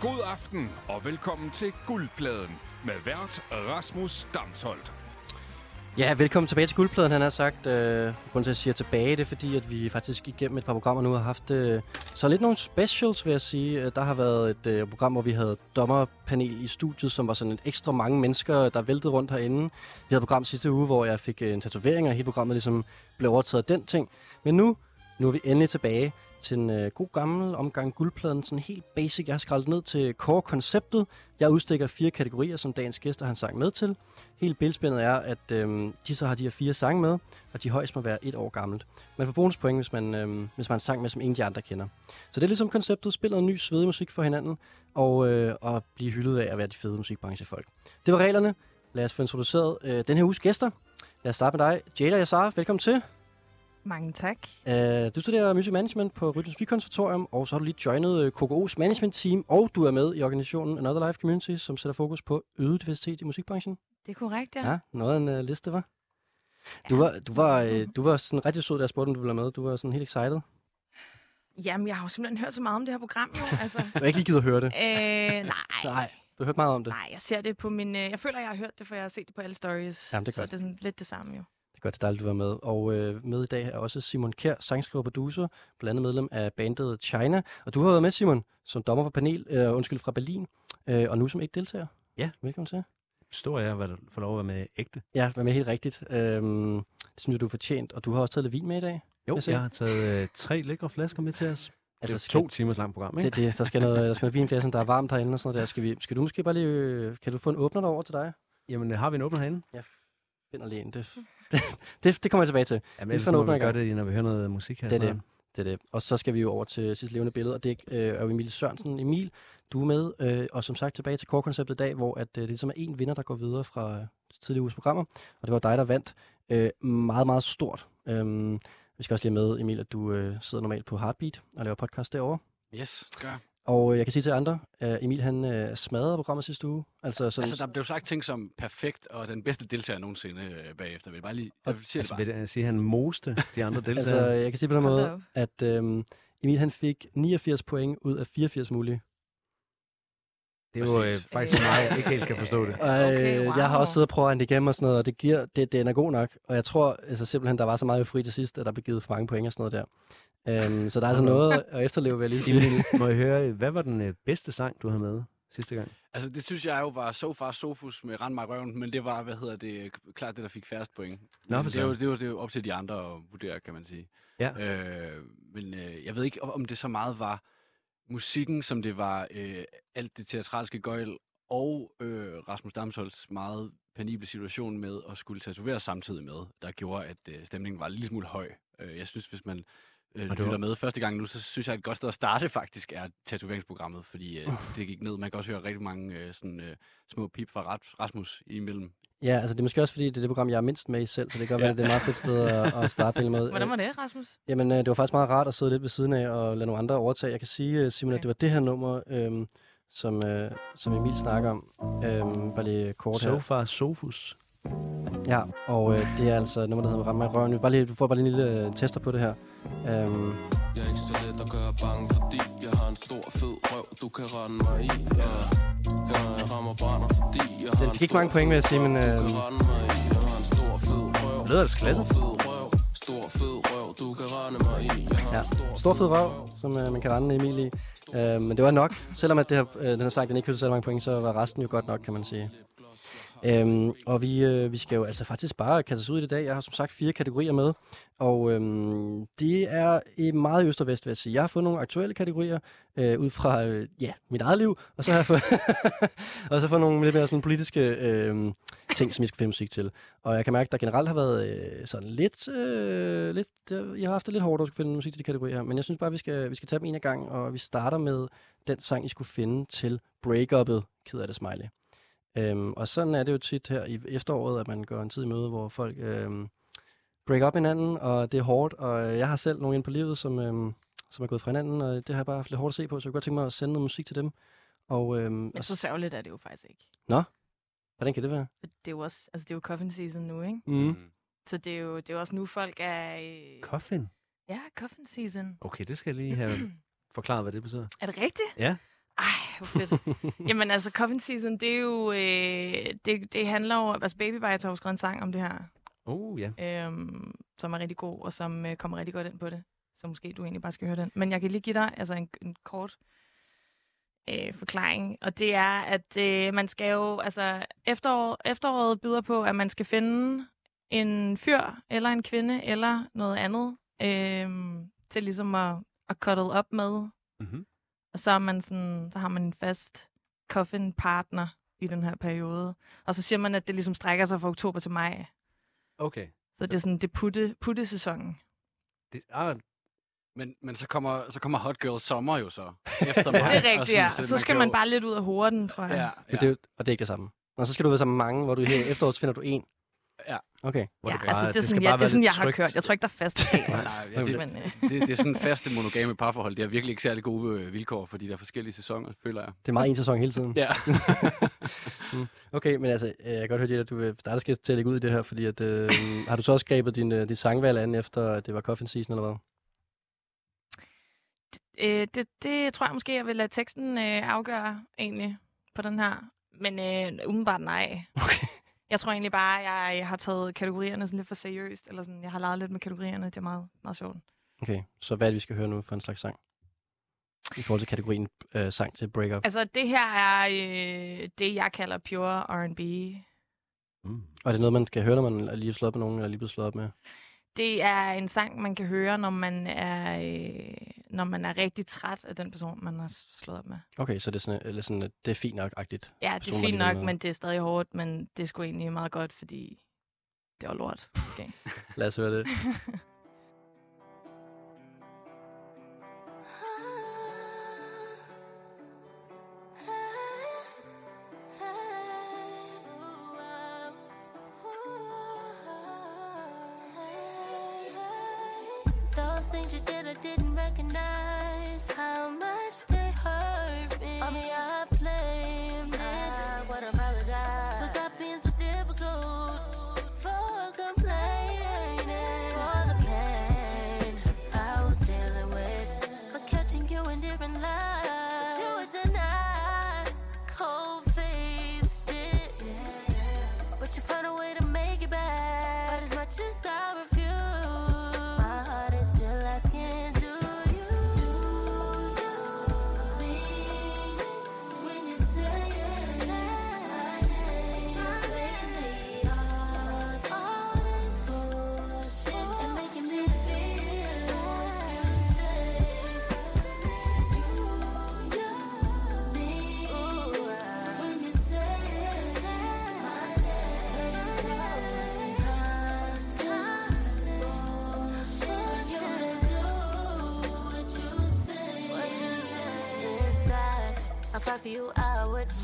God aften og velkommen til Guldpladen med vært Rasmus Damsholdt. Ja, velkommen tilbage til Guldpladen, han har sagt. Øh, grunden til, at jeg siger tilbage, det er fordi, at vi faktisk igennem et par programmer nu har haft øh, så lidt nogle specials, vil jeg sige. Øh, der har været et øh, program, hvor vi havde dommerpanel i studiet, som var sådan et ekstra mange mennesker, der væltede rundt herinde. Vi havde et program sidste uge, hvor jeg fik øh, en tatovering, og hele programmet ligesom blev overtaget af den ting. Men nu, nu er vi endelig tilbage til en øh, god gammel omgang guldpladen. Sådan helt basic. Jeg har skrællet ned til core-konceptet. Jeg udstikker fire kategorier, som dagens gæster har en sang med til. Hele bilspændet er, at øh, de så har de her fire sange med, og de højst må være et år gammelt. Man får bonuspoint, hvis man, øh, hvis man har en sang med, som ingen de andre kender. Så det er ligesom konceptet. Spil noget ny svedig musik for hinanden, og, øh, og blive hyldet af at være de fede musikbranchefolk. Det var reglerne. Lad os få introduceret øh, den her uges gæster. Lad os starte med dig. Jada Yassar, velkommen til. Mange tak. Uh, du studerer Music Management på Rytmus Konservatorium, og så har du lige joinet KKO's management team, og du er med i organisationen Another Life Community, som sætter fokus på øget diversitet i musikbranchen. Det er korrekt, ja. Ja, noget af en uh, liste, var. Du var, du var, uh, du var sådan rigtig sød, da jeg spurgte, om du ville være med. Du var sådan helt excited. Jamen, jeg har jo simpelthen hørt så meget om det her program, jo. Altså, Du har ikke lige givet at høre det. øh, nej. Nej, du har hørt meget om det. Nej, jeg ser det på min... Øh, jeg føler, jeg har hørt det, for jeg har set det på alle stories. Jamen, det er så godt. det er sådan lidt det samme, jo. Er godt, dejligt, du var med. Og øh, med i dag er også Simon Kjær, sangskriver og producer, blandt andet medlem af bandet China. Og du har været med, Simon, som dommer for panel, øh, undskyld, fra Berlin, øh, og nu som ikke deltager. Ja. Velkommen til. Stor ære at få lov at være med ægte. Ja, vær med helt rigtigt. Øhm, det synes jeg, du er fortjent. Og du har også taget lidt vin med i dag. Jo, Jeg jeg har taget øh, tre lækre flasker med til os. Altså, det er skal, to timers langt program, ikke? det, det, der skal noget, der skal noget vin i der er varmt herinde og sådan noget der. Skal, vi, skal du måske bare lige, øh, kan du få en åbner derover til dig? Jamen, øh, har vi en åbner herinde? Find lige en. Det, det, det, kommer jeg tilbage til. Jamen, Vi ellers må vi gøre det, når vi hører noget musik her. Det er det. Det er det. Og så skal vi jo over til sidste levende billede, og det øh, er jo Emil Sørensen. Emil, du er med, øh, og som sagt tilbage til core-konceptet i dag, hvor at, øh, det ligesom er en vinder, der går videre fra øh, tidligere uges programmer, og det var dig, der vandt. Øh, meget, meget stort. Øhm, vi skal også lige have med, Emil, at du øh, sidder normalt på Heartbeat og laver podcast derovre. Yes, gør. Og øh, jeg kan sige til andre, øh, Emil han øh, smadrede programmet sidste uge. Altså, sådan, Altså, der blev sagt ting som perfekt og den bedste deltager nogensinde øh, bagefter. Vil jeg bare lige... Og- Jeg siger det Altså, bare. vil jeg sige, at han moste de andre altså, deltagere? jeg kan sige på den måde, at øh, Emil han fik 89 point ud af 84 mulige. Det er jo øh, faktisk så meget, jeg ikke helt kan forstå det. Og Okay, øh, jeg har wow. også siddet og prøvet at regne det igennem og sådan noget, og det giver, det, den er god nok. Og jeg tror altså, simpelthen, der var så meget fri til sidst, at der blev givet for mange point og sådan noget der. Øhm, så der er altså noget at efterleve, vil jeg lige sige. Må jeg høre, hvad var den øh, bedste sang, du havde med sidste gang? Altså, det synes jeg jo var so far Sofus med Rand mig røven, men det var, hvad hedder det, klart det, der fik færrest point. Nå, for det, er jo, det, er jo, det er jo op til de andre at vurdere, kan man sige. Ja. Øh, men øh, jeg ved ikke, om det så meget var musikken, som det var øh, alt det teatralske gøjl, og øh, Rasmus Damsholds meget penible situation med at skulle tatovere samtidig med, der gjorde, at øh, stemningen var en lille smule høj. Øh, jeg synes, hvis man øh, lytter var- med første gang nu, så synes jeg, at et godt sted at starte faktisk er tatoveringsprogrammet, fordi øh, det gik ned. Man kan også høre rigtig mange øh, sådan, øh, små pip fra Ras- Rasmus imellem. Ja, altså det er måske også, fordi det er det program, jeg er mindst med i selv, så det kan godt være, at det er et meget fedt sted at, at starte med. Hvordan var det, Rasmus? Jamen, øh, det var faktisk meget rart at sidde lidt ved siden af og lade nogle andre overtage. Jeg kan sige, øh, Simon, okay. at det var det her nummer, øhm, som, øh, som Emil snakker om. Øhm, bare lige kort her. So far Sofus. Ja, og øh, det er altså nummer, der hedder Ramme i røven. Vi bare lige, du får bare lige en lille øh, tester på det her. Øhm, Jeg er ikke så let at gøre bange, fordi jeg har en stor fed røv, du kan rende mig i. Ja. Den en fik mange point, vil jeg sige, men, øh. Det lyder ellers klasse. Stor fed røv, du kan rende mig i. Ja, stor fed røv, som øh, man kan rende Emil i. Øh, men det var nok. Selvom at det her, øh, den her sang den ikke fik så mange point, så var resten jo godt nok, kan man sige. Øhm, og vi, øh, vi skal jo altså faktisk bare kaste os ud i det i dag. Jeg har som sagt fire kategorier med, og øhm, det er i meget øst og vest, vil jeg sige. Jeg har fået nogle aktuelle kategorier øh, ud fra øh, ja, mit eget liv, og så har jeg fået, og så fået nogle lidt mere sådan politiske øh, ting, som jeg skal finde musik til. Og jeg kan mærke, at der generelt har været øh, sådan lidt, øh, lidt øh, jeg har haft det lidt hårdt at skulle finde musik til de kategorier her, men jeg synes bare, vi skal, vi skal tage dem en af gang, og vi starter med den sang, I skulle finde til break-uppet, ked af det smiley. Øhm, og sådan er det jo tit her i efteråret, at man går en tid i møde, hvor folk øhm, break up hinanden, og det er hårdt, og øh, jeg har selv nogen inde på livet, som, øhm, som er gået fra hinanden, og det har jeg bare haft lidt hårdt at se på, så jeg kunne godt tænke mig at sende noget musik til dem. Og, øhm, Men så sørgeligt er det jo faktisk ikke. hvordan kan det være? Det er jo også, altså det er jo coffin season nu, ikke? Mm. Så det er jo, det er jo også nu, folk er... Øh... Coffin? Ja, coffin season. Okay, det skal jeg lige have forklaret, hvad det betyder. Er det rigtigt? Ja. Ej, hvor fedt. Jamen altså, Coffin Season, det er jo... Øh, det, det handler jo... Altså, Baby Bites har skrevet en sang om det her, Oh, ja. øhm, som er rigtig god, og som øh, kommer rigtig godt ind på det. Så måske du egentlig bare skal høre den. Men jeg kan lige give dig altså, en, en kort øh, forklaring. Og det er, at øh, man skal jo... Altså, efterår, efteråret byder på, at man skal finde en fyr, eller en kvinde, eller noget andet, øh, til ligesom at, at cuddle op med. Mm-hmm. Og så, er man sådan, så har man en fast coffin partner i den her periode. Og så siger man, at det ligesom strækker sig fra oktober til maj. Okay. Så det er sådan, det putte, putte-sæsonen. Det, ah, Men, men så, kommer, så kommer Hot Girl Sommer jo så efter Det er rigtigt, ja. Så skal man jo- bare lidt ud af horden, tror jeg. Ja, Ja. ja. Det er, jo- og det er ikke det samme. Og så skal du være sammen med mange, hvor du her efteråret så finder du en. Ja. Okay. hvor ja, det bare- altså, det er sådan, ja, det er sådan jeg har trygt. kørt. Jeg tror ikke, der er fast regler. Nej, ja, det, Men, øh, det, det er sådan faste monogame parforhold. Det er virkelig ikke særlig gode øh, vilkår, fordi der er forskellige sæsoner, føler jeg. Det er meget en sæson hele tiden. Ja. Okay, men altså, øh, jeg kan godt høre, at du vil, der skal til at lægge ud i det her, fordi at, øh, har du så også grebet din, din sangvalg an efter, at det var Coffin Season, eller hvad? øh, det, det tror jeg måske, jeg vil lade teksten øh, afgøre, egentlig, på den her. Men øh, umiddelbart nej. Okay. Jeg tror egentlig bare, at jeg har taget kategorierne sådan lidt for seriøst. Eller sådan, jeg har leget lidt med kategorierne. Det er meget, meget sjovt. Okay, så hvad er det, vi skal høre nu for en slags sang? I forhold til kategorien øh, sang til breakup. Altså, det her er øh, det, jeg kalder pure R&B. mm. Og er det noget, man skal høre, når man er lige slået op med nogen, eller lige blevet slået op med? Det er en sang, man kan høre, når man er, øh, når man er rigtig træt af den person, man har slået op med. Okay, så det er, sådan, eller sådan, det er fint nok-agtigt. Ja, det er fint nok, men det er stadig hårdt, men det er sgu egentlig meget godt, fordi det var lort. Okay. Lad os høre det.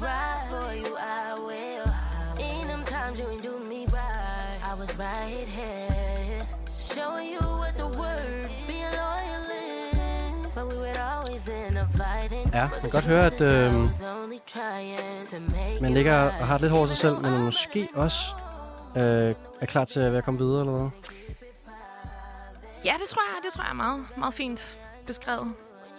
ride for you, I will. In them times you ain't do me right, I was right here, showing you what the word being loyal is. But we would always end up fighting. Ja, man kan godt høre, at, make Man ligger right. og har det lidt hårdt sig selv, men måske også øh, er klar til at være kommet videre, eller hvad? ja, det tror jeg, det tror jeg er meget, meget fint beskrevet.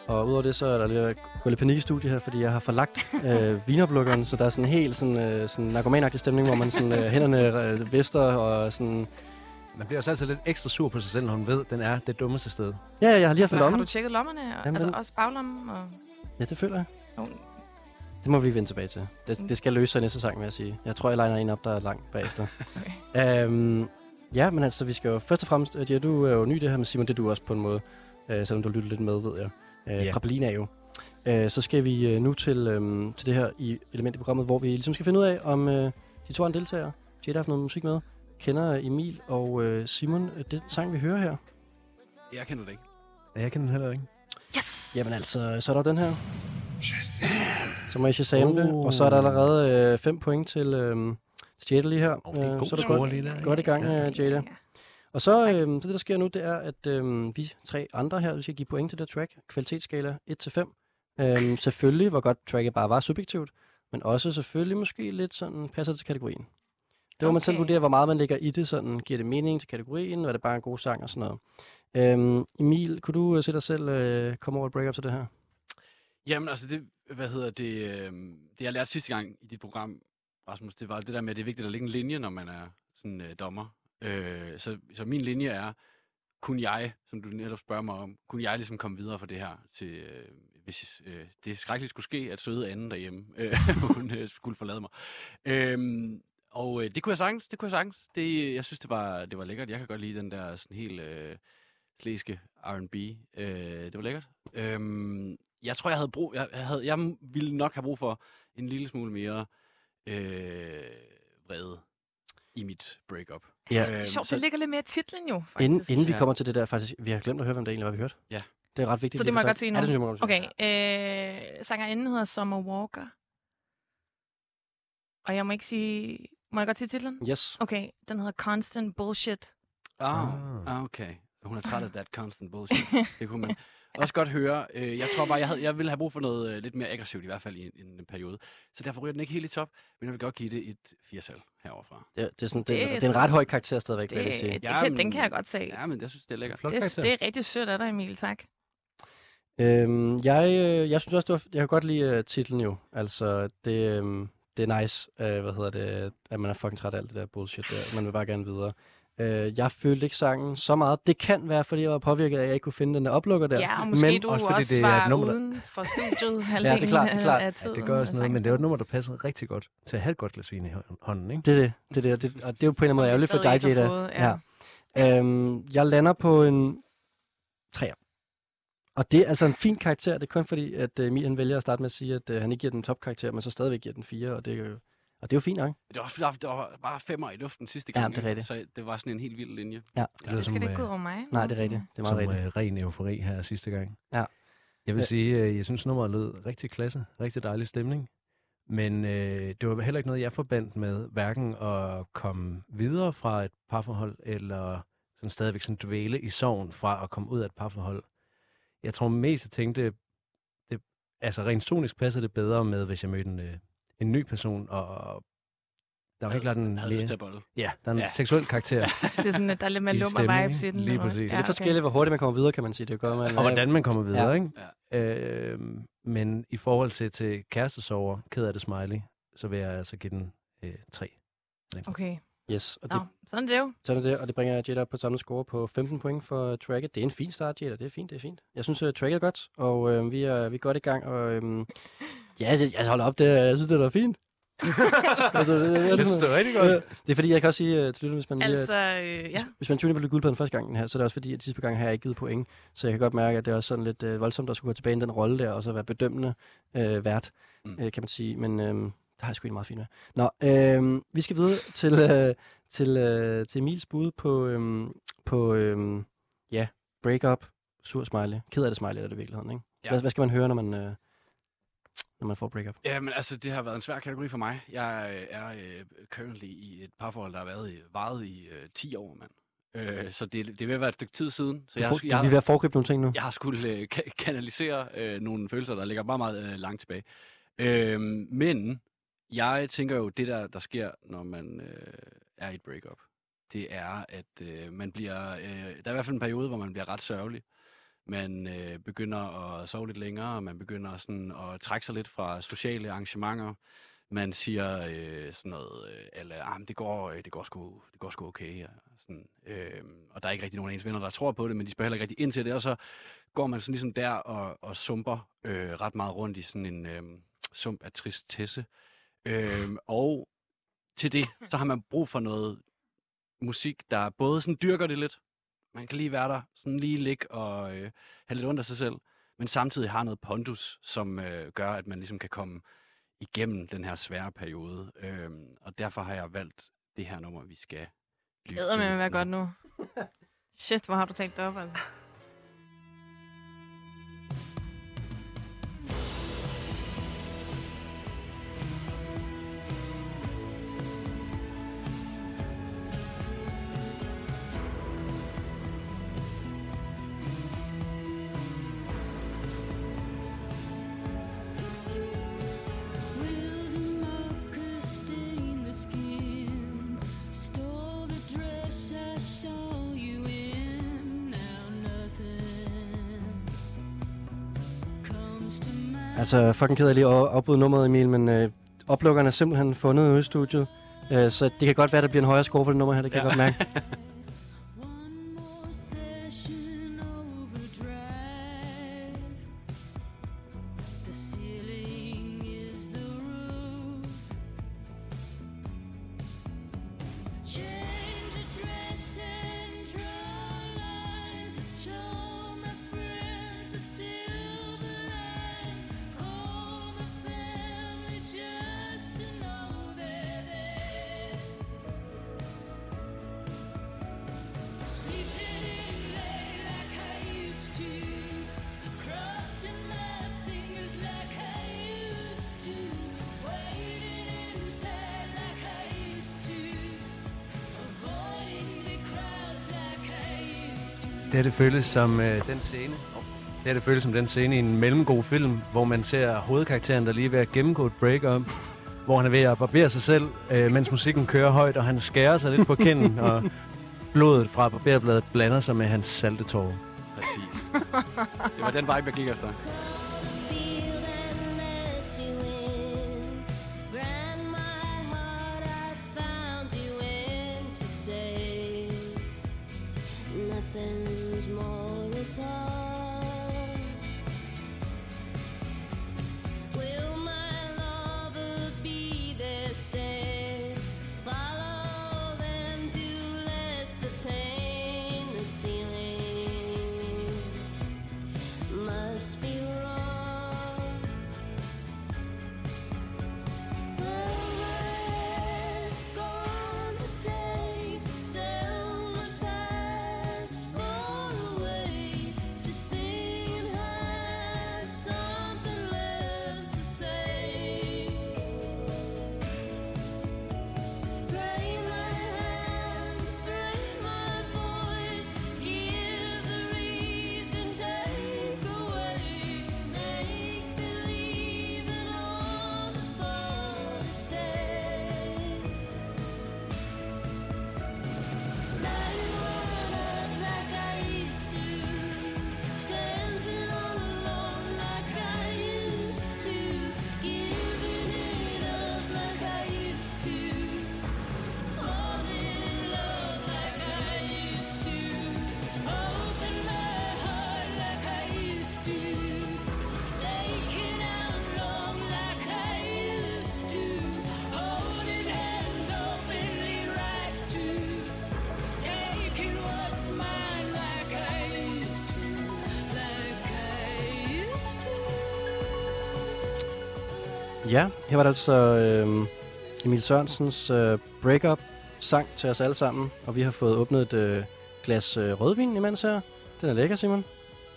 Og udover det, så er der lidt, gå lidt panik i studiet her, fordi jeg har forlagt øh, vinerblukkeren, så der er sådan en helt sådan, øh, sådan narkomanagtig stemning, hvor man sådan, øh, hænderne øh, vester og sådan... Man bliver også altid lidt ekstra sur på sig selv, når hun ved, at den er det dummeste sted. Ja, jeg har lige haft Så en har du tjekket lommerne? Og, Jamen, altså også baglommen? Og... Ja, det føler jeg. Oh, Det må vi vende tilbage til. Det, Mm. det skal løse sig i næste sang, vil jeg sige. Jeg tror, jeg liner en op, der er langt bagefter. okay. øhm, ja, men altså, vi skal jo først og fremmest... øh, Ja, du er jo ny det her med Simon, det er du også på en måde. Øh, selvom du lytter lidt med, ved jeg. Øh, Ja. Fra Berlin er jo. Øh, så skal vi øh, nu til, øh, til det her i element i programmet, hvor vi ligesom skal finde ud af, om øh, de to andre deltagere, Jada har haft noget musik med, kender Emil og øh, Simon øh, det sang, vi hører her. Jeg kender det ikke. Ja, jeg kan den heller ikke. Yes! Jamen altså, så er der den her. Så må jeg Shazam det. Og så er der allerede 5 point til, øh, til Jada lige her. Oh, det er en god så er du godt, lige der. godt i gang, Ja. øh, Jada. Og så, øh, så det, der sker nu, det er, at øh, vi tre andre her, vi skal give point til det track. Kvalitetsskala 1-5. Øh, selvfølgelig, hvor godt tracket bare var subjektivt, men også selvfølgelig måske lidt sådan, passer til kategorien. Det må man selv Okay. vurdere, hvor meget man lægger i det, sådan, giver det mening til kategorien, og er det bare en god sang og sådan noget. Øhm, Emil, kunne du øh, se dig selv øh, komme over et breakup til det her? Jamen altså, det, hvad hedder det, øh, det jeg lærte sidste gang i dit program, Rasmus, det var det der med, at det er vigtigt at lægge en linje, når man er sådan øh, dommer. Øh, så, så min linje er, kunne jeg, som du netop spørger mig om, kunne jeg ligesom komme videre fra det her til, øh, hvis øh, det skrækkeligt skulle ske, at søde anden derhjemme, øh, hun øh, skulle forlade mig. Øh, og øh, det kunne jeg sagtens, det kunne jeg sagtens. Det, øh, jeg synes, det var, det var lækkert. Jeg kan godt lide den der sådan helt øh, slæske R&B. Øh, det var lækkert. Øh, jeg tror, jeg havde brug, jeg, jeg, havde, jeg ville nok have brug for en lille smule mere øh, vrede i mit breakup. Ja. Øhm, Det er sjovt, så- det ligger lidt mere i titlen jo, faktisk. Inden, inden vi Ja. kommer til det der, faktisk, vi har glemt at høre, hvem der egentlig var, vi hørte. Ja. Det er ret vigtigt. Så det må jeg godt sige nu? Ja, det synes jeg. Okay, øh, sangerinden hedder Summer Walker. Og jeg må ikke sige... Må jeg godt sige titlen? Yes. Okay, den hedder Constant Bullshit. Ah, Ah. ah, okay. Hun er træt af that constant bullshit. det kunne man også godt høre. Øh, Jeg tror bare, jeg, havde, jeg ville have brug for noget øh, lidt mere aggressivt, i hvert fald i en, en periode. Så derfor ryger den ikke helt i top, men jeg vil godt give det et 4 heroverfra. Det, det, er sådan, det, Det er det er en ret høj karakter stadigvæk, vil Det, jeg lige sige. det, Ja, kan, den kan jeg godt se. Ja, men jeg synes, det er lækkert. Flot Det, karakter. det er rigtig sødt af dig, Emil, tak. Øhm, jeg, øh, jeg synes også, det var, jeg kan godt lide uh, titlen jo. Altså, det, øhm, det er nice, uh, hvad hedder det, at man er fucking træt af alt det der bullshit der. Man vil bare gerne videre. Uh, jeg følte ikke sangen så meget. Det kan være, fordi jeg var påvirket af, at jeg ikke kunne finde den der oplukker der. Ja, og måske men, du også også, fordi også det er et var nummer, der- uden for studiet halvdelen klart, det er klart. af Ja, tiden. det gør også noget, men det er jo et nummer, der passer rigtig godt til at have et godt glas vin i hå- hånden, ikke? Det er det. det, er det, det og det er jo på en eller anden måde ærgerligt for dig, Jada. fået, ja. Øhm, jeg lander på en 3'er. Og det er altså en fin karakter. Det er kun fordi, at uh, Emil han vælger at starte med at sige, at uh, han ikke giver den topkarakter, men så stadigvæk giver den 4. Og det er jo, og det er jo fint nok. Det var, også- der var- bare femmer i luften sidste Ja, gang. det er rigtigt. Så det var sådan en helt vild linje. Ja. Det lyder Det skal som, det ikke gå øh, ud over mig. Nej, det er rigtigt. Det er meget som rigtigt. øh, ren eufori her sidste gang. Ja. Jeg vil Ja. sige, øh, jeg synes nummeret lød rigtig klasse, rigtig dejlig stemning. Men øh, det var heller ikke noget, jeg forbandt med hverken at komme videre fra et parforhold, eller sådan stadigvæk sådan dvæle i sorgen fra at komme ud af et parforhold. Jeg tror mest, jeg tænkte, det, altså rent sonisk passer det bedre med, hvis jeg mødte en, øh, en ny person, og, der var helt klart en, havde ja, der er en Ja. seksuel karakter. Det er sådan, at der er lidt mere lummer vibes i den. lige eller hvad? præcis. Det er forskelligt, hvor hurtigt man kommer videre, kan man sige. Det gør man. og hvordan man kommer videre, Ja. ikke? Øh, men i forhold til, til kærestesover, ked af det smiley, så vil jeg altså give den øh, 3. Okay. Yes, og det, Nå, sådan er det jo. sådan er det, og det bringer Jada op på samme score på 15 point for tracket. Det er en fin start, Jada. Det er fint, det er fint. Jeg synes, uh, tracket er godt, og øh, vi, er, vi er godt i gang. Og, øhm, ja, det, altså hold op, det, jeg synes, det er fint. altså, det, det, Jeg synes, det er rigtig Øh, Det er fordi, jeg kan også sige uh, til lytterne, hvis man, lige, Altså, øh, ja. hvis man tuner på guldpladen første gang her, så er det også fordi, at sidste par gange har jeg ikke givet point. Så jeg kan godt mærke, at det er også sådan lidt øh, voldsomt at skulle gå tilbage i den rolle der, og så være bedømmende øh, vært, Mm. øh, kan man sige. Men øh, det har jeg sgu egentlig meget fint med. Nå, øh, vi skal videre til, øh, til, øh, til Emils bud på, øh, på øh, ja, breakup, sur smiley. Ked af det smiley er det i virkeligheden, ikke? Ja. Hvad, hvad skal man høre, når man, øh, når man får breakup? Ja, men altså, det har været en svær kategori for mig. Jeg øh, er øh, currently i et parforhold, der har været i, varet i øh, 10 år, mand. Øh, så det, det vil være et stykke tid siden. Så jeg, For, har, jeg, vi vil være foregribe nogle ting nu. jeg har skulle øh, ka- kanalisere øh, nogle følelser, der ligger meget, meget øh, langt tilbage. Øh, men jeg tænker jo, det der, der sker, når man øh, er i et breakup, det er, at øh, man bliver... Øh, der er i hvert fald en periode, hvor man bliver ret sørgelig. Man øh, begynder at sove lidt længere, man begynder sådan at trække sig lidt fra sociale arrangementer. Man siger øh, sådan noget, øh, eller, ah, men det går, øh, det går sgu, det går sgu okay. Og, sådan, øh, og der er ikke rigtig nogen af ens venner, der tror på det, men de spørger heller ikke rigtig ind til det. Og så går man sådan ligesom der og, og sumper øh, ret meget rundt i sådan en øh, sump af tristesse. Øh, og til det, så har man brug for noget musik, der både sådan dyrker det lidt, man kan lige være der, sådan lige ligge og øh, have lidt ondt af sig selv, men samtidig har noget pondus, som øh, gør, at man ligesom kan komme igennem den her svære periode. Øh, og derfor har jeg valgt det her nummer, vi skal lytte Det med at være godt nu. Shit, hvor har du talt det op, altså. Altså, fucking ked af lige at afbryde nummeret, Emil, men øh, oplukkerne er simpelthen fundet ude i studiet. Øh, så det kan godt være, at der bliver en højere score på det nummer her, det kan ja. jeg godt mærke. føles som øh, den scene. Det her, det føles som den scene i en mellemgod film, hvor man ser hovedkarakteren, der lige er ved at gennemgå et break-up, hvor han er ved at barbere sig selv, øh, mens musikken kører højt, og han skærer sig lidt på kinden, og blodet fra barberbladet blander sig med hans salte tårer. Præcis. Det var den vibe, jeg gik efter. Her var det altså øh, Emil Sørensens øh, breakup sang til os alle sammen, og vi har fået åbnet et øh, glas øh, rødvin imens her. Den er lækker, Simon.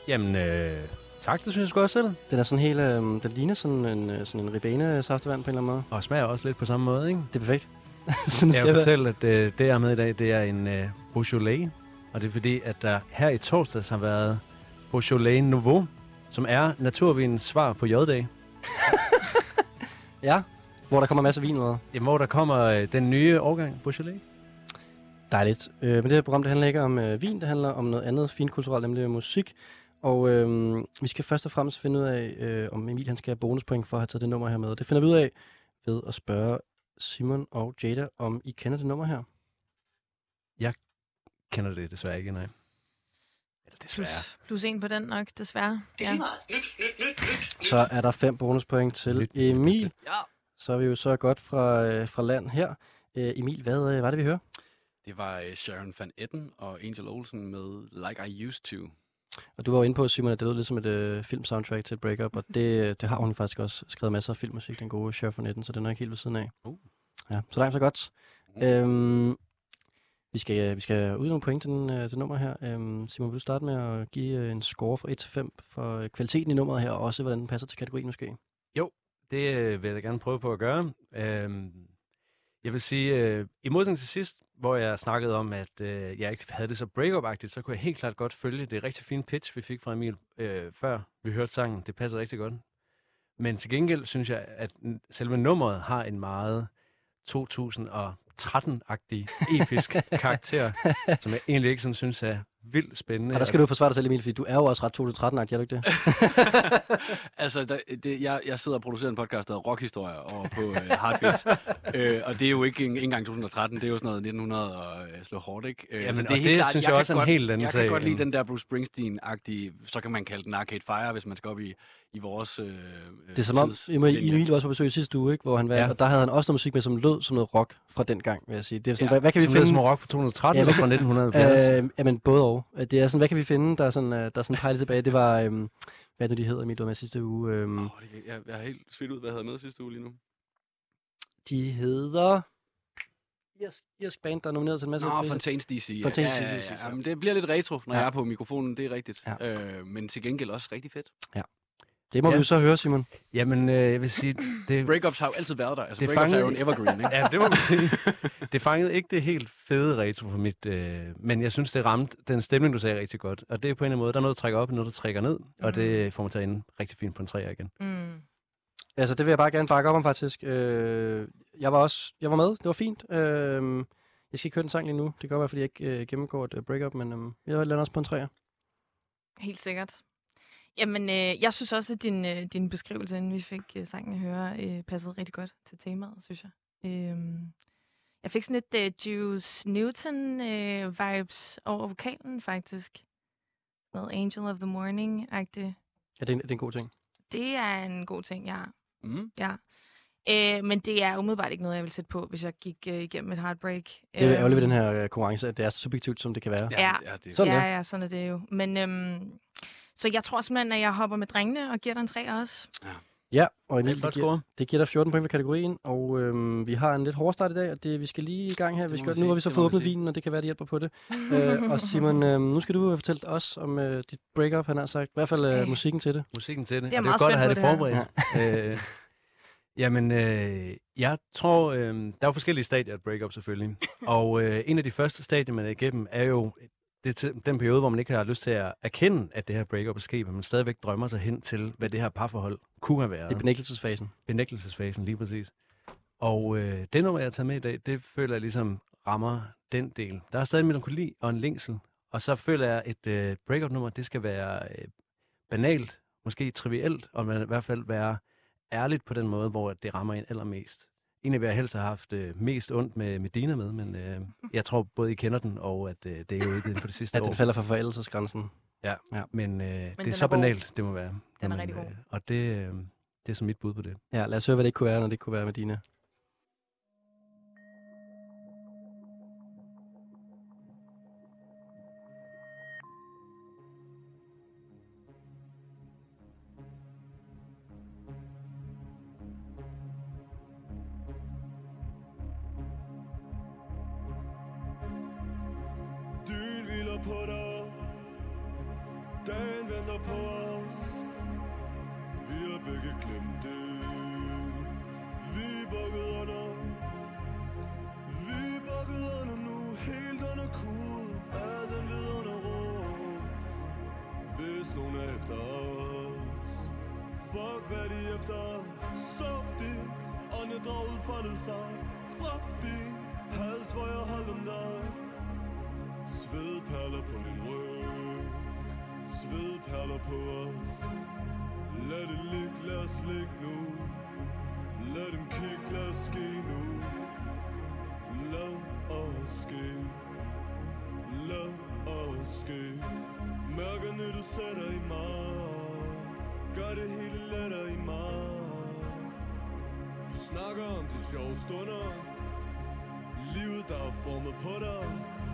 Jamen, øh, tak, det synes jeg også selv. Den er sådan helt, øh, den ligner sådan en, øh, sådan en ribene saftevand på en eller anden måde. Og smager også lidt på samme måde, ikke? Det er perfekt. sådan Jeg vil fortælle, at øh, det, jeg er med i dag, det er en øh, Beaujolais. Og det er fordi, at der her i torsdags har været Beaujolais Nouveau, som er naturvinens svar på J-dag. Ja, hvor der kommer masser af vin med. Jamen, hvor der kommer øh, den nye årgang Beaujolais. Dejligt. Øh, men det her program, det handler ikke om øh, vin, det handler om noget andet finkulturelt, nemlig musik. Og øh, vi skal først og fremmest finde ud af, øh, om Emil han skal have bonuspoint for at have taget det nummer her med. Det finder vi ud af ved at spørge Simon og Jada, om I kender det nummer her. Kender det desværre ikke, nej. Eller Plus, desværre. plus en på den nok, desværre. Ja. Så er der fem bonuspoint til. Emil. Ja. Så er vi jo så godt fra, øh, fra land her. Øh, Emil, hvad øh, var det, vi hører? Det var øh, Sharon Van Etten og Angel Olsen med Like I Used To. Og du var jo inde på, Simon, at det lød lidt som et øh, filmsoundtrack til et breakup, og det, det har hun faktisk også skrevet masser af filmmusik, den gode Sheriff von Etten, så den er ikke helt ved siden af. Uh. Ja, så langt så godt. Mm. Øhm, vi, skal, øh, vi skal ud nogle point til den, øh, nummer her. Øhm, Simon, vil du starte med at give øh, en score fra 1 til 5 for øh, kvaliteten i nummeret her, og også hvordan den passer til kategorien måske? Det øh, vil jeg da gerne prøve på at gøre. Øhm, jeg vil sige, øh, i modsætning til sidst, hvor jeg snakkede om, at øh, jeg ikke havde det så break-up-agtigt, så kunne jeg helt klart godt følge det rigtig fine pitch, vi fik fra Emil øh, før vi hørte sangen. Det passer rigtig godt. Men til gengæld synes jeg, at selve nummeret har en meget 2000 og 2013-agtig episk karakter, som jeg egentlig ikke sådan synes er vildt spændende. Og der skal du forsvare dig selv, Emil, fordi du er jo også ret 2013-agtig, er du ikke det? altså, der, det, jeg, jeg sidder og producerer en podcast, der hedder Rockhistorier over på øh, Heartbeats. øh, og det er jo ikke en- ikke engang 2013, det er jo sådan noget 1900 og øh, slå hårdt, ikke? Øh, Jamen, så og det synes jeg kan også er en helt anden Jeg sag kan godt lide den der Bruce Springsteen-agtige, så kan man kalde den Arcade Fire, hvis man skal op i, i vores øh, Det er som om. Emil var også på besøg i sidste uge, ikke? hvor han var, Ja. og der havde han også noget musik med, som lød som noget rock fra den gang, vil jeg sige. Det er sådan, Ja, hvad, hvad kan vi Som finde? som rock fra 2013 Ja, eller fra 1970. Øh, jamen, både og. Øh, Det er sådan, hvad kan vi finde, der er sådan, øh, der er sådan pejlet tilbage? Det var, øhm, hvad nu, de hedder, Emil, du var med sidste uge? Øhm, Oh, det, jeg, jeg er helt svidt ud, hvad jeg havde med sidste uge lige nu. De hedder... Irsk, irsk band, der er nomineret til en masse Nå, priser. Fontaines DC. Fontaines ja, ja, ja, ja. ja. Men det bliver lidt retro, når Ja. jeg er på mikrofonen, det er rigtigt. Ja. Øh, men til gengæld også rigtig fedt. Det må Ja. vi jo så høre, Simon. Jamen, øh, jeg vil sige, det, Breakups har jo altid været der. Altså, Det breakups er jo en fangede- evergreen, ikke? Ja, det må man sige. Det fangede ikke det helt fede retro for mit, øh, men jeg synes, det ramte den stemning, du sagde rigtig godt. Og det er på en eller anden måde, der er noget, der trækker op, og noget, der trækker ned, og det får mig til at ende rigtig fint på en træer igen. Mm. Altså, det vil jeg bare gerne bakke op om, faktisk. Øh, jeg var også jeg var med. Det var fint. Øh, jeg skal ikke høre den sang lige nu. Det kan godt være, fordi jeg ikke øh, gennemgår et øh, breakup, men øh, jeg lander også på en træer. Helt sikkert. Jamen, øh, jeg synes også, at din, øh, din beskrivelse, inden vi fik øh, sangen at høre, øh, passede rigtig godt til temaet, synes jeg. Øhm, jeg fik sådan lidt øh, Juice Newton-vibes over vokalen, faktisk. Noget Angel of the Morning-agtigt. Ja, det er, en, det er en god ting. Det er en god ting, ja. Mm. ja. Øh, men det er umiddelbart ikke noget, jeg vil sætte på, hvis jeg gik øh, igennem et heartbreak. Det er Øhm, ærgerligt ved den her øh, konkurrence, at det er så subjektivt, som det kan være. Ja. ja det, Sådan ja, er det. ja, sådan er det jo. Men øhm, så jeg tror simpelthen, at jeg hopper med drengene og giver dig en tre også. Ja, og Det er Emil, et det, giver, det giver dig 14 point for kategorien, og øhm, vi har en lidt hård start i dag, og det, vi skal lige i gang her. Vi skal, nu har vi så fået åbnet vinen, og det kan være, det hjælper på det. øh, og Simon, øhm, nu skal du øh, fortælle os om øh, dit breakup, han har sagt. I hvert fald øh, Øh. musikken til det. Musikken til det. Det er og det er godt at have det det forberedt. øh, jamen, øh, jeg tror, øh, der er jo forskellige stadier af breakup selvfølgelig. Og øh, en af de første stadier, man er igennem, er jo det er til, den periode, hvor man ikke har lyst til at erkende, at det her breakup er sket, men man stadigvæk drømmer sig hen til, hvad det her parforhold kunne have været. Det er benægtelsesfasen. benægtelsesfasen lige præcis. Og øh, det nummer, jeg har taget med i dag, det føler jeg ligesom rammer den del. Der er stadig en melankoli og en længsel, og så føler jeg, at et øh, breakup-nummer, det skal være øh, banalt, måske trivielt, og man i hvert fald være ærligt på den måde, hvor det rammer en allermest. Egentlig vil jeg helst have haft øh, mest ondt med Medina med, men øh, jeg tror både I kender den, og at øh, det er jo ikke inden for det sidste At år. den falder for forældelsesgrænsen. Men, øh, det den er er så god. banalt, det må være. Den er Jamen, rigtig god. Øh, og det, øh, det er så mit bud på det. Ja, lad os høre, hvad det ikke kunne være, når det kunne være med sig. Fra din hals hvor jeg holdt om dig. Svedperler på din røv, Svedperler på os. Lad det ligge, lad os ligge nu. Lad dem kigge, lad os ske nu. Sjove stunder. Livet der er formet på dig.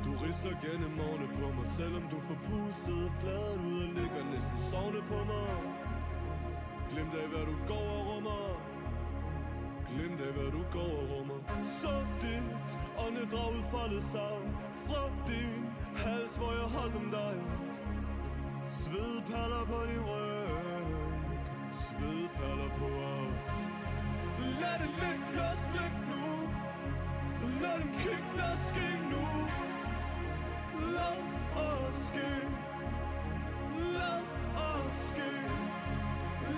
Du risler gennem morgenen på mig Selvom du får pustet fladet ud Og ligger næsten sovende på mig. Glem af hvad du går og rummer. Glem af hvad du går og rummer. Så dit åndedrag udfoldet sig Fra din hals hvor jeg holdt om dig. Svedperler på din ryg. Svedperler på os. Lad det ligge, lad os ligge nu. Lad dem kigge, lad ske nu. Lad os ske. Lad os ske.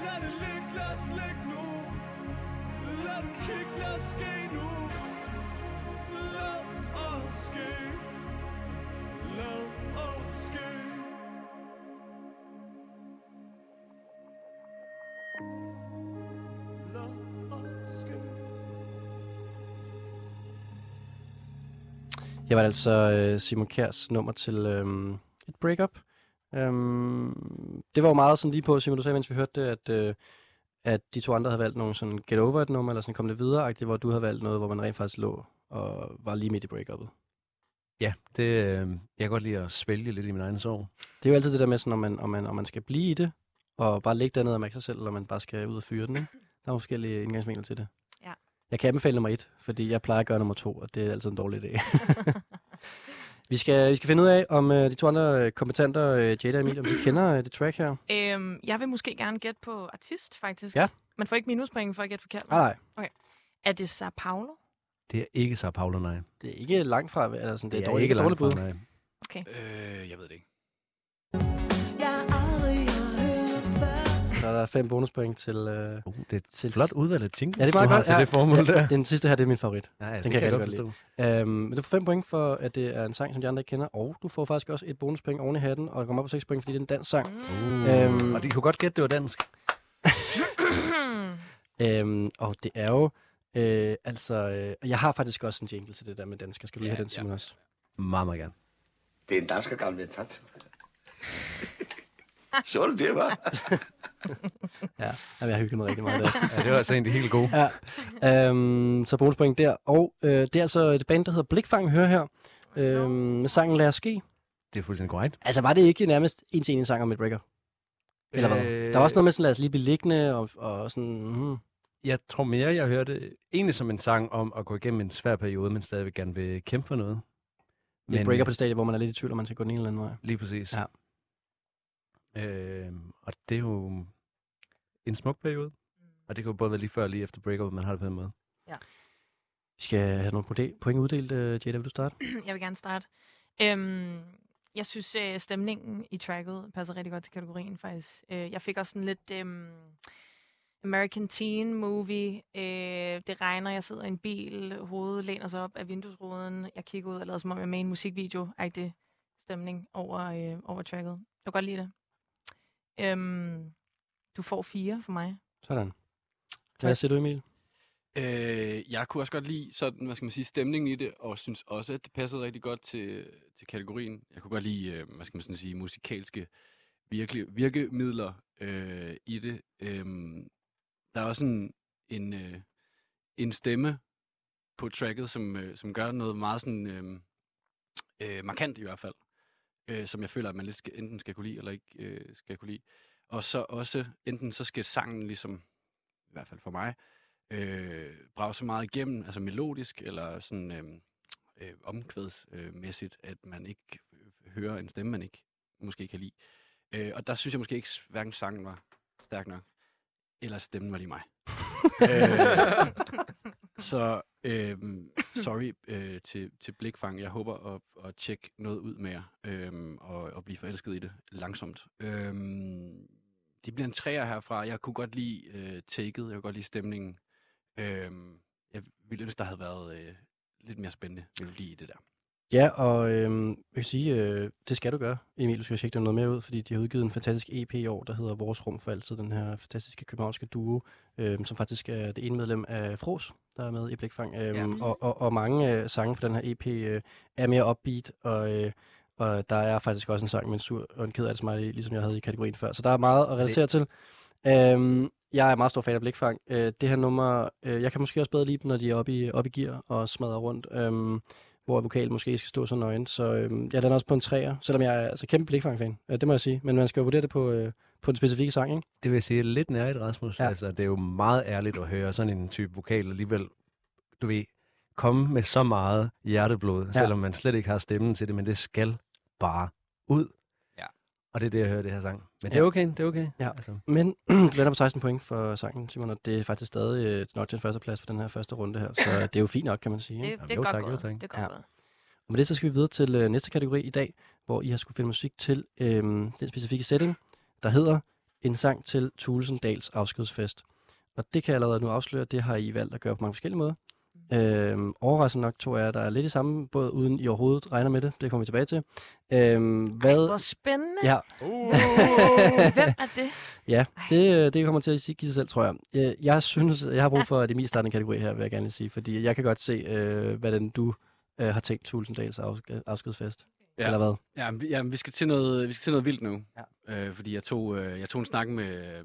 Lad det ligge, lad os ligge nu. Lad dem kigge, lad ske nu. Lad os ske. Her var det altså øh, Simon Kjærs nummer til øh, et breakup. Um, det var jo meget sådan lige på, Simon, du sagde, mens vi hørte det, at, øh, at de to andre havde valgt nogle sådan get over et nummer, eller sådan kom lidt videre hvor du havde valgt noget, hvor man rent faktisk lå og var lige midt i breakupet. Ja, det, øh, jeg kan godt lide at svælge lidt i min egen sorg. Det er jo altid det der med, sådan, om, man, om, man, om man skal blive i det, og bare ligge dernede og mærke sig selv, eller man bare skal ud og fyre den. Ikke? Der er forskellige indgangsvinkler til det. Jeg kan anbefale nummer et, fordi jeg plejer at gøre nummer to, og det er altid en dårlig idé. vi, skal, vi skal finde ud af, om øh, de to andre øh, kompetenter, øh, Jada og Emil, om de kender øh, det track her. Øhm, jeg vil måske gerne gætte på artist, faktisk. Ja. Man får ikke minuspoint for at gætte forkert. Nej, nej. Er det Sao Paulo? Det er ikke så Paulo, nej. Det er ikke langt fra, eller sådan, det er, dårligt, ikke dårligt langt bud. fra, nej. Okay. Øh, jeg ved det ikke. Så er der fem bonuspoint til... Øh, Uh, det er Til- flot udvalg af jingles, Ja, det er meget du har godt, til ja. det formål der. den sidste her, det er min favorit. Ja, ja, det kan kan jeg rigtig godt forstå. Øhm, men du får fem point for, at det er en sang, som de andre ikke kender, og du får faktisk også et bonuspoint oven i hatten, og kommer op på seks point, fordi det er en dansk sang. Uh, Øhm. og de kunne godt gætte, det var dansk. Øhm, og det er jo... Øh, altså, øh, jeg har faktisk også en jingle til det der med dansker. Skal du lige Ja, have den, ja. Simon, også? Meget, meget gerne. Det er en dansker gammel metat. Så du det, var? Ja, jeg har hygget mig rigtig meget der. Ja, det var altså egentlig helt god. Ja. Øhm, så bonuspoint der. Og øh, det er altså et band, der hedder Blikfang, hører her. Øhm, med sangen Lad os ske. Det er fuldstændig korrekt. Altså, var det ikke nærmest en til en sang om et breakup? Eller hvad? Øh, Der var også noget med sådan, lad os lige blive liggende, og, og sådan... Hmm. Jeg tror mere, jeg hørte egentlig som en sang om at gå igennem en svær periode, men stadigvæk gerne vil kæmpe for noget. Det er breakup på det stadie, hvor man er lidt i tvivl, om man skal gå den ene eller anden vej. Lige præcis. Ja. Øh, og det er jo en smuk periode. Og det kan jo både være lige før og lige efter breakup, man har det på den måde. Vi skal have nogle point- uddelt. Uh, Jada, vil du starte? jeg vil gerne starte. Øhm, jeg synes, øh, stemningen i tracket passer rigtig godt til kategorien, faktisk. Øh, jeg fik også sådan lidt øhm, American Teen Movie. Øh, det regner, jeg sidder i en bil, hovedet læner sig op af vinduesruden. Jeg kigger ud og lader som om, jeg er med i en musikvideo. Rigtig stemning over, øh, over tracket. Jeg kan godt lide det. Øhm, du får fire for mig. Sådan. Hvad siger du, Emil? Øh, jeg kunne også godt lide sådan, hvad skal man sige, stemningen i det, og synes også, at det passede rigtig godt til, til kategorien. Jeg kunne godt lide, øh, hvad skal man sådan sige, musikalske virkelig, virkemidler øh, i det. Øhm, der er også en, en, øh, en stemme på tracket, som, øh, som gør noget meget sådan, øh, øh, markant i hvert fald, øh, som jeg føler, at man lidt skal, enten skal kunne lide, eller ikke øh, skal kunne lide. Og så også, enten så skal sangen ligesom, i hvert fald for mig, øh, brage så meget igennem, altså melodisk eller sådan øh, øh, omkvædsmæssigt, at man ikke øh, hører en stemme, man ikke måske kan lide. Øh, og der synes jeg måske ikke, hverken sangen var stærk nok, eller stemmen var lige mig. øh, så øh, sorry øh, til, til Blikfang. Jeg håber at, at tjekke noget ud med jer, øh, og, og blive forelsket i det langsomt. Øh, det bliver en træer herfra. Jeg kunne godt lide øh, taket, jeg kunne godt lide stemningen. Øh, jeg ville ønske, der havde været øh, lidt mere spændende melodi i det der. Ja, og øhm, jeg kan sige, øh, det skal du gøre, Emil. Du skal tjekke dig noget mere ud, fordi de har udgivet en fantastisk EP i år, der hedder Vores Rum for Altid. Den her fantastiske københavnske duo, øhm, som faktisk er det ene medlem af Fros, der er med i Blikfang. Øhm, Ja. og, og, og mange øh, sange fra den her EP øh, er mere upbeat, og, øh, og der er faktisk også en sang med en sur og en ked af det smiley, ligesom jeg havde i kategorien før. Så der er meget at relatere til. Øhm, jeg er meget stor fan af Blikfang. Øh, det her nummer, øh, jeg kan måske også bedre lide dem, når de er oppe i, oppe i gear og smadrer rundt. Øhm, hvor vokalen måske skal stå så nøgen. Så øhm, jeg lander også på en træer, selvom jeg er altså kæmpe Blikfang-fan. Øh, det må jeg sige. Men man skal jo vurdere det på, øh, på den specifikke sang, ikke? Det vil jeg sige lidt nærigt, Rasmus. Ja. Altså, det er jo meget ærligt at høre sådan en type vokal alligevel, du ved, komme med så meget hjerteblod, ja. selvom man slet ikke har stemmen til det, men det skal bare ud. Og det er det, jeg hører det her sang. Men det Ja. er okay, det er okay. Ja. Altså, Men du lander på 16 point for sangen, Simon, og det er faktisk stadig øh, nok til en første plads for den her første runde her. Så det er jo fint nok, kan man sige. Det, det er jo godt tak, jo gået. tak. Det er godt Ja. gået. Og med det så skal vi videre til øh, næste kategori i dag, hvor I har skulle finde musik til øh, den specifikke setting, der hedder En sang til Tulsendals afskedsfest. Og det kan jeg allerede nu afsløre, det har I valgt at gøre på mange forskellige måder. Øhm, overraskende nok tror jeg, der er lidt i samme båd, uden i overhovedet regner med det. Det kommer vi tilbage til. Øhm, hvad... Hvor spændende. Ja, Uh, hvem er det? ja det, øh, det kommer til at sige give sig selv, tror jeg. Øh, Jeg synes, jeg har brug for, at Emil starter en kategori her, vil jeg gerne sige. Fordi jeg kan godt se, øh, hvad den du øh, har tænkt Tulsendals afsk- afskedsfest. Ja. Eller hvad? Ja, vi, ja, vi skal til noget, vi skal til noget vildt nu. Ja. Øh, fordi jeg tog, øh, jeg tog en snak med øh,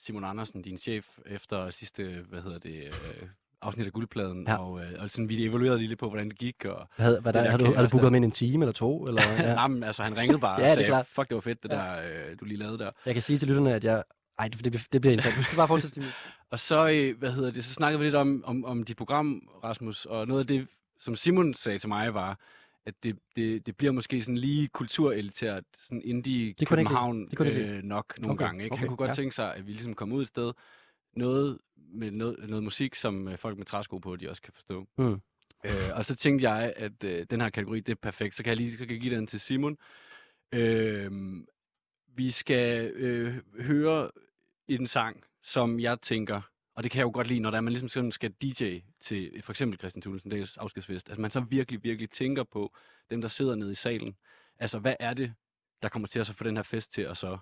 Simon Andersen, din chef, efter sidste, hvad hedder det, øh, afsnit af Guldpladen, Ja. og, øh, og sådan, vi evaluerede lige lidt på, hvordan det gik, og Hvad, hvad der, der har, du, har du booket der. ham ind en time eller to? Eller, ja. ja. Jamen, altså, han ringede bare Ja, og sagde, fuck, det var fedt, det Ja. der, øh, du lige lavede der. Jeg kan sige til lytterne, at jeg... Ej, det, det, det bliver interessant. Du skal bare fortsætte. Emil. Og så, øh, hvad hedder det, så snakkede vi lidt om, om, om dit program, Rasmus, og noget af det, som Simon sagde til mig, var, at det, det, det bliver måske sådan lige kulturelitært, sådan indie Det han ikke. København Det ikke øh, nok nogle Okay, gange. Ikke? okay, Han kunne godt ja. tænke sig, at vi ligesom kom ud et sted, noget med noget, noget musik, som øh, folk med træsko på, de også kan forstå. Mm. Øh, og så tænkte jeg, at øh, den her kategori, det er perfekt. Så kan jeg lige så kan jeg give den til Simon. Øh, vi skal øh, høre en sang, som jeg tænker, og det kan jeg jo godt lide, når der er, man ligesom skal DJ til for eksempel Christian Thulesen Dahls afskedsfest, at man så virkelig, virkelig tænker på dem, der sidder nede i salen. Altså, hvad er det, der kommer til at så få den her fest til at så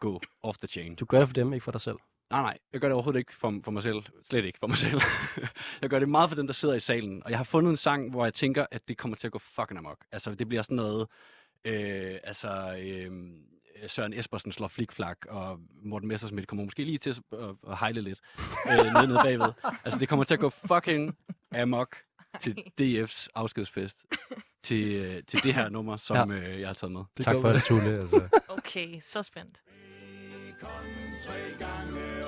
gå off the chain? Du gør det for dem, ikke for dig selv. Nej, nej, jeg gør det overhovedet ikke for, for mig selv. Slet ikke for mig selv. jeg gør det meget for dem, der sidder i salen. Og jeg har fundet en sang, hvor jeg tænker, at det kommer til at gå fucking amok. Altså, det bliver sådan noget... Øh, altså, øh, Søren Espersen slår flikflak, og Morten Messersmith kommer måske lige til at, at, at hejle lidt øh, nede, nede bagved. Altså, det kommer til at gå fucking amok til DF's afskedsfest. Til, øh, til det her nummer, som ja. øh, jeg har taget med. Tak for det, Tulle. Altså. Okay, så spændt. Tre gange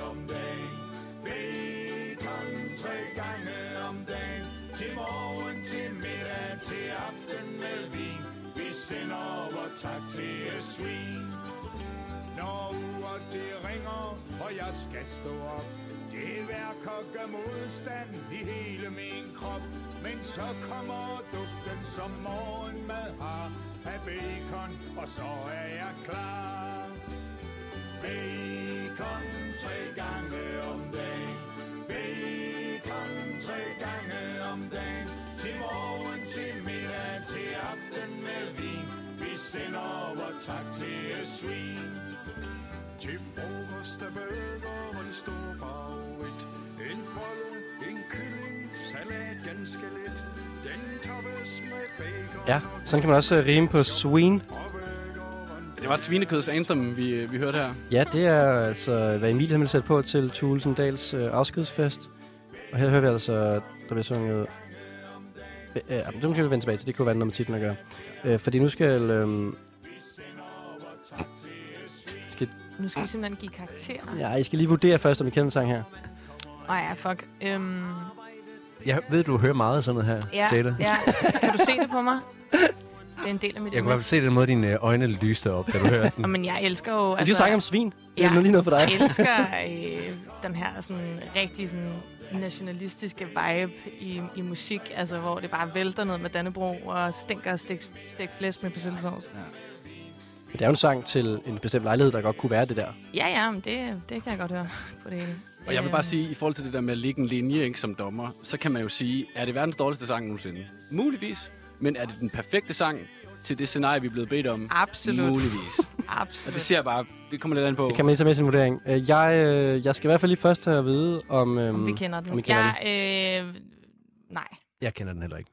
sådan tre gange om dagen. Til morgen, til middag, til aften med vin. Vi sender vor tak til et svin. Når uret det ringer, og jeg skal stå op. Det værker gør modstand i hele min krop. Men så kommer duften, som morgenmad har. Af bacon, og så er jeg klar. Bacon tre gange om dagen. Gange om dagen. Til morgen, til middag, til aften med vin. Vi sender vor tak til svin. Til frokost er en stor favorit. En bolle, en kylling, salat ganske lidt. Den toppes med bacon Ja, sådan kan man også øh, rime på swing. Det var et svinekøds anthem, vi, vi hørte her. Ja, det er altså, hvad Emil vil sætte på til Tulsendals øh, afskedsfest. Og her hører vi altså, der bliver sunget... Øh, ja, det kan vi vende tilbage til. Det kunne være noget med titlen at gøre. Øh, fordi nu skal... Øh, skal Nu skal vi simpelthen give karakterer. ja, I skal lige vurdere først, om I kender den sang her. Åh ja, fuck. Øhm, Jeg ved, du hører meget af sådan noget her, ja, Jada. ja. Kan du se det på mig? Det er en del af mit Jeg kunne i hvert fald se den måde, dine øh, øjne lyste op, da du hørte den. Men jeg elsker jo... Altså, de sang om svin. Det er ja, lige noget for dig. Jeg elsker øh, den her sådan rigtig sådan nationalistiske vibe i, i musik, altså hvor det bare vælter ned med Dannebro og stinker og stik, stik flæsk med persillesovs. Det er jo en sang til en bestemt lejlighed, der godt kunne være det der. Ja, ja, men det, det kan jeg godt høre på det hele. Og jeg vil bare sige, i forhold til det der med at ligge en linje ikke, som dommer, så kan man jo sige, er det verdens dårligste sang nogensinde? Muligvis. Men er det den perfekte sang til det scenarie, vi er blevet bedt om? Absolut. Muligvis. Og Absolut. det siger jeg bare, det kommer lidt an på. Det kan man med sin vurdering. Øh, Jeg, øh, jeg skal i hvert fald lige først have at vide, om... Øhm, Om vi kender den. Om I kender ja, øh, nej. Jeg kender den heller ikke.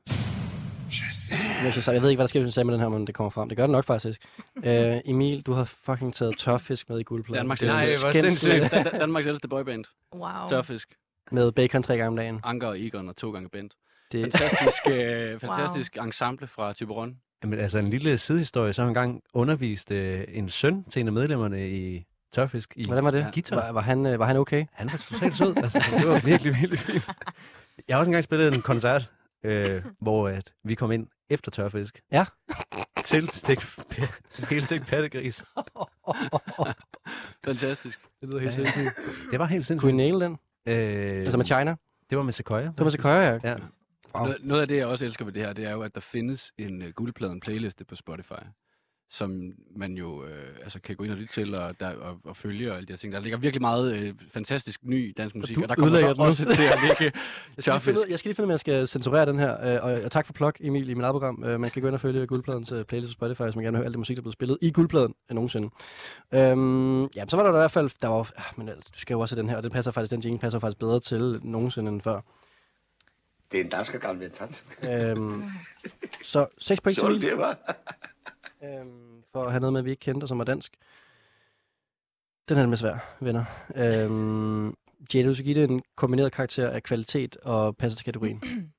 Jeg, synes, jeg ved ikke, hvad der sker, hvis jeg sagde med den her, men det kommer frem. Det gør det nok faktisk. øh, Emil, du har fucking taget tørfisk med i guldpladen. Danmarks Det er Nej, hvor sindssygt. Dan- Dan- Danmarks ældste boyband. Wow. Tørfisk. Med bacon tre gange om dagen. Anker og Egon og to gange Bent. Det, Fantastisk, øh, fantastisk ensemble fra Tyberon. Jamen, altså en lille sidehistorie, så har han engang undervist øh, en søn til en af medlemmerne i Tørfisk i hvordan var det? guitar. Var, var, han, øh, var han okay? Han var totalt sød. altså, det var virkelig, virkelig fint. Jeg har også engang spillet en koncert, øh, hvor at vi kom ind efter tørfisk. Ja. Til stik, helt stik pattegris. Fantastisk. Det lyder helt sindssygt. Det var helt Kunne I sindssygt. nail den? Øh, Altså med China? det var med Sequoia. Det var med Sequoia, ja. Ja. Wow. Noget, noget af det, jeg også elsker ved det her, det er jo, at der findes en uh, guldpladen playliste på Spotify. som man jo øh, altså kan gå ind og lytte til og, der, og, og følge og alle de her ting. Der ligger virkelig meget øh, fantastisk ny dansk musik, du og, der kommer så også til at ligge Jeg skal, finde ud, jeg skal lige finde om jeg skal censurere den her. Øh, og, og tak for plug, Emil, i mit program. Øh, man kan gå ind og følge Guldpladens øh, playlist på Spotify, hvis man gerne vil høre alt det musik, der er blevet spillet i Guldpladen øh, nogensinde. Øhm, ja, så var der i hvert fald... Der var, ah, men altså, du skal jo også have den her, og den passer faktisk, den jingle passer faktisk bedre til nogensinde end før. Det er en dansk gammel metat. Øhm, så 6 point til Emil, det, var? øhm, for at have noget med, vi ikke kendte, og som var dansk. Den er nemlig svær, venner. Øhm, Jade, du skal give det en kombineret karakter af kvalitet og passer til kategorien.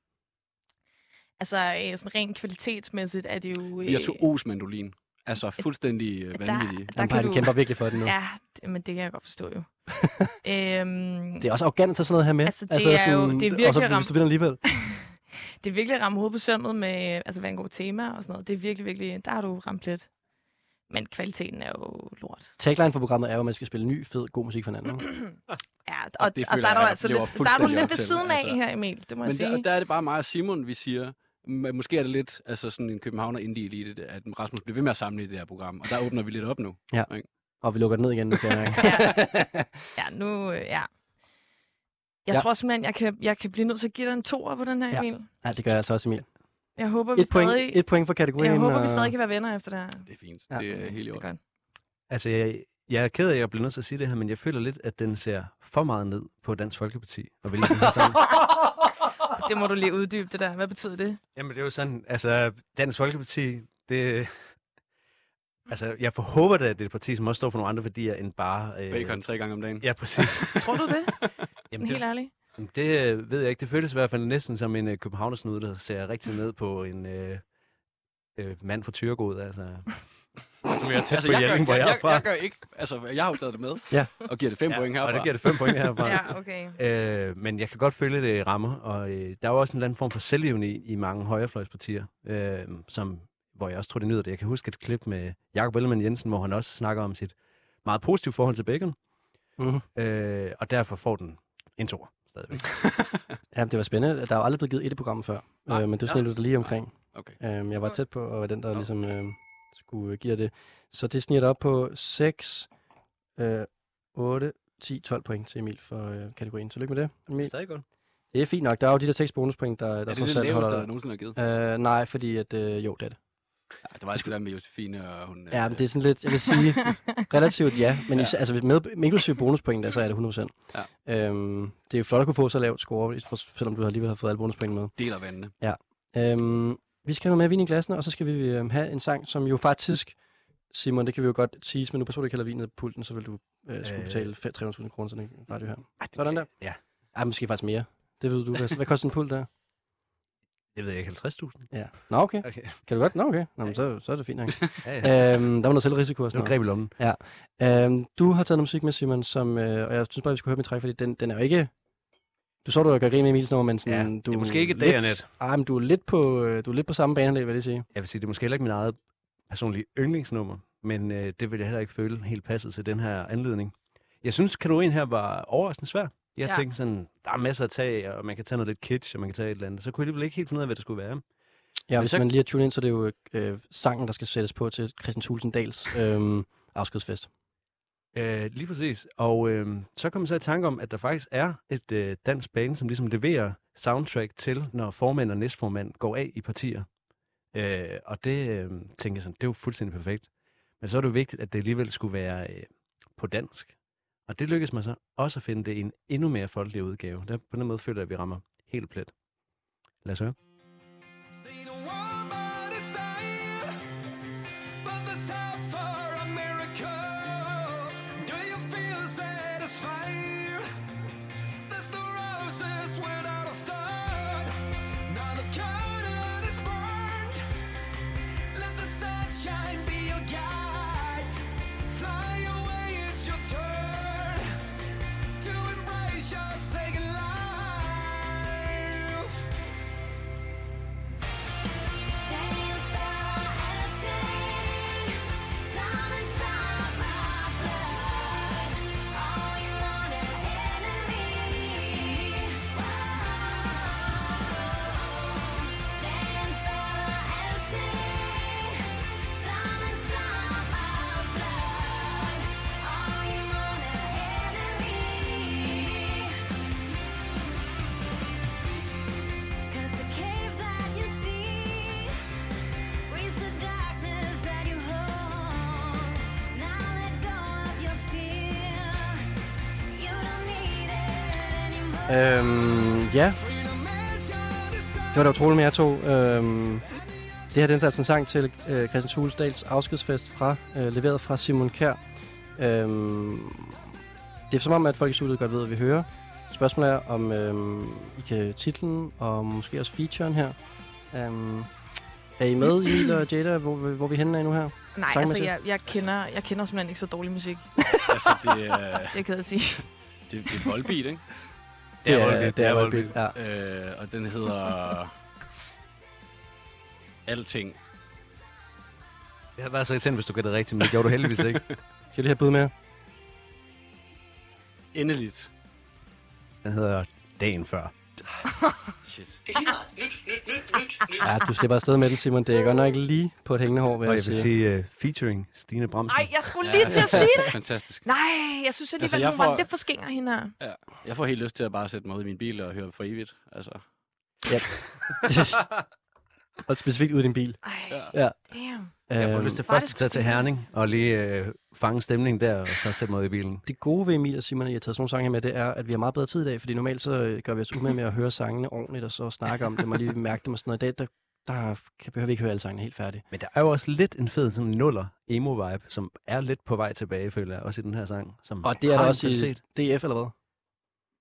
Altså, øh, sådan rent kvalitetsmæssigt er det jo... øh, Virtuos mandolin. Altså fuldstændig øh, vanvittige. der Der kan kan du... kæmper virkelig for den nu. Ja, det, men det kan jeg godt forstå jo. øhm, Det er også arrogant at tage sådan noget her med. Altså, det er jo- det er virkelig Og så, hvis ramt- du vinder alligevel. det er virkelig at ramme hovedet på sømmet med, altså hvad angår tema og sådan noget. Det er virkelig, virkelig, der har du ramt plet. Men kvaliteten er jo lort. Tagline for programmet er jo, at man skal spille ny, fed, god musik for hinanden. Ja, og, og, det og føler der er du jeg altså lidt, der er du lidt ved siden af altså. her, Emil. Det må jeg Men sige. der, der er det bare mig og Simon, vi siger, måske er det lidt altså sådan en Københavner indie elite, at Rasmus bliver ved med at samle i det her program, og der åbner vi lidt op nu. Og vi lukker den ned igen. Det kan jeg ikke. ja, ja, nu, øh, ja. Jeg Ja. tror simpelthen, jeg kan, jeg kan blive nødt til at give dig en toer på den her, Ja. Emil. ja, det gør jeg altså også, Emil. Jeg håber, vi Et point, stadig, et point for kategorien. jeg håber, vi og- stadig kan være venner efter det her. Det er fint. Ja. Det er helt i Det orden. Altså, jeg, jeg er ked af, at jeg bliver nødt til at sige det her, men jeg føler lidt, at den ser for meget ned på Dansk Folkeparti. Og vil lige sådan, Det må du lige uddybe, det der. Hvad betyder det? Jamen, det er jo sådan, altså, Dansk Folkeparti, det... Altså, jeg håber da, at det er et parti, som også står for nogle andre værdier end bare... Øh, Bacon tre gange om dagen. Ja, præcis. Tror du det? Jamen, Helt det, ærligt. det øh, ved jeg ikke. Det føles i hvert fald næsten som en øh, københavnersnude, der ser rigtig ned på en øh, øh, mand fra Tyrgod, altså. Som jeg er tæt Altså, på jeg, gør, Jelling, hvor jeg, jeg, er fra. jeg, gør ikke, altså, jeg har jo taget det med, Ja. og giver det fem ja, point herfra. Og det giver det fem point herfra. Ja, okay. Øh, men jeg kan godt føle, at det rammer, og øh, der er jo også en eller anden form for selvironi i mange højrefløjspartier, øh, som, hvor jeg også tror, det nyder det. Jeg kan huske et klip med Jakob Ellemann Jensen, hvor han også snakker om sit meget positive forhold til bacon, Mhm. øh, og derfor får den en toer stadigvæk. Ja, det var spændende. Der er jo aldrig blevet givet et i programmet før. Nej. Øh, men det er sådan lidt lige omkring. Okay. Øhm, jeg var tæt på, og var den, der Nå. ligesom øh, skulle give dig det. Så det sniger op på 6, øh, 8, 10, 12 point til Emil for øh, kategorien. Tillykke med det, Emil. Stadig godt. Det er fint nok. Der er jo de der 6 bonuspoint, der, der Er det det trods alt holder der dig. nogensinde har givet? Øh, nej, fordi at, øh, jo, det er det. Ja, det var altid der med Josefine, og hun... Ja, øh, men det er sådan lidt, jeg vil sige, relativt ja, men Ja. ja. altså med, med inklusive bonuspoint, der, så er det 100%. Ja. Øhm, det er jo flot at kunne få så lavt score, selvom du alligevel har fået alle bonuspoint med. deler vandene. Øhm, vi skal have noget mere vin i glassene, og så skal vi øhm, have en sang, som jo faktisk, Simon, det kan vi jo godt tease, men nu ikke hælder vinet på pulten, så vil du øh, skulle Øh. betale fe- 300.000 kroner til den radio her. Ej, Sådan der. Ja, Ej, måske faktisk mere. Det ved du. Hvad, hvad koster en pult der? det ved jeg ikke, 50.000? Ja. Nå, okay. Okay. Kan du godt? Nå, okay. Nå, men så, så er det fint nok. Ja, ja. øhm, der var noget selvrisiko og sådan greb i lommen. noget. Øhm, du har taget noget musik med, Simon, som, øh, og jeg synes bare, vi skulle høre min træk, fordi den, den er jo ikke... Du så, du gør grin med Emils nummer, men sådan, Ja, du det er måske ikke lidt, dag og nat. Ej, men du er lidt på, øh, du er lidt på samme bane, vil jeg sige. Jeg vil sige, det er måske heller ikke min eget personlige yndlingsnummer, men øh, det vil jeg heller ikke føle helt passet til den her anledning. Jeg synes, kategorien her var overraskende svær. Jeg ja. tænkte sådan, der er masser at tage, og man kan tage noget lidt kitsch, og man kan tage et eller andet. Så kunne jeg alligevel ikke helt finde ud af, hvad det skulle være. Ja, Men hvis så- man lige har tunet ind, så er det jo øh, sangen, der skal sættes på til Christian Tulsendals øh, afskedsfest. Øh, lige præcis. Og øh, så kom jeg så i tanke om, at der faktisk er et øh, dansk band, som ligesom leverer soundtrack til, når formand og næstformand går af i partier. Øh, og det øh, tænkte jeg sådan, det er jo fuldstændig perfekt. Men så er det jo vigtigt, at det alligevel skulle være øh, på dansk. Og det lykkedes mig så også at finde det i en endnu mere folkelig udgave. Der, på den måde føler jeg, at vi rammer helt plet. Lad os høre. Det var da utroligt med jer to. Øhm, det her det er altså en sang til øh, Christian Tulsdals afskedsfest, fra, øh, leveret fra Simon Kær. Øhm, det er som om, at folk i studiet godt ved, hvad vi hører. Spørgsmålet er, om øhm, I kan titlen og måske også featuren her. Øhm, er I med, Emil og Jada, hvor, hvor er vi henne af nu her? Nej, altså, jeg, jeg, kender, jeg kender simpelthen ikke så dårlig musik. altså, det er, Det er jeg sige. det, det er Volbeat, ikke? Det er Volbeat, det er Volbeat. Volbeat, ja. Øh, og den hedder... Alting. Det havde været så irriterende, hvis du gættede rigtigt, men det gjorde du heldigvis ikke. Skal jeg lige have bud med? Endeligt. Den hedder Dagen Før. Shit. Ja, du slipper afsted med det, Simon. Det er godt nok lige på et hængende hår, vil jeg, jeg vil sige. sige uh, featuring Stine Bramsen. Nej, jeg skulle lige til at sige det. Fantastisk. Nej, jeg synes alligevel, Altså, jeg hun var lidt for skinger hende her. Ja. Jeg får helt lyst til at bare sætte mig ud i min bil og høre for evigt. Altså. og specifikt ud i din bil. Ej, Ja. Ja. damn. Jeg får Øhm, lyst til først at tage til Herning og lige øh, fange stemningen der, og så sætte mig ud i bilen. Det gode ved Emil og Simon, at I har taget sådan nogle sange her med, det er, at vi har meget bedre tid i dag, fordi normalt så øh, gør vi os umage med at høre sangene ordentligt, og så snakke om dem, og lige mærke dem og sådan noget. I dag, der, der kan, behøver vi ikke høre alle sangene helt færdige. Men der er jo også lidt en fed sådan nuller emo-vibe, som er lidt på vej tilbage, føler jeg, også i den her sang. Som Og det er der også i DF, eller hvad?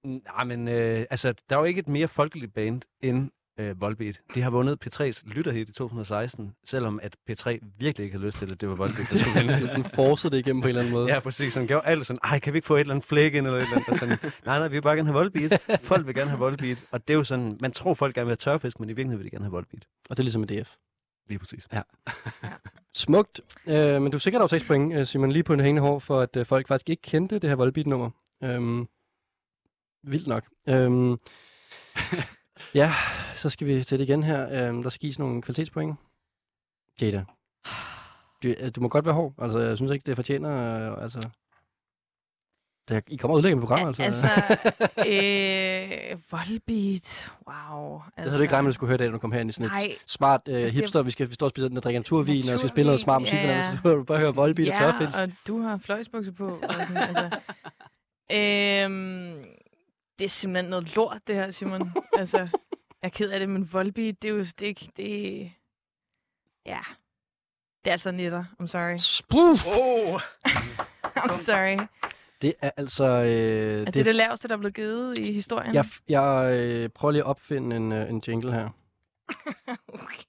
Nej, men øh, altså, der er jo ikke et mere folkeligt band end øh, Volbeat. De har vundet P3's lytterhit i 2016, selvom at P3 virkelig ikke havde lyst til det. Det var Volbeat, der skulle vinde Det sådan forcede det igennem på en eller anden måde. Ja, præcis. Han gjorde alt sådan, ej, kan vi ikke få et eller andet flæk ind, eller et eller andet? Og sådan, nej, nej, vi vil bare gerne have Volbeat. Folk vil gerne have Volbeat. Og det er jo sådan, man tror, folk gerne vil have tørfisk, men i virkeligheden vil de gerne have Volbeat. Og det er ligesom med DF. Lige præcis. Smukt. Øh, men du er sikkert over 6 point, øh, Simon, lige på en hængende hår, for at øh, folk faktisk ikke kendte det her Volbeat-nummer. Øhm, vildt nok. Øhm, ja, så skal vi til det igen her. Øhm, der skal gives nogle kvalitetspoint. Jada. Du, øh, du må godt være hård. Altså, jeg synes ikke, det fortjener... Øh, altså, det, I kommer udlægge med programmet, altså. Altså, øh, Volbeat. Wow. Altså, det havde du ikke regnet med, at du skulle høre det, når du kom herind i sådan et smart øh, Det- hipster. Vi skal vi står og spiser, og drikker naturvin, og skal spille noget smart musik. Ja, Ja, ja. Så du bare høre Volbeat og Ja, og du har fløjsbukser på. Og sådan, altså. øhm, det er simpelthen noget lort, det her, Simon. altså, jeg er ked af det, men Volbeat, det er jo det, er ikke- det Ja. Det er altså nitter. I'm sorry. Spruh! Oh. I'm sorry. Det er altså... Øh, Er det, det det laveste, der er blevet givet i historien? Jeg, jeg øh, prøver lige at opfinde en, øh, en jingle her. okay.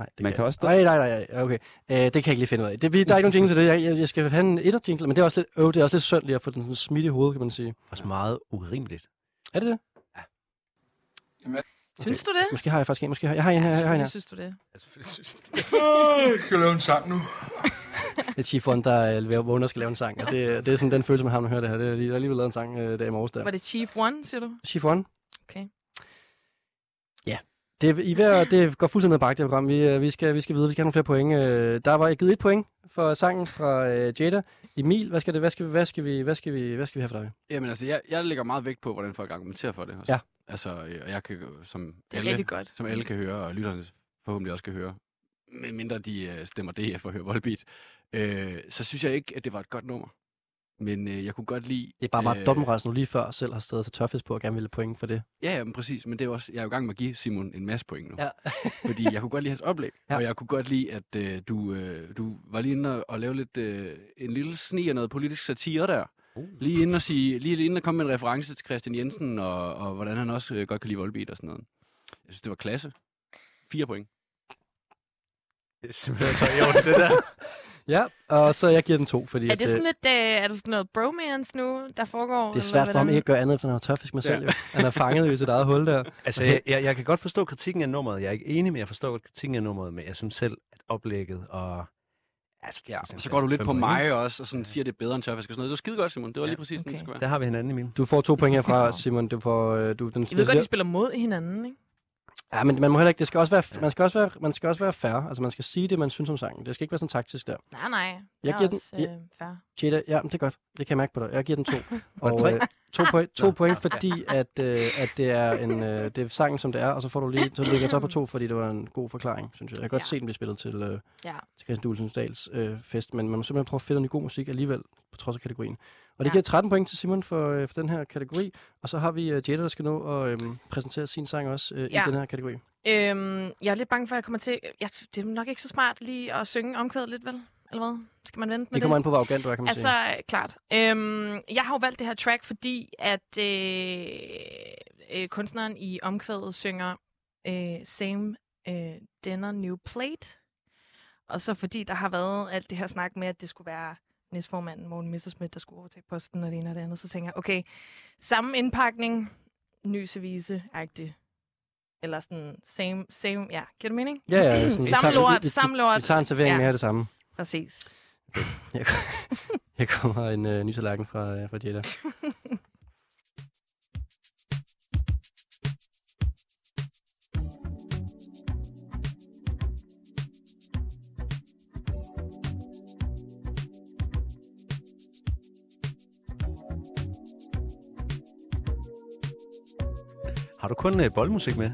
Nej, det Man kan også Nej, nej, nej, nej, okay. Øh, det kan jeg ikke lige finde ud af. Det, vi, der er ikke nogen jingle til det. Jeg, jeg, jeg skal have en etter jingle, men det er også lidt, øh, det er også lidt synd lige at få den sådan smidt i hovedet, kan man sige. Også meget urimeligt. Er det det? Synes du det? Måske har jeg faktisk en. Måske har, jeg har en her. Jeg har en her. synes du det? Jeg skal lave en sang nu. Det er Chiffon, der øh, vågner og skal lave en sang. Og det, det er sådan den følelse, man har, når man hører det her. Det er, er lige blevet lavet en sang øh, der i morges der. Var det Chief One, siger du? Chiffon. Okay. Det, er, I ved det går fuldstændig ned bag det program. Vi, øh, vi, skal, vi skal videre. Vi skal have nogle flere point. Øh, Der var jeg givet et point for sangen fra øh, Jada. Emil, hvad skal, det, hvad, skal, vi- hvad, skal vi, hvad, skal vi, hvad skal vi have for dig? Jamen altså, jeg, jeg lægger meget vægt på, hvordan folk argumenterer for det. Også. Ja. Altså, øh, og jeg kan, som Det er alle, godt. som alle kan høre, og lytterne forhåbentlig også kan høre, medmindre de øh, stemmer DF og hører Volbeat, øh, så synes jeg ikke, at det var et godt nummer. Men øh, jeg kunne godt lide... Det er bare meget øh, dobbeltmoralsk, nu lige før selv har stået til tørfisk på og gerne ville point for det. Ja, ja, men præcis. Men det er også, jeg er jo i gang med at give Simon en masse point nu. Ja. fordi jeg kunne godt lide hans oplæg, Ja. og jeg kunne godt lide, at øh, du, øh, du var lige inde og, og lave lidt, øh, en lille sni af noget politisk satire der. Uh. Lige inden at, sige, lige inden at komme med en reference til Christian Jensen, og, og hvordan han også øh, godt kan lide Volbeat og sådan noget. Jeg synes, det var klasse. Fire point. Det er simpelthen så i orden, det der. Ja, og så jeg giver den to, fordi Er at, det øh, sådan lidt, øh, er det sådan noget bromance nu, der foregår? det er svært for ham ikke at gøre andet, efter han har tørfisk med selv. Han er fanget i sit eget hul der. Altså, jeg, jeg, jeg kan godt forstå kritikken af nummeret. Jeg er ikke enig, men jeg forstår godt kritikken af nummeret, men jeg synes selv, at oplægget og... Altså, Ja, fuldstændig så går du lidt på mig også, og sådan siger, det er bedre end tørfisk og sådan noget. Det var skide godt, Simon. Det var Ja. lige præcis, okay. Okay. det skulle Der være. har vi hinanden, Emil. Du får to point herfra, Simon. Du får, øh, du, den, Jeg ved godt, de spiller mod hinanden, ikke? Ja, men man må heller ikke, det skal også være, man skal også være, man skal også være fair. Altså, man skal sige det, man synes om sangen. Det skal ikke være sådan taktisk der. Nej, nej. Jeg Jeg giver er den- også, øh, fair. Jada, ja, men det er godt. Det kan jeg mærke på dig. Jeg giver den to. og tre? øh, to, point, to point, fordi at, øh, at det er en, øh, det er sangen, som det er, og så får du lige, så ligger jeg så på to, fordi det var en god forklaring, synes jeg. Jeg kan godt Ja. se den blive spillet til, øh, Ja. til Christian Dulsens Dals øh, fest, men man må simpelthen prøve at finde noget god musik alligevel, på trods af kategorien. Og det Ja. giver 13 point til Simon for, øh, for den her kategori. Og så har vi øh, Jada, der skal nå at øh, præsentere sin sang også øh, Ja. i den her kategori. Øhm, jeg er lidt bange for, at jeg kommer til... Ja, det er nok ikke så smart lige at synge omkvædet lidt, vel? Eller hvad? Skal man vente med Det kommer an på, hvor arrogant du er, kan man Altså, sige. øh, klart. Øhm, jeg har jo valgt det her track, fordi at øh, øh, kunstneren i omkvædet synger øh, Same øh, Dinner New Plate. Og så fordi der har været alt det her snak med, at det skulle være næstformanden Morten Messerschmidt, der skulle overtage posten og det ene og det andet, så tænker jeg, okay, samme indpakning, ny service agtig Eller sådan, same, same, ja, giver det mening? Ja, ja. Sådan, Samme lort, vi, vi, samme lort. Vi tager en servering Ja. mere af det samme. Præcis. Her, her kommer en øh, ny tallerken fra, øh, fra Jetta. Har du kun øh, boldmusik med?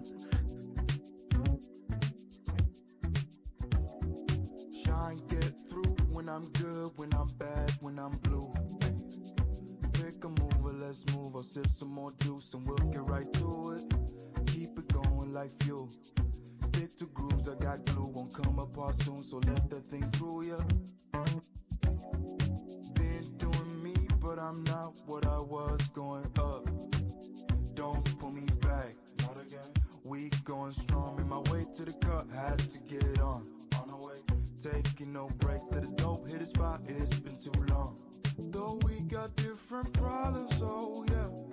Different problems, oh yeah.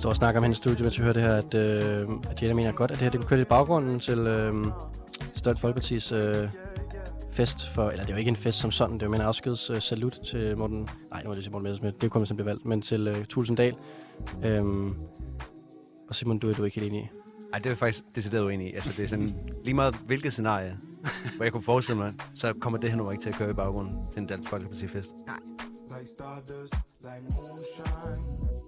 Står og snakker om hendes studie, mens vi hører det her, at, øh, at Jetta mener godt, at det her det kunne køre lidt i baggrunden til, øh, til Dansk Folkepartis øh, fest for, eller det er jo ikke en fest som sådan, det er mere en afskeds øh, salut til Morten, nej, nu var det til Morten Messersmith, det er kommet, som blev valgt, men til øh, Tulsendal. Øhm, og Simon, du er du ikke helt enig i. Ej, det er jeg faktisk decideret uenig i. Altså, det er sådan, lige meget hvilket scenarie, hvor jeg kunne forestille mig, så kommer det her nummer ikke til at køre i baggrunden til en dansk folkepartifest. moonshine.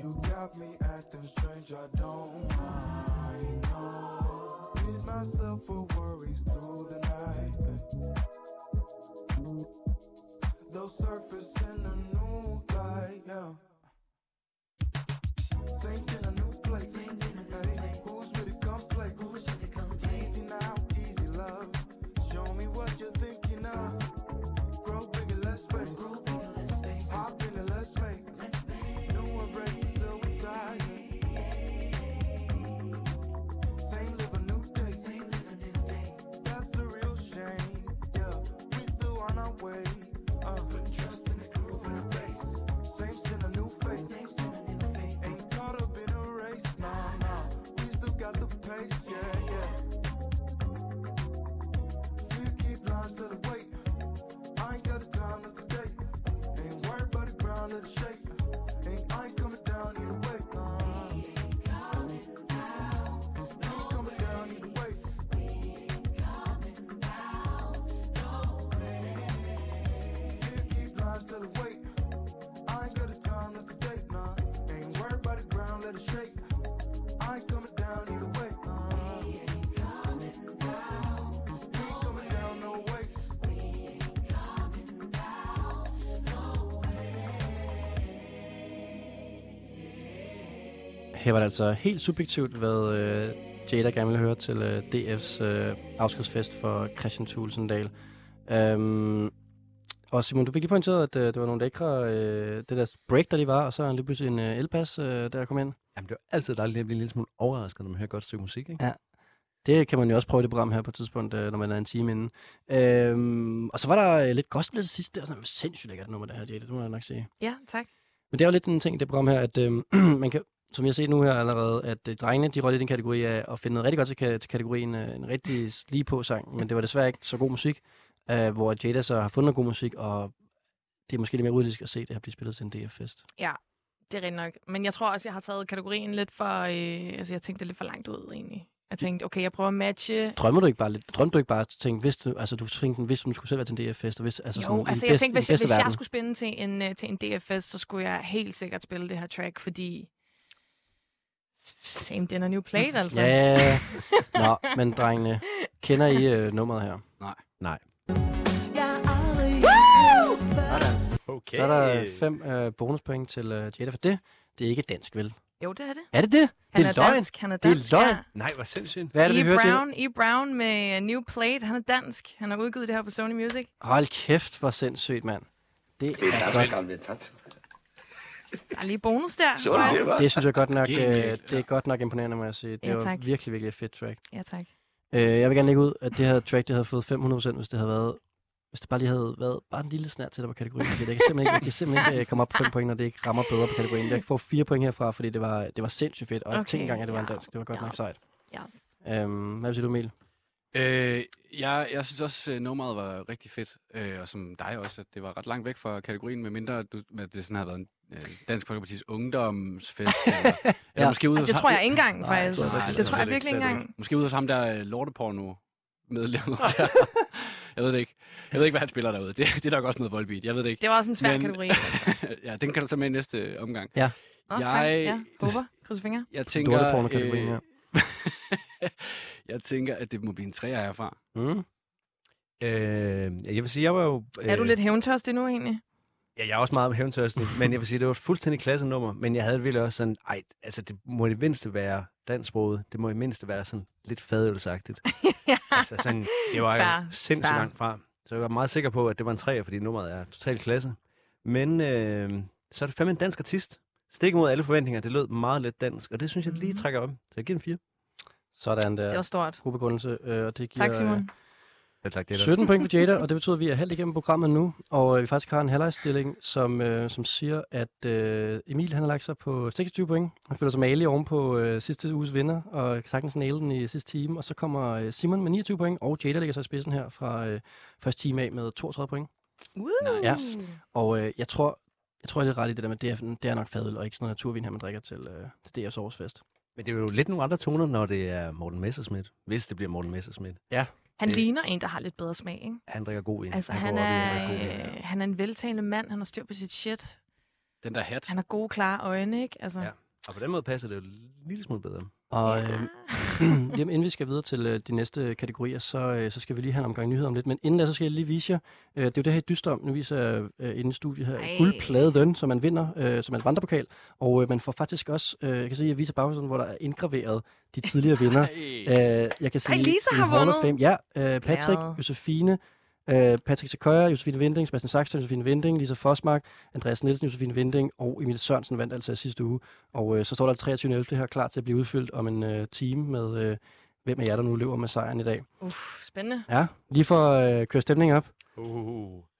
You got me acting strange, I don't mind. No, rid myself of worries through the night. They'll surface in a new light, yeah. Same Her var det altså helt subjektivt, hvad øh, Jada gerne ville høre til øh, DF's øh, afskedsfest for Christian Tulsendal. Øhm, og Simon, du fik lige pointeret, at øh, det var nogle lækre, øh, det der break, der lige var, og så lige pludselig en øh, elpas, øh, der kom ind. Jamen, det er altid dejligt at blive en lille smule overrasket, når man hører et godt stykke musik, ikke? Ja. Det kan man jo også prøve i det program her på et tidspunkt, øh, når man er en time inde. Øhm, og så var der øh, lidt gospel til sidst. Det var sådan sindssygt lækkert nummer, det her, Jada, det må jeg nok sige. Ja, tak. Men det er jo lidt en ting i det program her, at øh, man kan, som jeg set nu her allerede, at øh, drengene, de røg i den kategori af at finde noget rigtig godt til, ka- til kategorien øh, en rigtig lige på sang, men det var desværre ikke så god musik. øh, hvor Jada så har fundet noget god musik, og det er måske lidt mere urealistisk at se det her blive spillet til en DF-fest. Det er rigtigt nok. Men jeg tror også, jeg har taget kategorien lidt for... Øh, altså, jeg tænkte lidt for langt ud, egentlig. Jeg tænkte, okay, jeg prøver at matche... Drømmer du ikke bare lidt? Drømte du ikke bare at tænke, hvis du, altså du tænkte, hvis du skulle selv være til en DF-fest, og hvis, altså Jo, sådan, altså jeg bedste- tænkte, hvis, jeg, hvis jeg skulle spille til en, øh, til en DFS, så skulle jeg helt sikkert spille det her track, fordi... Same dinner, new plate, altså. Ja, nå, men drengene, kender I øh, nummeret her? Nej. Okay. Så er der fem øh, bonuspoint til øh, Jada for det. Det er ikke dansk, vel? Jo, det er det. Er det det? Han det er løgn. dansk. Han er Det er dansk, løgn. ja. Nej, hvor sindssygt. Hvad er det, vi E. hører til? Brown, E. Brown med New Plate. Han er dansk. Han har udgivet det her på Sony Music. Hold kæft, hvor sindssygt, mand. Det, Det er er dansk godt. Der er lige bonus der. Sådan det, var. Det synes jeg godt nok, øh, Genialt, det er godt nok imponerende, må jeg sige. Det Ja, var virkelig, virkelig et fedt track. Ja, tak. Øh, jeg vil gerne lægge ud, at det her track, det havde fået 500%, hvis det havde været hvis det bare lige havde været bare en lille snært til dig på kategorien. Jeg kan simpelthen ikke, jeg kan simpelthen ikke øh, komme op på 5 point, når det ikke rammer bedre på kategorien. Jeg kan få 4 point herfra, fordi det var, det var sindssygt fedt. Og okay, Okay, tænk engang, at det var en dansk. Det var godt nok yes. sejt. Yes. Øhm, hvad siger du, Emil? Øh, jeg, jeg synes også, at nummeret var rigtig fedt. Øh, og som dig også, at det var ret langt væk fra kategorien, medmindre du, at det sådan har været en øh, Dansk Folkepartis ungdomsfest. eller, eller Ja. måske ude Ej, hos det tror jeg ikke engang, Nej, faktisk. det tror jeg det, tror jeg virkelig ikke engang. Måske ude hos ham der øh, lorteporno medlemmet jeg ved det ikke. Jeg ved ikke, hvad han spiller derude. Det, det er nok også noget voldbeat. Jeg ved det ikke. Det var også en svær Men- kategori. ja, den kan du tage med i næste omgang. Nå, tak. Jeg- Ja, håber. Kryds fingre. Jeg tænker, Lorteporno-kategorien her. jeg tænker, at det må blive en træer herfra. Mm. Øh, jeg vil sige, jeg var jo... Er du øh, lidt hævntørstig nu, egentlig? Ja, jeg er også meget hævntørstig, men jeg vil sige, det var et fuldstændig klassenummer, men jeg havde virkelig også sådan, ej, altså det må i det mindste være dansksproget, det må i mindste være sådan lidt fadølsagtigt. ja. altså sådan, det var jo sindssygt fair. langt fra. Så jeg var meget sikker på, at det var en træer, fordi nummeret er totalt klasse. Men øh, så er det fandme en dansk artist. Stik mod alle forventninger, det lød meget lidt dansk, og det synes jeg lige Mhm. trækker om. Så jeg giver en 4. Sådan der. Det var stort. God begrundelse. Øh, og det giver, Tak, Simon. Ja, tak, det øh, er 17 point for Jada, og det betyder, at vi er halvt igennem programmet nu, og øh, vi faktisk har en halvlejsstilling, som, øh, som siger, at øh, Emil han har lagt sig på 26 point. Han føler sig malig oven på øh, sidste uges vinder, og kan sagtens næle den i sidste time. Og så kommer øh, Simon med 29 point, og Jada ligger sig i spidsen her fra øh, første time af med 32 point. Woo! Ja. Og øh, jeg tror, jeg tror, jeg er ret i det der med, det er, det er nok fadøl, og ikke sådan noget naturvin her, man drikker til, øh, til DF's årsfest. Men det er jo lidt nogle andre toner, når det er Morten Messerschmidt. Hvis det bliver Morten Messerschmidt. Han Det- ligner en, der har lidt bedre smag, ikke? Han drikker god vin. Altså, han, at er, øh, han er en veltalende mand. Han har styr på sit shit. Den der hat. Han har gode, klare øjne, ikke? Altså, Ja. Og på den måde passer det jo en lille smule bedre. Og ja. øh, Jamen, inden vi skal videre til øh, de næste kategorier, så, øh, så skal vi lige have en omgang nyheder om lidt. Men inden da, så skal jeg lige vise jer, øh, det er jo det her, I dyster om. Nu viser jeg øh, inde i studiet her, Ej. guldpladen, som man vinder, øh, som er en vandrepokal. Og øh, man får faktisk også, øh, jeg kan at jeg viser bagsiden, hvor der er indgraveret de tidligere vinder. Øh, jeg kan sige, Lisa en har vundet. Fame. Ja, øh, Patrick. Josefine, øh, Patrick Sequoia, Josefine Vinding, Sebastian Saxton, Josefine Vinding, Lisa Fosmark, Andreas Nielsen, Josefine Vinding og Emil Sørensen vandt altså sidste uge. Og øh, så står der 23. her klar til at blive udfyldt om en øh, time med, øh, hvem af jer, der nu løber med sejren i dag. Uff, spændende. Ja, lige for at øh, køre stemningen op. Uh.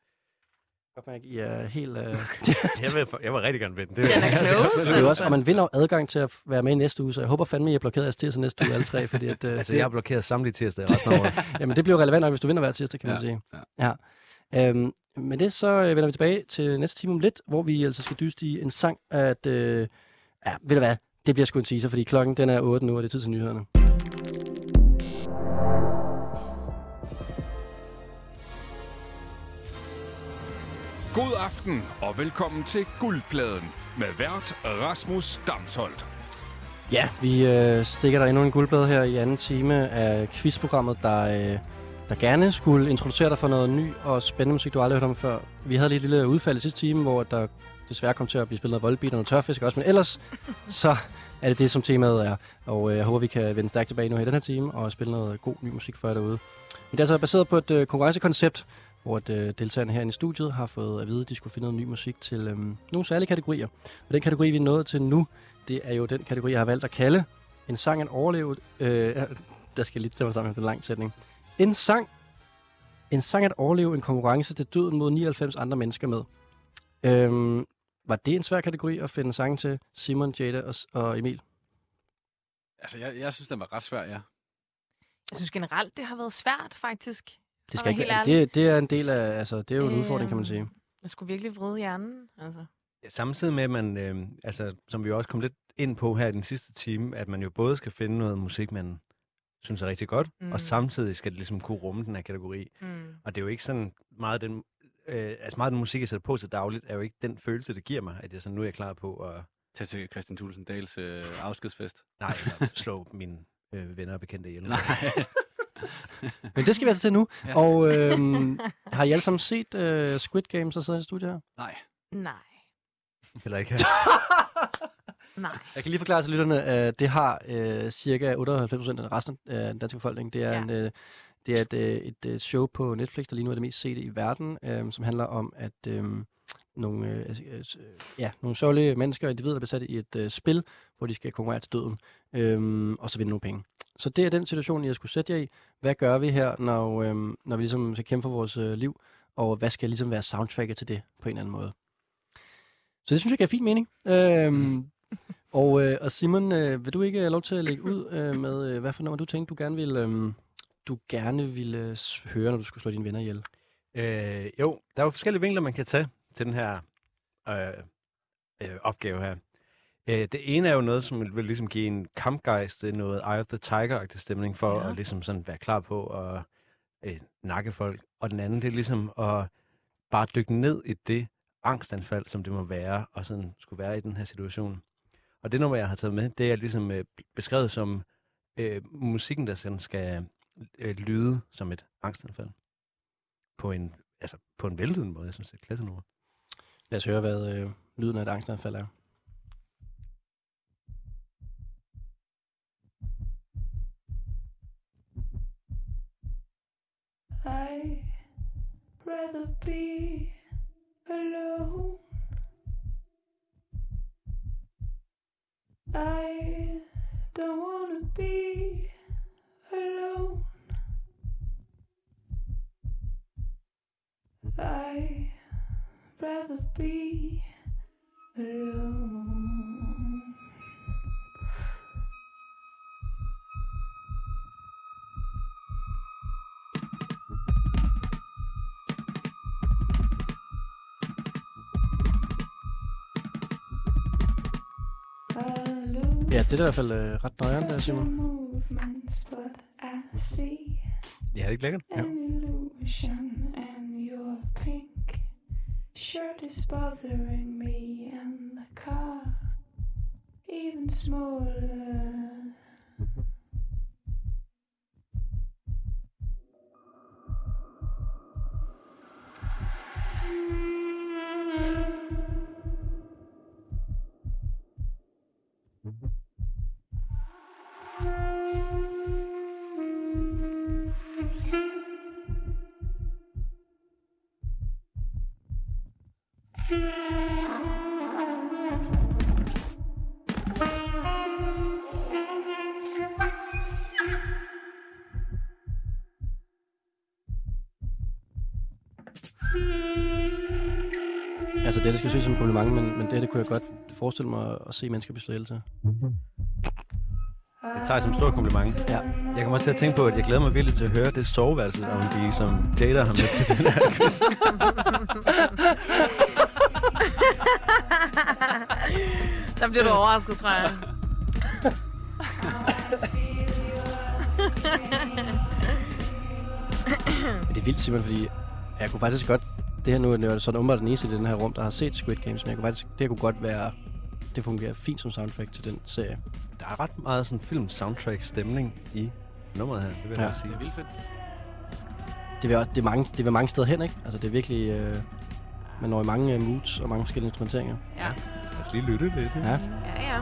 Godt mærke, I er helt... Øh, Jeg, vil, jeg vil rigtig gerne vinde. Det, Den er close. det er også, og man vinder adgang til at være med i næste uge, så jeg håber fandme, I er blokeret af tirsdag næste uge alle tre, fordi at, øh, Altså, det, jeg har blokeret samtlige tirsdag resten af året. Jamen, det bliver relevant hvis du vinder hver tirsdag, kan man Ja, sige. Ja. ja. Øhm, med det, så øh, vender vi tilbage til næste time om lidt, hvor vi altså skal dyste i en sang, at... Øh, ja, ved du hvad? Det bliver sgu en teaser, fordi klokken den er 8 nu, og det er tid til nyhederne. God aften og velkommen til Guldpladen med vært Rasmus Damsholdt. Ja, vi øh, stikker der endnu en guldplade her i anden time af quizprogrammet, der, øh, der gerne skulle introducere dig for noget ny og spændende musik, du aldrig har hørt om før. Vi havde lige et lille udfald i sidste time, hvor der desværre kom til at blive spillet noget voldbeat og noget tørfisk også, men ellers så er det det, som temaet er. Og øh, jeg håber, vi kan vende stærkt tilbage nu her i den her time og spille noget god ny musik for jer derude. Men det er altså baseret på et øh, konkurrencekoncept, hvor at, øh, deltagerne herinde i studiet har fået at vide, at de skulle finde noget ny musik til øh, nogle særlige kategorier. Og den kategori, vi er nået til nu, det er jo den kategori, jeg har valgt at kalde en sang at overleve. Øh, der skal jeg lige tage mig sammen med den lang sætning. En sang, en sang at overleve en konkurrence til døden mod 99 andre mennesker med. Øhm, var det en svær kategori at finde sange til Simon, Jada og, og Emil? Altså, jeg, jeg synes, den var ret svær, ja. Jeg synes generelt, det har været svært, faktisk. Det, skal ikke, det, det er en del af, altså, det er jo en udfordring, kan man sige. Jeg skulle virkelig vride hjernen, altså. Ja, Samtidig med, at man, øh, altså, som vi jo også kom lidt ind på her i den sidste time, at man jo både skal finde noget musik, man synes er rigtig godt, mm. Og samtidig skal det ligesom kunne rumme den her kategori. Mm. Og det er jo ikke sådan meget den, øh, altså meget den musik, jeg sætter på til dagligt, er jo ikke den følelse, det giver mig, at jeg sådan, nu er jeg klar på at Tag til Christian Thulesen Dahls øh, afskedsfest. nej, eller slå mine øh, venner og bekendte ihjel. Nej. Men det skal vi altså til nu. Ja. Og øhm, har I alle sammen set øh, Squid Games, der sidder i studiet her? Nej. Nej. Eller ikke. Nej. Jeg kan lige forklare til lytterne, at det har øh, cirka 98 procent af resten af den danske befolkning. Det er, Ja. en, øh, det er et, øh, et øh, show på Netflix, der lige nu er det mest sete i verden, øh, som handler om, at øh, nogle, øh, øh, s- øh, ja, nogle sørgelige mennesker, individer, der bliver sat i et øh, spil, hvor de skal konkurrere til døden, øh, og så vinde nogle penge. Så det er den situation, jeg skulle sætte jer i. Hvad gør vi her, når, øh, når vi ligesom skal kæmpe for vores øh, liv, og hvad skal ligesom være soundtracket til det på en eller anden måde? Så det synes jeg giver fin mening. Øhm, og, øh, og Simon, øh, vil du ikke have lov til at lægge ud øh, med, øh, hvad for nummer du tænkte, du gerne ville, øh, du gerne ville øh, høre, når du skulle slå dine venner ihjel? Øh, jo, der er jo forskellige vinkler, man kan tage til den her øh, øh, opgave her. Øh, det ene er jo noget, som vil ligesom give en kampgejst, noget Eye of the Tiger-agtig stemning for Ja. at ligesom sådan være klar på at øh, nakke folk. Og den anden, det er ligesom at bare dykke ned i det angstanfald, som det må være, og sådan skulle være i den her situation. Og det nummer, jeg har taget med, det er ligesom øh, beskrevet som øh, musikken, der sådan skal øh, lyde som et angstanfald. På en, altså, på en væltende måde. Jeg synes, det er et klasse nummer. Lad os høre, hvad øh, lyden af et angstanfald er. I rather be alone. I don't wanna be alone. I rather be alone. Ja, det er i hvert fald øh, ret nøjeren der, Simon. Ja, det er ikke lækkert? Ja. an illusion, and your pink shirt is bothering me, and the car even smaller. Jeg godt forestille mig at se mennesker blive slået ihjel til. Det tager jeg som et stort kompliment. Ja. Jeg kommer også til at tænke på, at jeg glæder mig virkelig til at høre det soveværelse om de, som Jada har med til den her quiz. Der bliver du overrasket, tror jeg. Men det er vildt, Simon, fordi jeg kunne faktisk godt... Det her nu er det sådan umiddelbart den eneste i den her rum, der har set Squid Games, men jeg kunne faktisk, det kunne godt være... Det fungerer fint som soundtrack til den serie. Der er ret meget sådan film soundtrack stemning i nummeret her, det vil jeg Ja. ja. sige. Det er vildt fedt. Det vil, også- det er mange, det vil mange steder hen, ikke? Altså, det er virkelig... Øh, man når i mange øh, moods og mange forskellige instrumenteringer. Ja. Lad os lige lytte lidt. Ja. Ja, ja.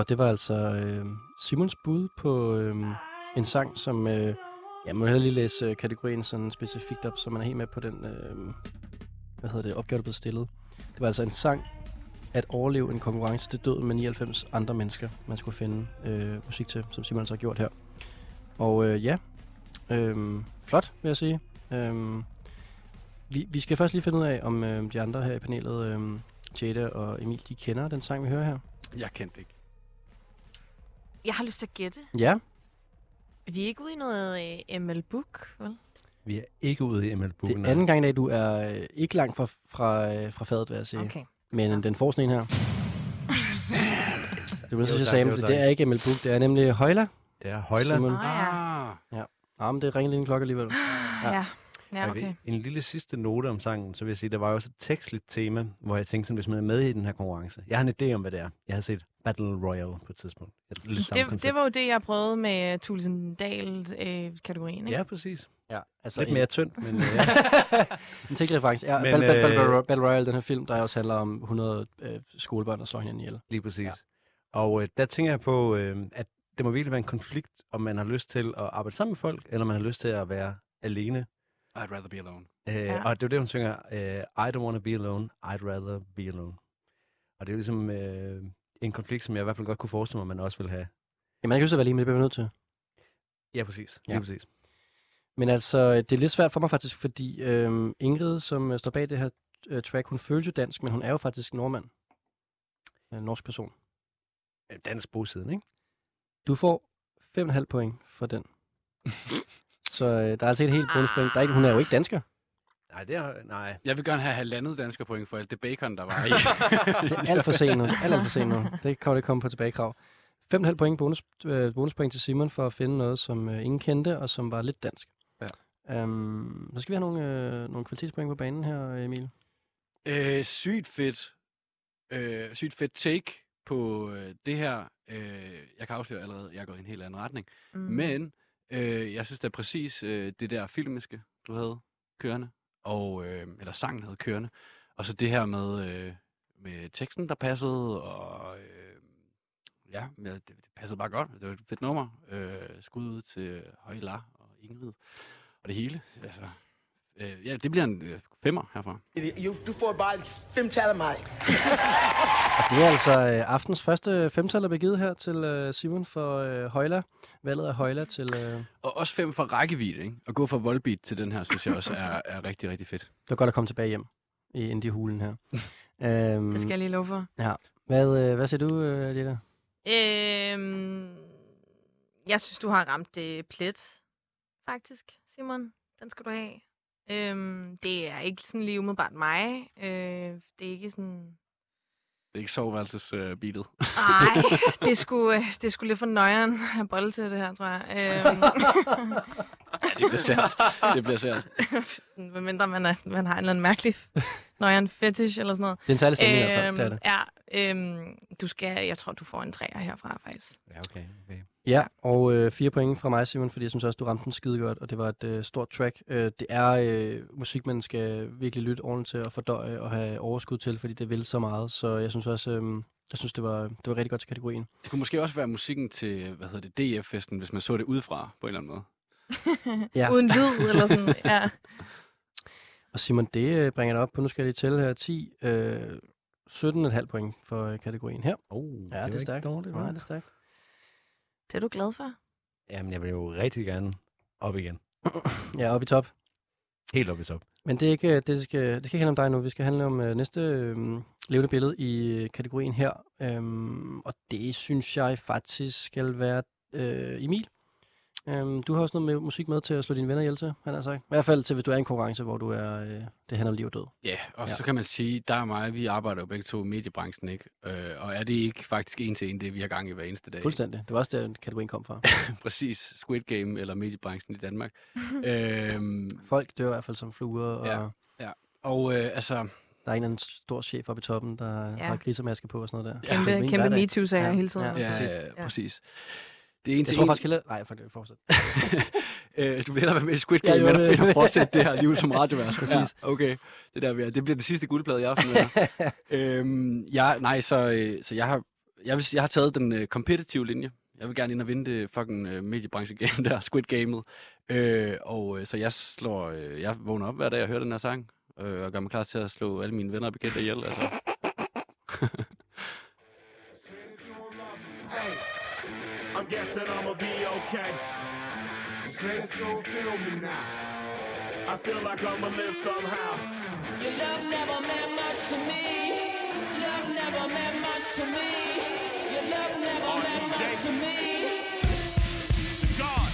Og det var altså øh, Simons bud på øh, en sang, som øh, Ja, man må hellere lige læse øh, kategorien sådan specifikt op, så man er helt med på den, øh, hvad hedder det, opgave, der blev stillet. Det var altså en sang at overleve en konkurrence til døden med 99 andre mennesker, man skulle finde øh, musik til, som Simon altså har gjort her. Og øh, ja, øh, flot vil jeg sige. Øh, vi, vi skal først lige finde ud af, om øh, de andre her i panelet, øh, Jada og Emil, de kender den sang, vi hører her. Jeg kendte ikke. Jeg har lyst til at gætte. Ja, Vi er ikke ude i noget øh, ML Book, vel? Vi er ikke ude i ML det Bogen. er anden gang i dag, du er øh, ikke langt fra, fra, øh, fra fadet, vil jeg sige. Okay. Men den får sådan en her. Det vil Det er jo sige sagt, Sam, det er det er ikke Emil Book, det er nemlig Højla. Det er. Simon. Ah, ja. Ah, Ah, men det ringer lige en klokke alligevel. Ja. ja. Ja, okay. En lille sidste note om sangen, så vil jeg sige, der var jo også et tekstligt tema, hvor jeg tænkte sådan, hvis man er med i den her konkurrence. Jeg har en idé om, hvad det er. Jeg har set Battle Royale på et tidspunkt. Et Det, koncept. det var jo det, jeg prøvede med Tulsendal-kategorien, ikke? Ja, præcis. Ja, altså Lidt en, mere tyndt, men øh, en teknisk reference. Ja, Men, Battle, Battle, øh, Battle, Battle Royale, den her film, der også handler om 100 øh, skolebørn, der slår hinanden ihjel. lige præcis. Ja. Ja. Og øh, der tænker jeg på, øh, at det må virkelig være en konflikt, om man har lyst til at arbejde sammen med folk, eller man har lyst til at være alene. I'd rather be alone. Øh, Ja. ja. Og det er jo det, hun synger, øh, I don't want to be alone, I'd rather be alone. Og det er jo ligesom øh, en konflikt, som jeg i hvert fald godt kunne forestille mig, man også vil have. Jamen, jeg kan huske at være lige, men det bliver nødt til. Ja, præcis. Ja. Lige præcis. Men altså, det er lidt svært for mig faktisk, fordi øh, Ingrid, som øh, står bag det her øh, track, hun føles jo dansk, men hun er jo faktisk nordmand. En norsk person. Øh, Dansk bosiden, ikke? Du får 5,5 point for den. Så øh, der er altså et helt bonuspoint. Der er ikke, hun er jo ikke dansker. Nej, det er... Nej. Jeg vil gerne have halvandet dansker point for alt det bacon, der var i. Alt for sent nu. Alt, alt for sent nu. Det kommer det komme på tilbagekrav. 5,5 point bonus, øh, bonuspoint til Simon for at finde noget, som øh, ingen kendte, og som var lidt dansk. Ja. Um, så skal vi have nogle, øh, nogle kvalitetspoint på banen her, Emil. Øh, sygt fedt. Øh, sygt fedt take på øh, det her. Øh, jeg kan afsløre allerede, at jeg gået i en helt anden retning. Mm. Men øh, jeg synes, det præcis øh, det der filmiske, du havde kørende. Og, øh, eller sangen havde kørende. Og så det her med, øh, med teksten, der passede. Og øh, ja, det, det passede bare godt. Det var et fedt nummer. Øh, skud ud til Højla og Ingrid. Og det hele. Altså, øh, ja, det bliver en øh, femmer herfra. Jo, du får bare et femtal af mig. Det er altså øh, aftens første femtal, der bliver givet her til øh, Simon for øh, Højla. Valget af Højla til... Øh, det Og også fem for rækkevidde, ikke? At gå fra Volbeat til den her, synes jeg også er, er rigtig, rigtig fedt. var godt at komme tilbage hjem i Indie-hulen her. um, Det skal jeg lige love for. Hvad, øh, hvad siger du, øh, Jetta? Øhm, jeg synes, du har ramt det plet, faktisk, Simon. Den skal du have. Øhm, det er ikke sådan lige umiddelbart mig. Øh, det er ikke sådan... Det er ikke soveværelsesbeatet. Nej, det sgu, øh, det sgu lidt for nøjeren at bolle til det her, tror jeg. Øhm, det bliver sært. Det bliver sært. sådan, medmindre man, er, man har en eller anden mærkelig nøjeren fetish eller sådan noget. Det er en særlig stemning i hvert fald, Øhm, det er det. Ja, øhm, du skal, jeg tror, du får en træer herfra, faktisk. Ja, okay. okay. Ja, og øh, fire point fra mig, Simon, fordi jeg synes også, du ramte den skide godt, og det var et øh, stort track. Øh, det er øh, musik, man skal virkelig lytte ordentligt til at fordøje og have overskud til, fordi det vil så meget. Så jeg synes også, øh, jeg synes, det var, det var rigtig godt til kategorien. Det kunne måske også være musikken til, hvad hedder det, DF-festen, hvis man så det udefra på en eller anden måde. Ja. Uden lyd eller sådan, ja. Og Simon, det øh, bringer dig op på, nu skal jeg lige tælle her, 10, øh, 17,5 point for øh, kategorien her. Oh, Ja, det, var er stærkt. Dårligt, Nej, det er stærkt. Det er du glad for? Jamen, jeg vil jo rigtig gerne op igen. Ja, op i top. Helt op i top. Men det er ikke det, det skal, det skal ikke handle om dig nu. Vi skal handle om øh, næste øh, levende billede i øh, kategorien her. Øhm, og det synes jeg faktisk skal være øh, Emil. Øhm, du har også noget med musik med til at slå dine venner ihjel til, han har sagt. I hvert fald til, hvis du er i en konkurrence, hvor du er, øh, det handler om liv og død. Ja, og Ja. så kan man sige, der er mig, vi arbejder jo begge to i mediebranchen, ikke? Øh, og er det ikke faktisk en til en, det vi har gang i hver eneste dag? Fuldstændig. Det var også der, kategorien kom fra. Præcis. Squid Game eller mediebranchen i Danmark. øhm, Folk dør i hvert fald som fluer, og Ja. og øh, altså, der er en eller anden stor chef oppe i toppen, der Ja. ja. har grisermaske på og sådan noget der. Ja. Er Kæmpe, kæmpe. MeToo-sager Ja. hele tiden. Ja. ja, noget. ja, Ja. præcis. Det er en Jeg tror en. faktisk heller... Nej, for det fortsæt. Øh, du vil hellere være med i Squid Game, ja, fedt at fortsætte det her liv som radiovært. Præcis. Ja, okay, det der er. Det bliver det sidste guldplade i aften. øhm, jeg, nej, så, øh, så jeg har, jeg, vil, jeg har taget den øh, competitive linje. Jeg vil gerne ind og vinde det fucking øh, mediebranche-game der, Squid Game'et. Øh, og så jeg slår, øh, jeg vågner op hver dag og hører den her sang, øh, og gør mig klar til at slå alle mine venner og bekendte ihjel. Altså. I'm guessing I'ma be okay. Saints gon' feel me now. I feel like I'ma live somehow. Your love never meant much to me. Love never meant much to me. Your love never meant much to me. God.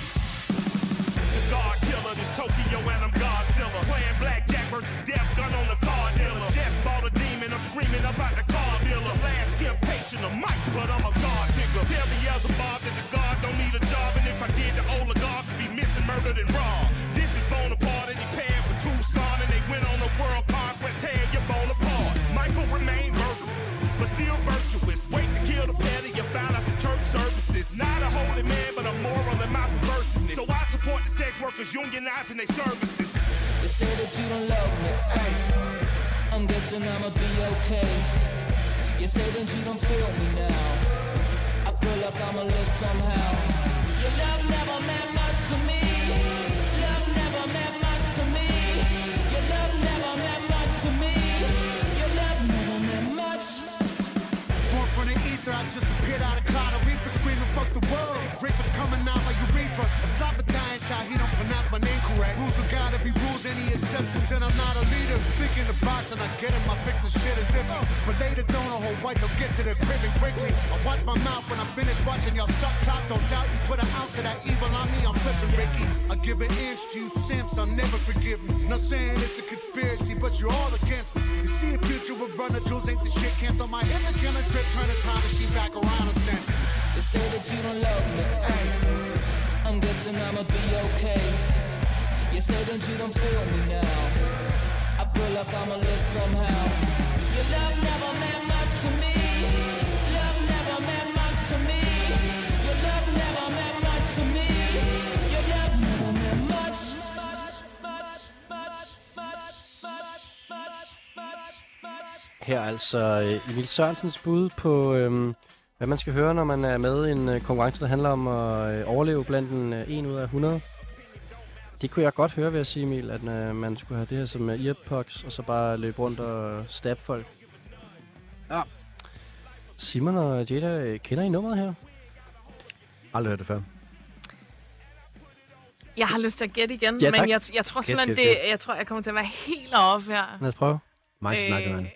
The God killer, this Tokyo and I'm Godzilla. Playing blackjack versus death gun on the car dealer. Just bought a demon, I'm screaming about the car dealer. Last temptation of Mike, but I'm a God figure. Tell me as a Bob that the God don't need a job. And if I did, the oligarchs would be missing, murdered, and robbed. This is Bonaparte and he paired with Tucson. And they went on a world conquest, tearing your bone apart. Michael remained murderous, but still virtuous. Wait to kill the petty, you found out the church services. Not a holy man, but a moral in my perverseness. So I support the sex workers unionizing their services. You say that you don't love me. Hey, I'm guessing I'ma be okay. You say that you don't feel me now. Feel like I'ma live somehow. Your love never meant much to me. Love never meant much to me. Your love never meant much to me. Your love never meant much. Born from the ether, I just appeared out of cloud. A reaper screaming, fuck the world. Reapers coming out like urethra. A Sabbatine child, he don't pronounce my name correct. Rules will gotta be rules, any exceptions, and I'm not a leader. Thinking the box and I get him, I fix the shit as if. But later, don't a whole white, they'll get to the crib and quickly. I watch my mouth when I'm finished watching y'all suck cock. Don't doubt you put an ounce of that evil on me, I'm flipping Ricky. I give an inch to you simps, I'll never forgive me. Not saying it's a conspiracy, but you're all against me. You see a future with brother Jules ain't the shit. Cancel my and killing trip, turn the time machine back around a sense. You say that you don't love me. Hey, I'm guessing I'ma be okay. You say that you don't feel me now. I feel like I'ma live somehow. Your love never meant much to me. Love never meant much to me. Your love never meant much to me. Your love never meant much. Much, much, much, much, much, much. Her er altså øh, Emil Sørensens bud på, øhm, hvad man skal høre, når man er med i en øh, konkurrence, der handler om at øh, overleve blandt en 1 ud af 100. Det kunne jeg godt høre, vil jeg sige, Emil, at øh, man skulle have det her som earpods, og så bare løbe rundt og stab folk. Ja. Simon og Jada, øh, kender I nummeret her? Aldrig hørt det før. Jeg har lyst til at gætte igen, Ja, tak. men jeg, jeg tror Gæt, simpelthen, gæt, det, gæt. jeg tror, jeg kommer til at være helt off her. Lad os prøve. Minds Øh. 99.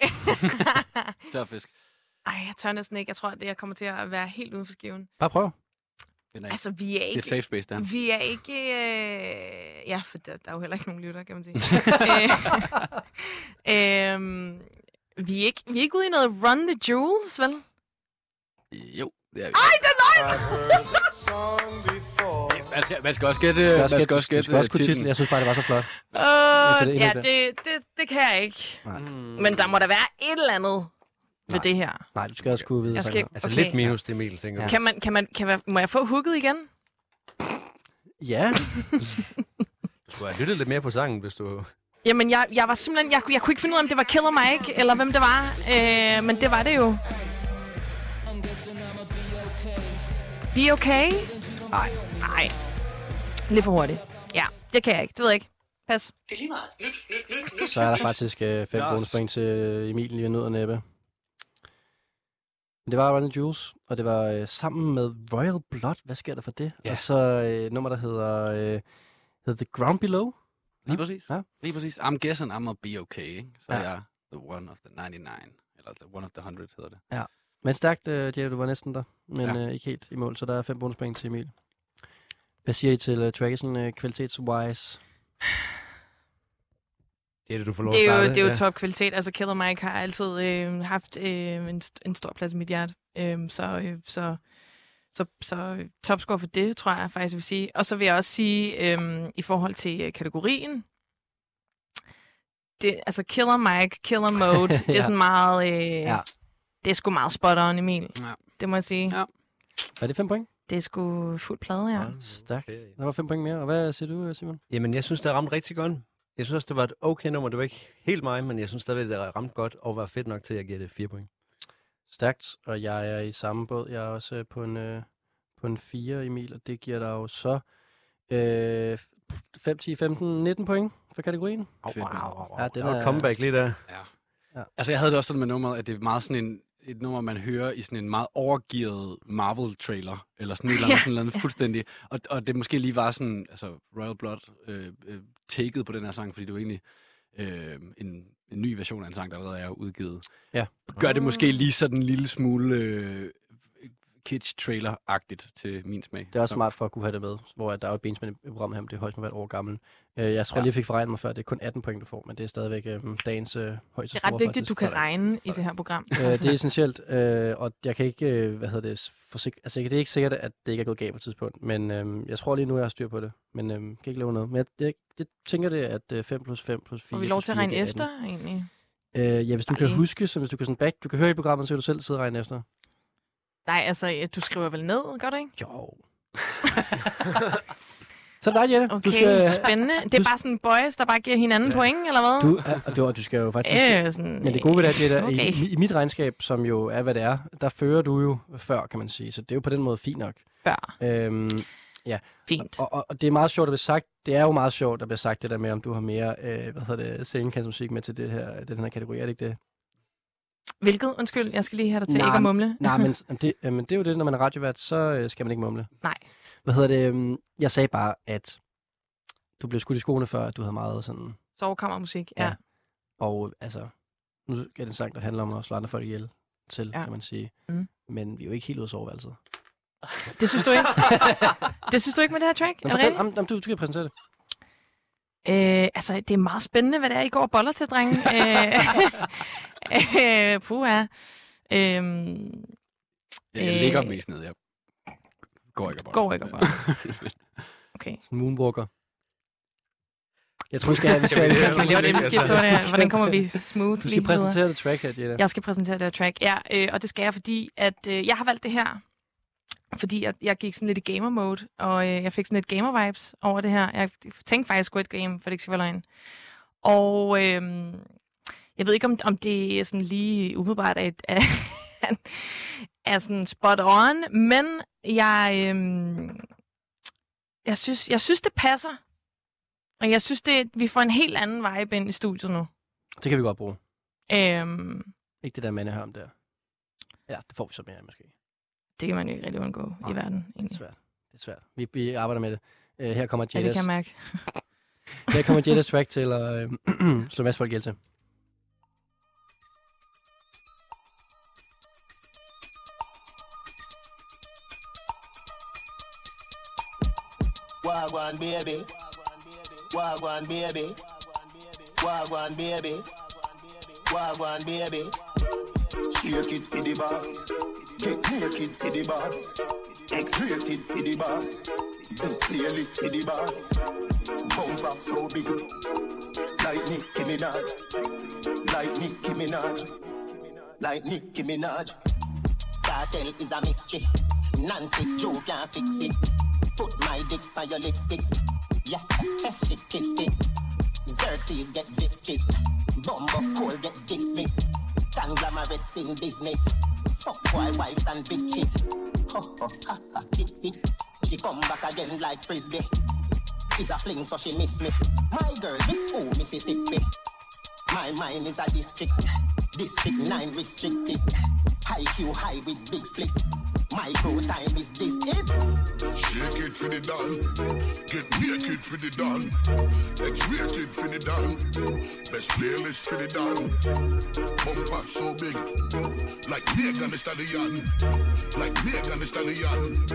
Tørfisk. Ej, jeg tør næsten ikke. Jeg tror, at jeg kommer til at være helt uden for skiven. Bare prøv. Den er Altså, vi er det er ikke... et safe space, der. Vi er ikke... Øh... Ja, for der, der er jo heller ikke nogen lytter, kan man sige. øh, øhm, vi, er ikke, vi er ikke ude i noget Run the Jewels, vel? Jo, det er vi. Ej, det er løgn! Man skal, man skal også gætte, man skal, skal også du gætte skal også kunne titlen. titlen. Jeg synes bare, det var så flot. Uh, det er ja, det. det, det, det kan jeg ikke. Nej. Men der må der være et eller andet ved Nej. det her. Nej, du skal også kunne vide Jeg skal-. Altså Okay. lidt minus til Emil, tænker Ja. Kan man, kan man, kan man, må jeg få hooket igen? Ja, Du skulle have lyttet lidt mere på sangen, hvis du... Jamen, jeg, jeg var simpelthen... Jeg, kunne- jeg kunne ikke finde ud af, om det var Killer Mike, eller hvem det var. Øh, men det var det jo. Be okay? Nej, nej. Lidt for hurtigt. Ja, det kan jeg ikke. Det ved jeg ikke. Pas. så er der faktisk øh, fem Yes. bonuspoint til øh, Emil lige ved nød og næppe. Det var Run Jewels, og det var øh, sammen med Royal Blood. Hvad sker der for det? Ja. Og så øh, nummer, der hedder, øh, hedder The Ground Below. Lige præcis. Ja. Lige præcis. I'm guessing I'm a be okay, ikke? Så Ja. ja. jeg er the one of the 99. Eller the one of the 100 hedder det. Men stærkt, øh, Jada, du var næsten der, men Ja. øh, ikke helt i mål, så der er fem bonuspoint til Emil. Hvad siger I til uh, tracket sådan uh, kvalitets-wise? Det er det, du får lov Det er at jo, starte. det er jo ja. top kvalitet. Altså, Killer Mike har altid øh, haft øh, en, st- en stor plads i mit hjerte. Øh, så, øh, så, så, så topscore for det, tror jeg faktisk, jeg vil sige. Og så vil jeg også sige, øh, i forhold til øh, kategorien, det, altså Killer Mike, Killer Mode, det er Ja. sådan meget, øh, Ja. det er sgu meget spot on, Emil. Ja. Det må jeg sige. Ja. Er det fem point? Det er sgu fuld plade, ja. Stærkt. Okay. Der var fem point mere. Og hvad siger du, Simon? Jamen, jeg synes, det ramte rigtig godt. Jeg synes også, det var et okay nummer. Det var ikke helt mig, men jeg synes stadigvæk, det ramte godt og var fedt nok til, at jeg giver det fire point. Stærkt, og jeg er i samme båd. Jeg er også øh, på en, øh, på en 4, Emil, og det giver dig jo så øh, 5, 10, 15, 19 point for kategorien. Fedt, mand. Ja, den er, comeback lige der. Altså, jeg havde det også sådan med nummeret, at det er meget sådan en, et nummer, man hører i sådan en meget overgearet Marvel-trailer, eller sådan et eller andet, sådan et eller andet fuldstændig. Og, og det måske lige var sådan, altså Royal Blood øh, øh, taket på den her sang, fordi det var egentlig øh, en, en ny version af en sang, der allerede er udgivet. Ja. Gør det måske lige sådan en lille smule øh, kitsch-trailer-agtigt til min smag. det er også Så- smart for at kunne have det med, hvor at der er jo et benspænd i programmet her, men det er højst må være et år gammel. Øh, jeg tror Ja. lige, jeg fik forregnet mig før, det er kun 18 point, du får, men det er stadigvæk øh, dagens øh, højeste Det er ret vigtigt, du faktisk. kan regne i det her program. øh, det er essentielt, øh, og jeg kan ikke, øh, hvad hedder det, forsik- altså det er ikke sikkert, at det ikke er gået galt på et tidspunkt, men øh, jeg tror lige nu, jeg har styr på det, men øh, kan ikke lave noget. Men jeg, jeg, jeg tænker det, at øh, 5 plus 5 plus 4 Får vi lov til at 4 regne giver 18. efter, egentlig? Øh, ja, hvis du Bare kan lige. huske, så hvis du kan sådan back, du kan høre i programmet, så kan du selv sidde og regne efter. Nej, altså, du skriver vel ned, gør du ikke? Jo. så er det dig, Jette. Okay, du skal, spændende. Det er bare sådan boys, der bare giver hinanden point, eller hvad? Du, ja, du, du skal jo faktisk... Øh, sådan, Men det gode ved det, er, er, okay. i, i mit regnskab, som jo er, hvad det er, der fører du jo før, kan man sige. Så det er jo på den måde fint nok. Før. Øhm, Fint. og, og, og, det er meget sjovt at blive sagt. Det er jo meget sjovt at blive sagt det der med, om du har mere, øh, hvad hedder det, scenekantsmusik med til det her, den her kategori. Er det ikke det? Hvilket? Undskyld, jeg skal lige have dig til Nej, ikke at mumle. Nej, men det, jamen, det er jo det, når man er radiovært, så øh, skal man ikke mumle. Nej. Hvad hedder det? øhm, Jeg sagde bare, at du blev skudt i skoene før, at du havde meget sådan... Sovekammermusik, ja. Ja. Og altså, nu er det en sang, der handler om at slå andre folk ihjel til, Ja. kan man sige. Mm. Men vi er jo ikke helt ude af soveværelset. Det synes du ikke? det synes du ikke med det her track? Nå, fortæl, om, om, du, du skal præsentere det. Øh, altså, det er meget spændende, hvad det er, I går boller til, drenge. øh, øh, puha. Øhm, Jeg Øh, ligger mest ned, jeg går ikke og går ikke boller. Okay. Moonwalker. Jeg tror, vi skal. Vi skal, Skal vi- vi Skal vi skift over det her? Hvordan kommer vi Du smoothly skal præsentere det track her, Jetta. Jeg skal præsentere det her track, ja, øh, og det skal jeg, fordi at øh, jeg har valgt det her, fordi jeg, jeg gik sådan lidt i gamer mode, og øh, jeg fik sådan lidt gamer vibes over det her. Jeg tænkte faktisk Squid Game, for det ikke skal være løgn. Og øh, jeg ved ikke, om, om det er sådan lige umiddelbart er, er, er sådan spot on, men jeg, øh, jeg, synes, jeg synes, det passer. Og jeg synes, det, vi får en helt anden vibe ind i studiet nu. Det kan vi godt bruge. Øhm, Ikke det der mandehørm der. Ja, det får vi så mere måske. det kan man jo ikke rigtig undgå Nej, i verden. Det er Egentlig. svært. Det er svært. Vi, vi arbejder med det. Uh, her kommer Ja, det Jettas, kan jeg mærke. her kommer Jettas track til at uh, slå masse folk ihjel til. Wagwan baby. Wagwan baby. Wagwan baby. Wagwan baby. Shake it for the boss. Get naked for the boss. X-rated for the boss. Best playlist for the boss. Bumper so big. Like Nicki Minaj. Like Nicki Minaj. Like Nicki Minaj. Cartel is a mystery. Nancy Joe can't fix it. Put my dick by your lipstick. Yeah, she kissed it. Xerxes get bitches. Bumbo Cole get dismissed. Conglomerates in business. Fuck boy wives and bitches. Ho ho ha ha hit hit. She come back again like frisbee. It's a fling so she miss me. My girl, Miss O, Mississippi. My mind is a district. District 9 restricted. High Q high with big split. Micro time is this it? Shake it for the done. Get naked for the done. X-rated for the done. Best playlist for the done. Bumper so big. Like Megan Thee Stallion. Like Megan Thee Stallion.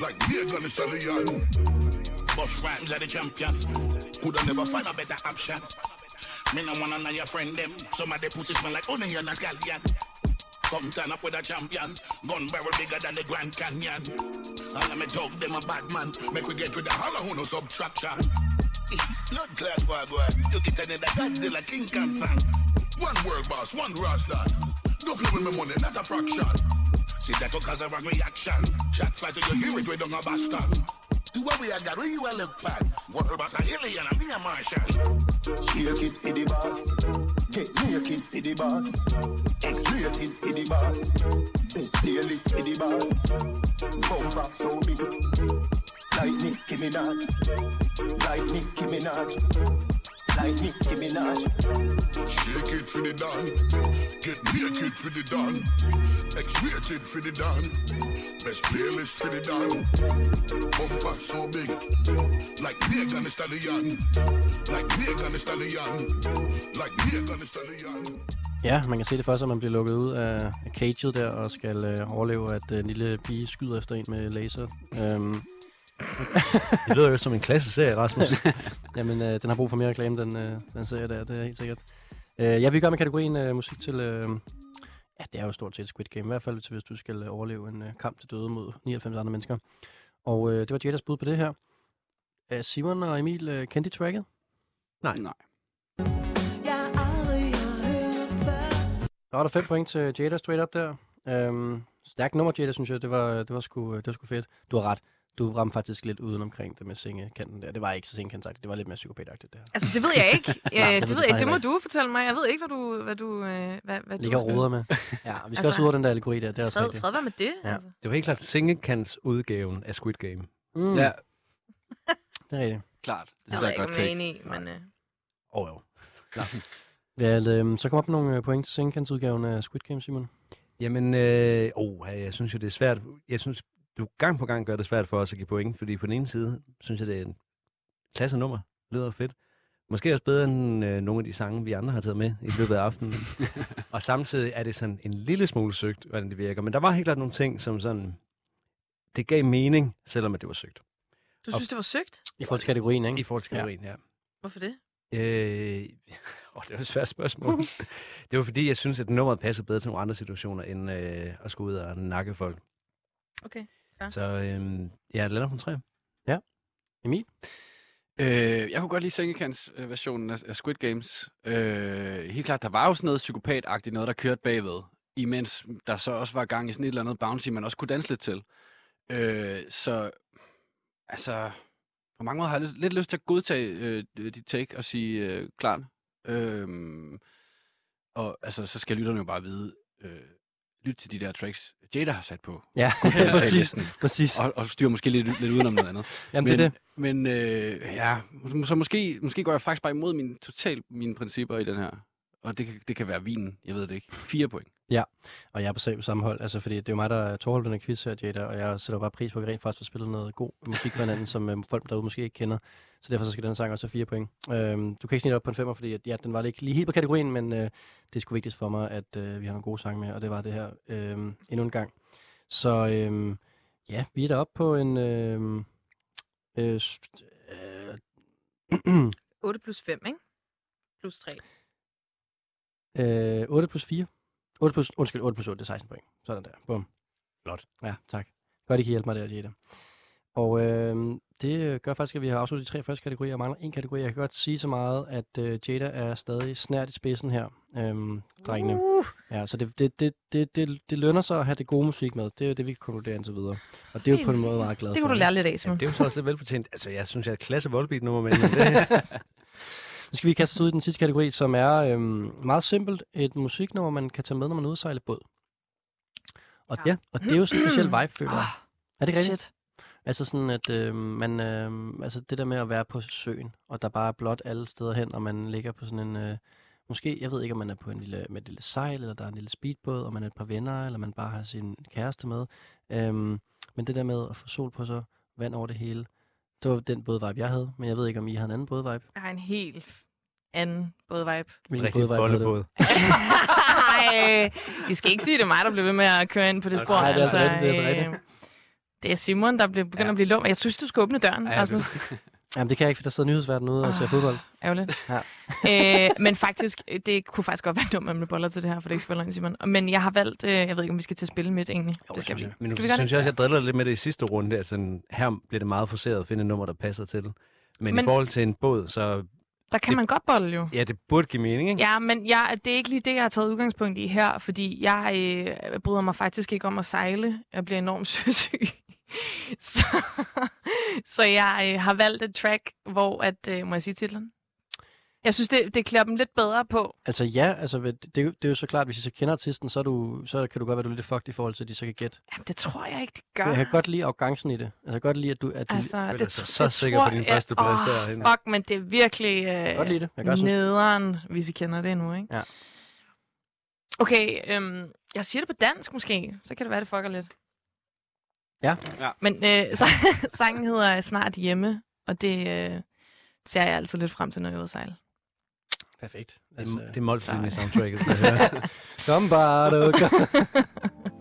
Like Megan Thee Stallion. Bush rhymes are the champion. Coulda never find a better option. Me no wanna know your friend them. Some of the pussy smell like onion and scallion. Come turn up with a champion. Gun barrel bigger than the Grand Canyon. All of me dog them a bad man. Make we get with the hollow no subtraction. Blood boy boy. You get another Godzilla King Kong song. One world boss, one Rasta. Don't play with my money, not a fraction. See that will cause a wrong reaction. Shot fly to your hear it, we don't a Boston. The we are got, you a look bad. What about a alien and me a Martian? Shake it for the boss. Get naked for the boss. X-rated for the boss. Best playlist for the boss. Bump up so big. Like Nicki Minaj. Like Nicki Minaj. Like Nicki Minaj. Shake it for the Don. Get naked for the Don. X-rated for the Don. Best playlist for the Don. Bumper so big. Like Megan Thee Stallion. Like Megan Thee Stallion. Like Megan Thee Stallion. Ja, man kan se det først, at man bliver lukket ud af, af caget der, og skal øh, overleve, at øh, en lille pige skyder efter en med laser. Øhm, Det lyder jo som en klasseserie, Rasmus. Jamen, øh, den har brug for mere reklame, den, øh, den serie der, det er helt sikkert. Øh, jeg vil gøre med kategorien øh, musik til... Øh, ja, det er jo stort set Squid Game, i hvert fald til, hvis du skal øh, overleve en øh, kamp til døde mod 99 andre mennesker. Og øh, det var Jadas bud på det her. Øh, Simon og Emil, øh, kendte tracket? Nej. Nej. Der var der fem point til Jada straight up der. Øhm, stærkt nummer, Jada, synes jeg. Det var, det var, sgu, det var sgu fedt. Du har ret. Du ramte faktisk lidt uden omkring det med sengekanten der. Det var ikke så sengekantsagtigt. Det var lidt mere psykopatagtigt det her. Altså, det ved jeg ikke. Nej, øh, det det, ved jeg ikke. Det må du fortælle mig. Jeg ved ikke, hvad du... Hvad du øh, hvad, hvad Ligger du roder med. Ja, vi skal Altså, også ud over den der allegori der. Det er også Fred, rigtigt. fred, hvad med det? Ja. Altså. Det var helt klart sengekants udgaven af Squid Game. Mm. Ja, Det er rigtigt. klart. Det Jeg er ved jeg ikke, godt om jeg er enig i, men... Øh, Åh oh, jo. Vel, øhm, så kom op med nogle øh, point til sengekantsudgaven af Squid Game, Simon. Jamen, øh, oh, jeg synes jo, det er svært. Jeg synes, du gang på gang gør det svært for os at give point, fordi på den ene side, synes jeg, det er en klasse nummer. Lyder fedt. Måske også bedre end øh, nogle af de sange, vi andre har taget med i løbet af aftenen. og samtidig er det sådan en lille smule søgt, hvordan det virker. Men der var helt klart nogle ting, som sådan... Det gav mening, selvom at det var søgt. du synes, det var søgt? I forhold til kategorien, ikke? I forhold til kategorien, ja. Hvorfor det? Øh, åh, det var et svært spørgsmål. det var fordi, jeg synes, at nummeret passer bedre til nogle andre situationer, end øh, at skulle ud og nakke folk. Okay. Ja. Så øh, ja, det lander på en tre. Emil? Øh, jeg kunne godt lide Sengekants øh, versionen af, af Squid Games. Øh, helt klart, der var jo sådan noget psykopatagtigt noget, der kørte bagved. Imens der så også var gang i sådan et eller andet bouncy, man også kunne danse lidt til. Øh, så altså, på mange måder har jeg lidt, lidt lyst til at godtage øh, dit take og sige øh, klart. Øh, og altså, så skal lytterne jo bare vide, øh, lyt til de der tracks, Jada har sat på. Ja, præcis. præcis. Og, og styrer måske lidt, lidt udenom noget andet. Jamen, men, det er det. Men øh, ja, så måske, måske går jeg faktisk bare imod min, totalt mine principper i den her. Og det, kan- det kan være vinen, jeg ved det ikke. Fire point. Ja, og jeg er på sa- samme hold, altså fordi det er jo mig, der er tårholdt den her quiz her, Jada, og jeg sætter bare pris på, at vi rent faktisk får spillet noget god musik for hinanden, som øh, folk derude måske ikke kender. Så derfor så skal den sang også have fire point. Øhm, du kan ikke snitte op på en femmer, fordi ja, den var ikke lige helt på kategorien, men øh, det er sgu vigtigt for mig, at øh, vi har nogle gode sange med, og det var det her øh, endnu en gang. Så øh, ja, vi er deroppe på en... Øh, øh, s- øh, 8 plus 5, ikke? Plus 3. Øh, 8 plus 4. 8 plus, undskyld, 8 plus 8, det er 16 point. Sådan der. Bum. Flot. Ja, tak. Godt, I kan hjælpe mig der, Jada. Og øh, det gør faktisk, at vi har afsluttet de tre første kategorier, og mangler en kategori. Jeg kan godt sige så meget, at øh, Jada er stadig snært i spidsen her, øh, drengene. Uh. Ja, så det, det, det, det, det, det lønner sig at have det gode musik med. Det er jo det, vi kan konkludere indtil videre. Og det er jo på en måde meget glad Det for. kunne du lære lidt af, Simon. Jamen, det er jo så også lidt velfortjent. Altså, jeg synes, jeg er et klasse voldbeat nummer, men det, Nu skal vi kaste os ud i den sidste kategori, som er øhm, meget simpelt. Et musiknummer, man kan tage med, når man er ude sejle båd. Og, ja. og det er jo sådan en speciel vibe, føler jeg. Er det rigtigt? Shit. Altså sådan, at øh, man, øh, altså det der med at være på søen, og der bare er blåt alle steder hen, og man ligger på sådan en, øh, måske, jeg ved ikke, om man er på en lille, med et lille sejl, eller der er en lille speedbåd, og man er et par venner, eller man bare har sin kæreste med. Øhm, men det der med at få sol på sig, vand over det hele, det var den bådvibe, jeg havde, men jeg ved ikke, om I har en anden bådvibe. Jeg har en helt anden bådvibe. Hvilken rigtig bollebåd. Ej, I skal ikke sige, det er mig, der bliver ved med at køre ind på det spor. Nej, det er altså altså, rigtigt, det er altså øh, Det er Simon, der bliver, begynder ja. at blive lum. Jeg synes, du skal åbne døren, Ja, Rasmus. Jamen, det kan jeg ikke, for der sidder nyhedsverden ude og ser Ah. fodbold. Ærgerligt. Ja. øh, men faktisk, det kunne faktisk godt være dumt med boller til det her, for det ikke spiller ind, Simon. Men jeg har valgt, øh, jeg ved ikke, om vi skal til at spille midt egentlig. Jo, det skal synes vi. jeg. Men nu Skal vi synes jeg også, jeg driller lidt med det i sidste runde. Altså, her bliver det meget forseret at finde et nummer, der passer til. Men, Men Men- i forhold til en båd, så Der kan det- man godt bolle jo. ja, det burde give mening, ikke? Ja, men jeg, det er ikke lige det, jeg har taget udgangspunkt i her, fordi jeg øh, bryder mig faktisk ikke om at sejle. Jeg bliver enormt søsyg. så, så jeg øh, har valgt et track, hvor at... Øh, må jeg sige titlen? Jeg synes, det, det klæder dem lidt bedre på. Altså ja, altså, det, det, er jo- det er jo så klart, hvis I så kender artisten, så, er du, så kan du godt være, du er lidt fucked i forhold til, at de så kan gætte. Jamen, det tror jeg ikke, det gør. Jeg kan godt lide arrogancen i det. Altså, jeg kan godt lide, at du... At du Altså, er det, altså så det sikker på din jeg- første plads Åh, derinde. Fuck, men det er virkelig øh, godt lide det. Jeg kan også synes- nederen, hvis I kender det nu, ikke? Ja. Okay, øhm, jeg siger det på dansk måske, så kan det være, det fucker lidt. Ja. Ja. Men øh, så, sangen hedder Snart Hjemme, og det øh, ser jeg altid lidt frem til, når jeg er ude at sejle. Perfekt. Det, er- det er måltiden i soundtracket. det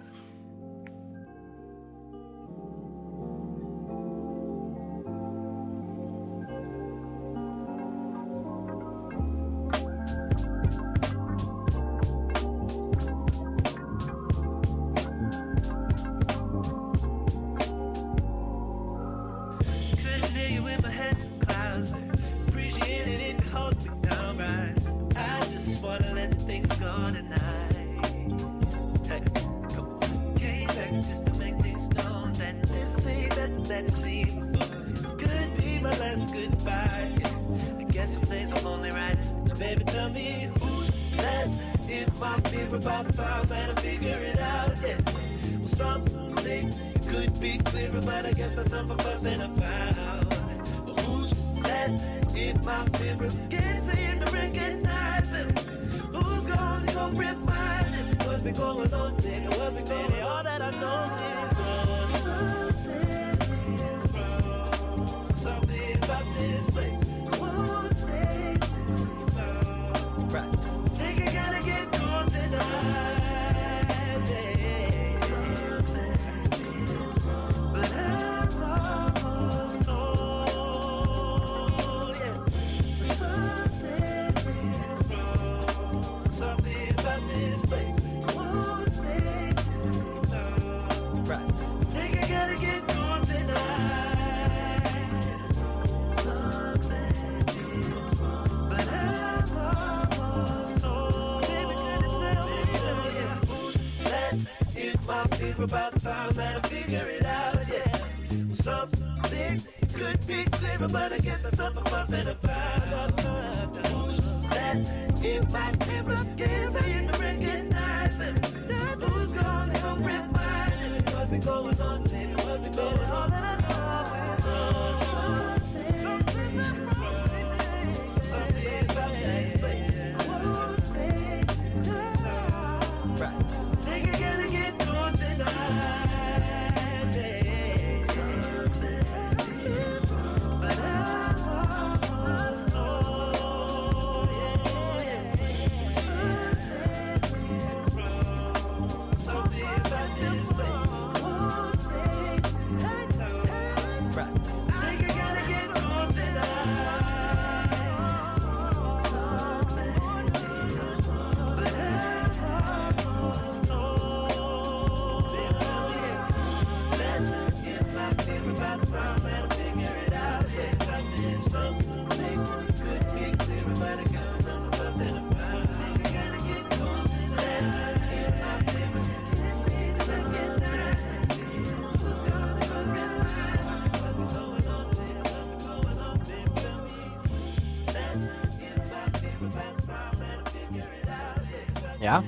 Ja.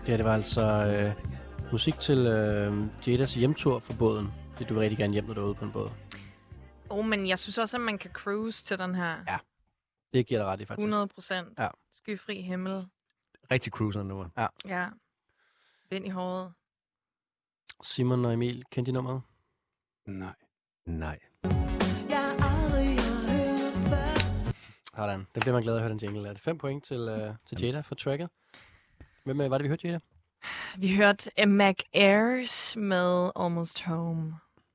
Det her, det var altså øh, musik til øh, Jadas hjemtur for båden. Det du vil rigtig gerne hjem, når du er ude på en båd. Oh, men jeg synes også, at man kan cruise til den her. Ja. Det giver dig ret i, faktisk. 100 procent. Ja. Skyfri himmel. Rigtig cruiser nummer. Ja. Ja. Vind i håret. Simon og Emil, kendte de nummeret? Nej. Nej. Sådan. Det bliver man glad at høre den jingle. Er det fem point til, øh, til Jada for tracket? Hvem øh, var det, vi hørte, Jada? Vi hørte uh, Mac Ayers med Almost Home.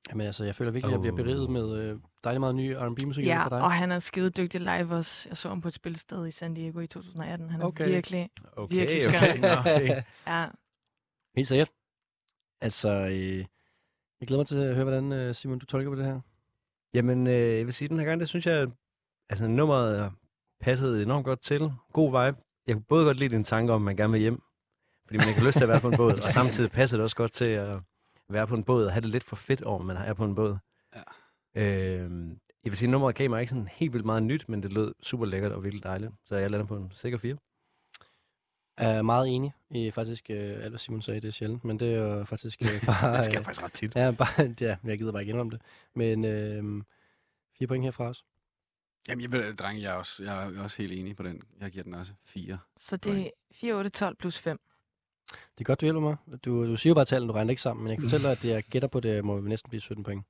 Jamen altså, jeg føler virkelig, at jeg bliver beriget med øh, dejligt meget ny R&B-musik Ja, for dig. og han er skide dygtig live også. Jeg så ham på et spilsted i San Diego i 2018. Han er Okay. virkelig, Okay, virkelig skøn. okay. Nå, okay. ja. Helt sikkert. Altså, øh, jeg glæder mig til at høre, hvordan øh, Simon, du tolker på det her. Jamen, øh, jeg vil sige, den her gang, det synes jeg, altså nummeret passede enormt godt til. God vibe. Jeg kunne både godt lide din tanke om, at man gerne vil hjem, fordi man ikke har lyst til at være på en båd, og samtidig passer det også godt til at være på en båd og have det lidt for fedt over, man er på en båd. Ja. Øh, jeg vil sige, nummeret gav mig ikke sådan helt vildt meget nyt, men det lød super lækkert og virkelig dejligt. Så jeg lander på en sikker 4. Jeg er meget enig i faktisk øh, alt, hvad Simon sagde. Det er sjældent, men det er jo faktisk øh, bare... Det sker øh, faktisk ret tit. Ja, bare, ja, jeg gider bare ikke indrømme det. Men øh, fire point herfra også. Jamen, jeg, ved, drenge, jeg er, også, jeg er også helt enig på den. Jeg giver den også 4. Så det er 4, 8, 12 plus 5. Det er godt, du hjælper mig. Du, du siger jo bare tallene, du regner ikke sammen, men jeg kan fortælle dig, at det, jeg gætter på, det må næsten blive 17 point.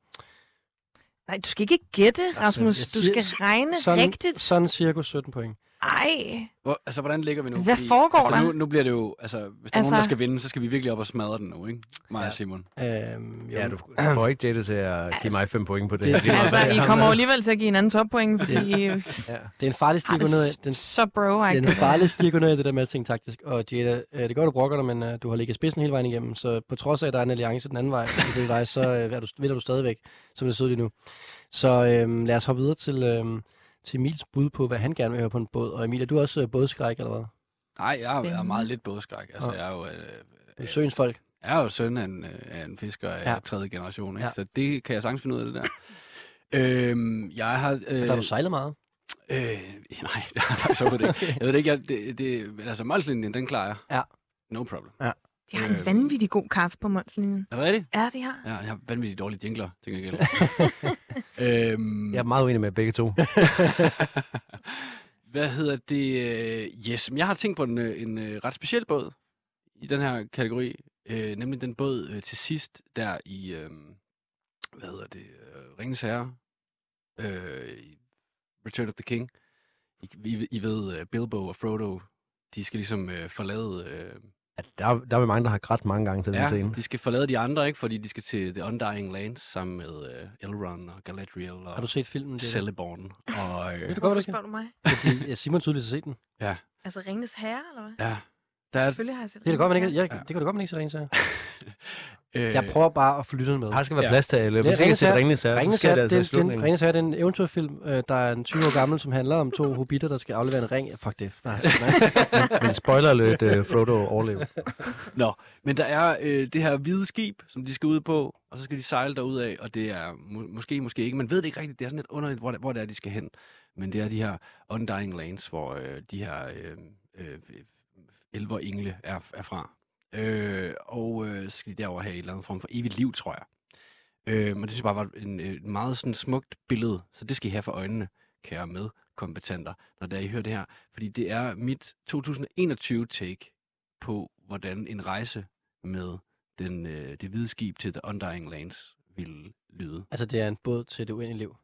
Nej, du skal ikke gætte, Rasmus. jeg Du siger- skal regne sådan, rigtigt. Sådan cirka 17 point. Ej, Hvor, altså, hvordan ligger vi nu? Hvad foregår altså, der? Nu, nu bliver det jo... Altså, hvis der er nogen, Altså- der skal vinde, så skal vi virkelig op og smadre den nu, ikke? Mig ja. og Simon. Øhm, Ja, du, du får ikke Jette til at give mig 5 point på det. Det- meget, altså, I kommer jo alligevel til at give en anden toppoint, fordi... Ja. Det er en farlig stig Ej, at gå det er ned. Den, så bro det er en farlig stig at gå ned det der med at tænke taktisk. Og Jada, øh, det gør du brokker dig, men øh, du har ligget spidsen hele vejen igennem. Så på trods af, at der er en alliance den anden vej, det dig, så øh, er du, vinder du stadigvæk, som det ser ud lige nu. Så øh, lad os hoppe videre til, øh, til Emils bud på, hvad han gerne vil høre på en båd. Og Emil, er du også øh, bådskræk, eller hvad? Nej, jeg er, jeg er meget lidt bådskræk. Altså, Ja. jeg er jo... Øh, Øh, Søens folk. Jeg er jo søn af en, øh, af en fisker af Ja. tredje generation, ikke? Ja. Så det kan jeg sagtens finde ud af det der. øhm, jeg har... Øh, Altså, har du sejlet meget? Øh, nej, det har jeg faktisk overhovedet ikke. Jeg ved det ikke, jeg, det, det, men altså Molslinjen, den klarer jeg. Ja. No problem. Ja. De har en Øh, vanvittig god kaffe på Månslinjen. Er det rigtigt? Ja, de har. Ja, jeg har vanvittigt dårlige jingler, tænker jeg øhm, Jeg er meget uenig med begge to. Hvad hedder det? øh, Yes, men jeg har tænkt på en, øh, en øh, ret speciel båd i den her kategori. Øh, nemlig den båd øh, til sidst der i, øh, hvad hedder det, øh, Ringens Herre, øh, i Return of the King. I, I, I ved, øh, Bilbo og Frodo, de skal ligesom øh, forlade... Øh, Ja, der, er, der er vi mange, der har grædt mange gange til den ja, scene. de skal forlade de andre, ikke? Fordi de skal til The Undying Lands sammen med øh, Elrond og Galadriel og Har du set filmen? Jada? Celeborn. Og, øh, Ved du godt, Hvorfor det spørger du mig? Fordi ja, Simon tydeligvis har set den. ja, Altså Ringnes Herre, eller hvad? ja. Der er, Selvfølgelig har jeg set Det, det, godt, man ikke, jeg, det kan du godt, man ikke se Ringens Herre. øh, Jeg prøver bare at få lytterne med. Der skal være Ja. plads til alle. Er Hvis ikke jeg Ringnes Herre, ser Herre, det altså den, Herre, det er en eventyrfilm, øh, der er en 20 år gammel, som handler om to hobitter, der skal aflevere en ring. Fuck det. Nej, nej. Men spoiler alert, uh, Frodo overlever. Nå, men der er øh, det her hvide skib, som de skal ud på, og så skal de sejle derud af, og det er må, måske, måske ikke, man ved det ikke rigtigt, det er sådan lidt underligt, hvor, det- hvor det er, de skal hen. Men det er de her Undying Lands, hvor øh, de her øh, øh, elver engle er, er fra. Øh, og øh, så skal de derover have en eller anden form for evigt liv, tror jeg. Øh, men det synes jeg bare var en, øh, et meget sådan smukt billede, så det skal I have for øjnene, kære medkompetenter, når der I hører det her. Fordi det er mit 2021-take på, hvordan en rejse med den, øh, det hvide skib til The Undying Lands ville lyde. Altså, det er en båd til det uendelige liv.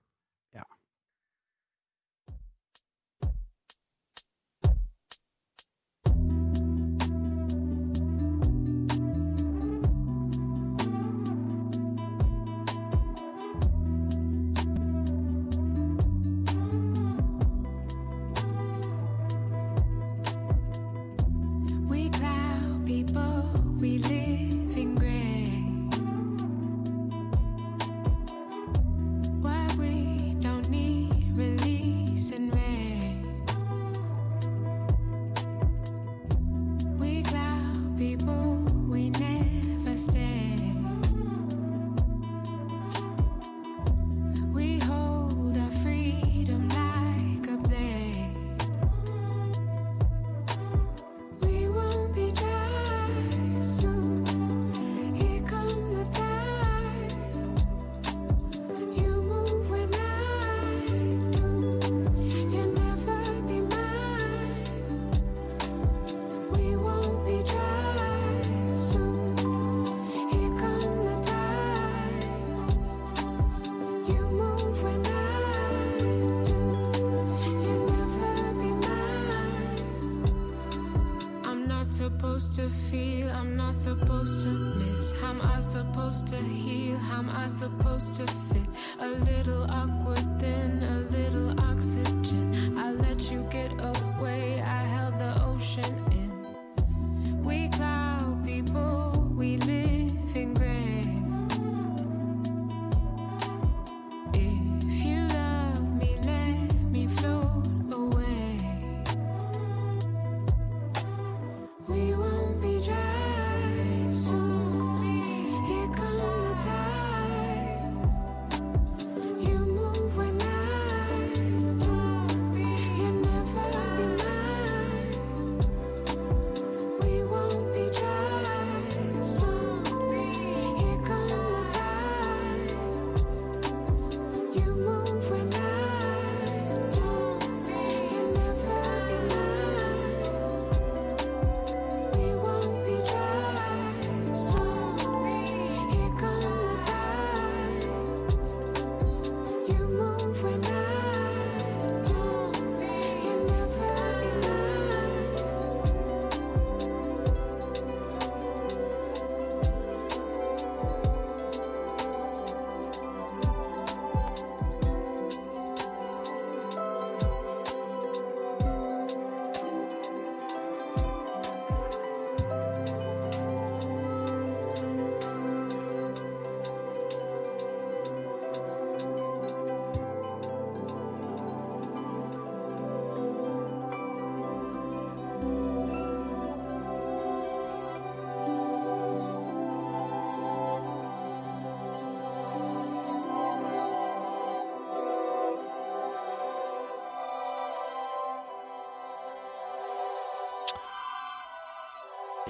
when I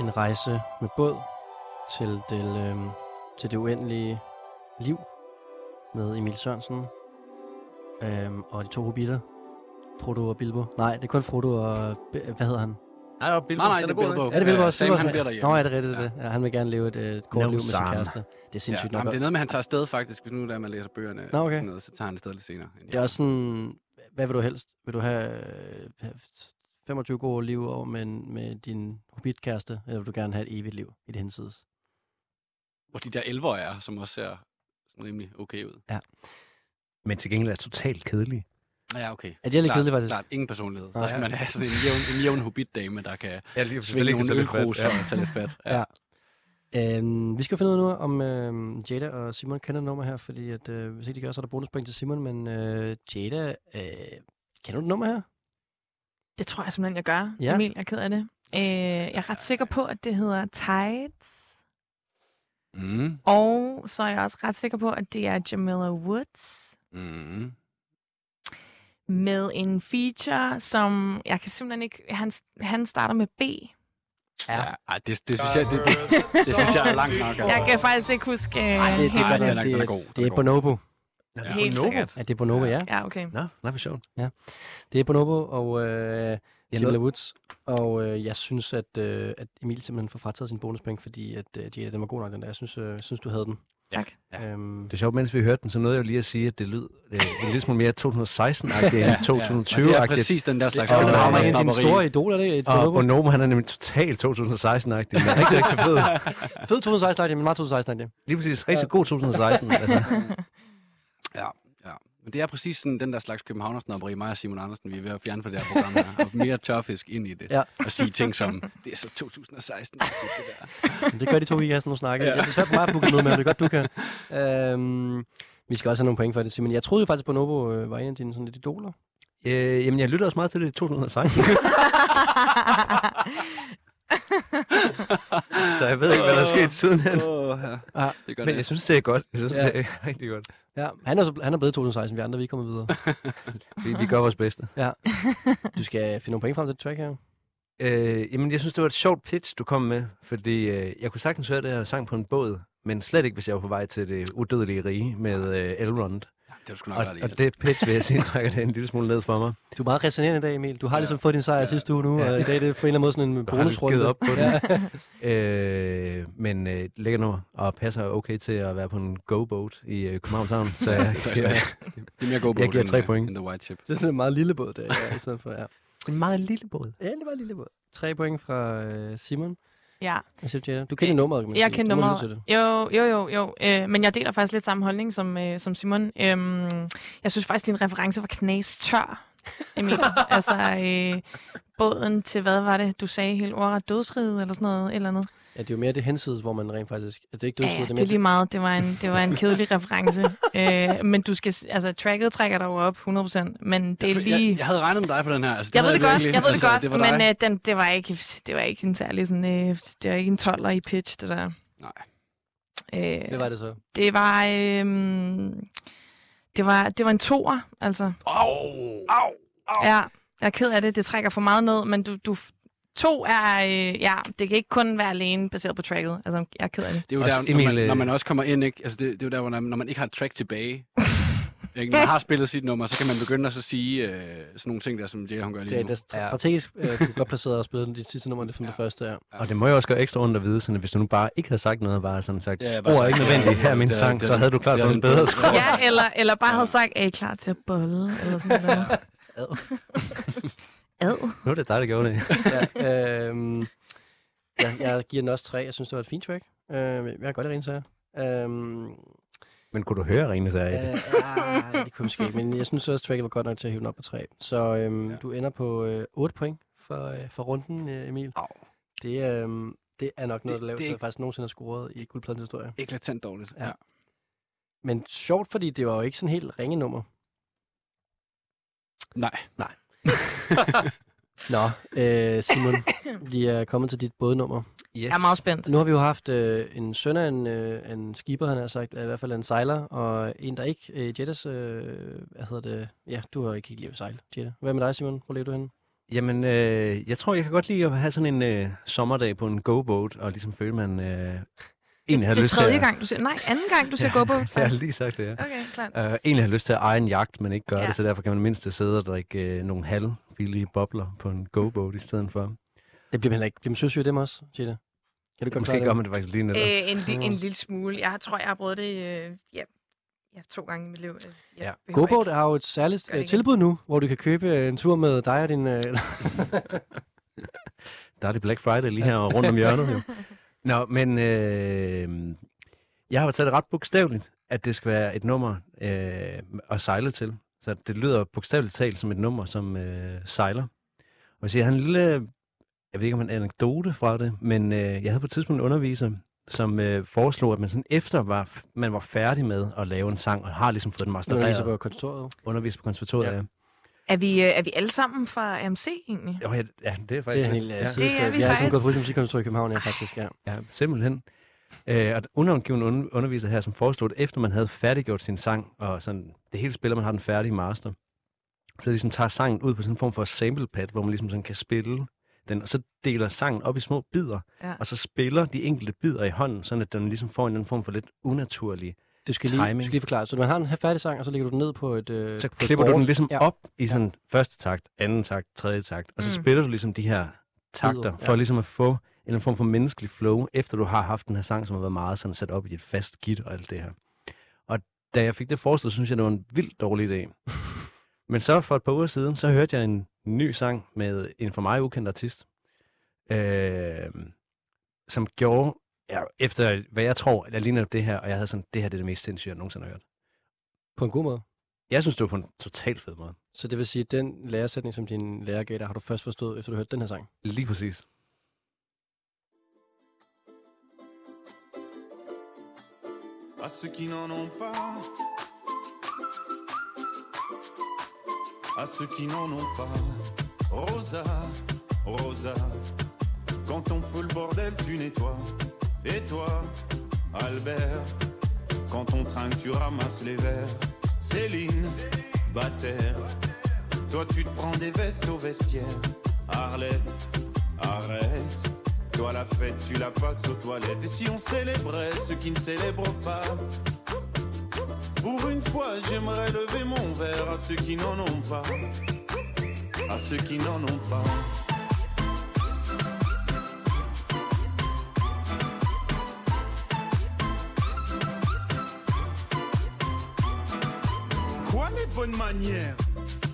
en rejse med båd til det, øh, til det uendelige liv med Emil Sørensen øh, og de to hobitter, Frodo og Bilbo. Nej, det er kun Frodo og... Be- Hvad hedder han? Nej, og Bilbo, Nej, nej, det er Bilbo. Er det Bilbo Ja, også? Sam, Det var han bliver derhjemme. Nå, er det rigtigt, det? Ja. han vil gerne leve et, et kort No liv med sin kæreste. Det er sindssygt ja, nok. jamen, det er noget med, at han tager afsted faktisk, hvis nu der man læser bøgerne. Nå, okay. Sådan noget, så tager han afsted lidt senere. Det er også sådan, hvad vil du helst? Vil du have, øh, have 25 gode liv over med, med din hobbitkæreste, eller vil du gerne have et evigt liv i det hensides? Hvor de der elver er, som også ser sådan rimelig okay ud. Ja. Men til gengæld er totalt kedelig. Ja, okay. Er de er lidt klart, kedelige, faktisk? Klart, ingen personlighed. Nej, der skal ja. man have sådan en jævn, en jævn hobbit-dame, der kan Ja, lige svinge nogle ølkruser og tage lidt fat. Ja. Øhm, vi skal finde ud af nu, om øhm, Jada og Simon kender nummer her, fordi at, øh, hvis ikke de gør, så er der bonuspoint til Simon, men øh, Jada, øh, kender du nummer her? Det tror jeg simpelthen, jeg gør. Ja. Ja. Emil, jeg er ked af det. Øh, jeg er ret sikker på, at det hedder Tides. Mm. Og så er jeg også ret sikker på, at det er Jamila Woods Mm. med en feature, som jeg kan simpelthen ikke... Han, han starter med B. Ja, ej, det, det, synes jeg, det, det, det, synes jeg er langt nok. Altså. Jeg kan faktisk ikke huske... Ej, det, det, helt det, det, er- det, den er det, god, det, er. Bonobo. Ja, Helt Bonobo. sikkert. Ja, det er Bonobo, ja. Ja, okay. Nå, nej, for sjovt. Det er Bonobo og øh, Noget- Woods. Og øh, jeg synes, at, øh, at Emil simpelthen får frataget sin bonuspenge, fordi at øh, Jada, den var god nok, den der. Jeg synes, øh, synes du havde den. Tak. Ja. Øhm, Det er sjovt, mens vi hørte den, så nåede jeg jo lige at sige, at det lød øh, en lille smule mere 2016-agtigt end Og det er 2020-agtigt. præcis den der slags og Og, af dine snobberi. store idoler, det er et Og. Bonomo, han er nemlig totalt 2016-agtig, men rigtig, rigtig fed. Fed 2016 men meget 2016 Lige præcis, rigtig god 2016. Altså. Men det er præcis sådan den der slags københavnersnobberi, mig og Simon Andersen, vi er ved at fjerne fra det her program her, og mere tørfisk ind i det. Ja. Og sige ting som, det er så 2016, det der. Det gør de to, vi har sådan nogle snakke. Ja. Det er svært for mig at booke noget med, men det er godt, du kan. Øhm, vi skal også have nogle point for det, Simon. Jeg troede jo faktisk, Bonobo øh, var en af dine sådan lidt idoler. Øh, jamen, jeg lytter også meget til det i 2016. så jeg ved ikke, hvad der er sket siden hen. Åh, ja. Det gør Men det. jeg synes, det er godt. Jeg synes, Ja. det er rigtig godt. Ja, han er, så, han er blevet 2016, vi andre vi er kommet videre. Vi, vi gør vores bedste. Ja. Du skal finde nogle point frem til det track her. Øh, jamen, jeg synes, det var et sjovt pitch, du kom med, fordi øh, jeg kunne sagtens høre det her sang på en båd, men slet ikke, hvis jeg var på vej til det udødelige rige med øh, Elrond. Det er sgu nok Og, og det pitch, vil jeg sige, trækker det en lille smule ned for mig. Du er meget resonerende i dag, Emil. Du har Ja. ligesom fået din sejr Ja. sidste uge nu, Ja. og i dag er det på en eller anden måde sådan en Du har bonusrunde. givet op på den. Ja. øh, men øh, lækker nummer, og passer okay til at være på en go-boat i øh, Københavns Havn, så jeg, Det er giver, Det er mere go Jeg giver tre point. end the white chip. Det er sådan en meget lille båd, der ja, i stedet for, ja. en meget lille båd. Ja, det var en lille båd. Tre point fra øh, Simon. Ja. Du, kender nummeret, kan man Jeg kender nummeret. Jo, jo, jo, jo. Øh, men jeg deler faktisk lidt samme holdning som, øh, som Simon. Øhm, jeg synes faktisk, din reference var knastør, Emil. altså, øh, båden til, hvad var det, du sagde helt ordret, dødsriget eller sådan noget, eller andet. Ja, det er jo mere det hensides, hvor man rent faktisk... Altså, det er ikke dødsfod, ja, det er det er lige meget. Det var en, det var en kedelig reference. øh, men du skal, altså, tracket trækker dig jo op 100%, men det er Jeg, lige... jeg, jeg havde regnet med dig på den her. Altså, Jeg ved det godt, virkelig. jeg ved det altså, godt, det var men øh, den, det, var ikke, det var ikke en særlig sådan, øh, det var ikke en 12'er i pitch, det der. Nej. Øh, Hvad var det så? det var, øh, det var, det var en toer, altså. Au! Au! Au! Ja, jeg er ked af det, det trækker for meget ned, men du, du to er, øh, ja, det kan ikke kun være alene baseret på tracket. Altså, jeg er ked af det. Det er jo Også der, når man, øh, når man også kommer ind, ikke? Altså, det, det er jo der, hvor, når man ikke har et track tilbage. ikke? Man har spillet sit nummer, så kan man begynde at så sige øh, sådan nogle ting der, som Jada hun gør lige Det er, nu. det er strategisk øh, er godt placeret at spille den de sidste nummer, det er ja. det første, ja. Og det må jo også gøre ekstra ondt at vide, sådan, at hvis du nu bare ikke havde sagt noget, bare sådan sagt, Ja, ja, bare ord er ikke nødvendigt, ja, her er min det er- sang, det så er- havde du klart det er fået en en bedre score. Ja, eller, eller bare havde sagt, er I klar til at bolle? Eller sådan noget. Ad. Nu er det dig, der gjorde det. ja øhm, jeg, jeg giver den også tre. Jeg synes, det var et fint track. Øh, jeg kan godt lide rene sager. Øhm, Men kunne du høre Rene sig af det? øh, ah, det kunne måske ikke, men jeg synes også, tracket var godt nok til at hive den op på tre. Så øhm, ja. du ender på øh, 8 point for, øh, for runden, øh, Emil. Au. Det, øh, det er nok noget, Det- der laveste, er ikke- faktisk nogensinde har scoret i guldpladens historie. Eklatant dårligt. Ja. Ja. Men sjovt, fordi det var jo ikke sådan helt ringe nummer. Nej. Nej. Nå, øh, Simon, vi er kommet til dit bådnummer. Yes. Jeg er meget spændt. Nu har vi jo haft øh, en søn af en, øh, en skipper, han har sagt, i hvert fald en sejler, og en, der ikke, øh, Jettas, øh, hvad hedder det, ja, du har ikke levet sejl, Jetta. Hvad med dig, Simon? Hvor lever du henne? Jamen, øh, jeg tror, jeg kan godt lide at have sådan en øh, sommerdag på en go-boat, og ligesom føle, man øh, egentlig har det er lyst tredje til at... gang, du siger... Nej, anden gang, du siger go boat. Jeg har lige sagt det, ja. Okay, klart. Uh, egentlig har lyst til at eje en jagt, men ikke gøre Ja. ja. det, så derfor kan man mindst sidde og drikke øh, nogle halvbillige bobler på en go-boat i stedet for. Det bliver man heller ikke. Bliver man søsyg dem også, Chita? Kan du godt Måske gør man det faktisk lige netop. Øh, en, li- en lille smule. Jeg har- tror, jeg har prøvet det øh, ja, ja, to gange i mit liv. Jeg Ja. GoBoat har jo et særligt det øh, tilbud nu, hvor du kan købe en tur med dig og din... Øh, Der er det Black Friday lige her rundt om hjørnet. Jo. Nå, men øh, jeg har taget det ret bogstaveligt, at det skal være et nummer øh, at sejle til. Så det lyder bogstaveligt talt som et nummer, som øh, sejler. Og så jeg har en lille, jeg ved ikke om en anekdote fra det, men øh, jeg havde på et tidspunkt en underviser, som øh, foreslog, at man sådan efter var, man var færdig med at lave en sang, og har ligesom fået den mastereret. Underviser på konservatoriet. Underviser på konservatoriet, ja. ja. Er vi, øh, er vi alle sammen fra AMC egentlig? Jo, ja, ja, det er det faktisk er en lidt- helt Det er ja. vi Vi har altid faktisk. gået på musikkonservatoriet i København, ja, faktisk, ja. Ja, simpelthen. Øh, og undergiven un- underviser her, som foreslog, at efter man havde færdiggjort sin sang, og sådan det hele spiller, man har den færdige master, så ligesom tager sangen ud på sådan en form for sample pad, hvor man ligesom sådan kan spille den, og så deler sangen op i små bidder, Ja. og så spiller de enkelte bidder i hånden, sådan at den ligesom får en eller anden form for lidt unaturlig Du skal lige, du skal lige forklare. Så man har en færdig sang, og så lægger du den ned på et øh, så på et klipper du board. den ligesom Ja. ja. op i sådan første takt, anden takt, tredje takt, og så Mm. spiller du ligesom de her takter, for ja. ligesom at få en eller form for menneskelig flow, efter du har haft den her sang, som har været meget sådan sat op i et fast git og alt det her. Og da jeg fik det foreslået, synes jeg, det var en vildt dårlig idé. Men så for et par uger siden, så hørte jeg en ny sang med en for mig ukendt artist, øh, som gjorde, ja, efter hvad jeg tror, der ligner det her, og jeg havde sådan, det her det er det mest sindssyge, jeg nogensinde har hørt. På en god måde. Jeg synes, det var på en totalt fed måde. Så det vil sige, at den læresætning, som din lærer gav dig, har du først forstået, efter du hørte den her sang? Lige præcis. à ceux qui n'en ont pas, à ceux qui n'en ont pas. Rosa, Rosa, quand on fout le bordel, tu nettoies. Et toi, Albert, quand on trinque, tu ramasses les verres. Céline, Bataire, toi tu te prends des vestes au vestiaire. Arlette, arrête. Toi la fête, tu la passes aux toilettes. Et si on célébrait ceux qui ne célèbrent pas? Pour une fois, j'aimerais lever mon verre à ceux qui n'en ont pas. À ceux qui n'en ont pas.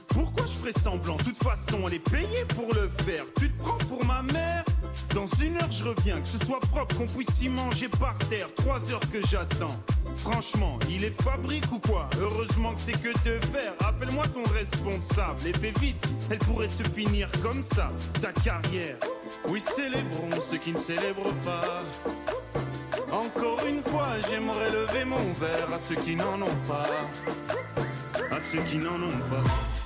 Pourquoi je ferais semblant? De toute façon, elle est payée pour le faire. Tu te prends pour ma mère? Dans une heure, je reviens. Que ce soit propre, qu'on puisse y manger par terre. Trois heures que j'attends. Franchement, il est fabrique ou quoi? Heureusement que c'est que de faire. Appelle-moi ton responsable et fais vite. Elle pourrait se finir comme ça, ta carrière. Oui, célébrons ceux qui ne célèbrent pas. Encore une fois, j'aimerais lever mon verre à ceux qui n'en ont pas. À ceux qui n'en ont pas.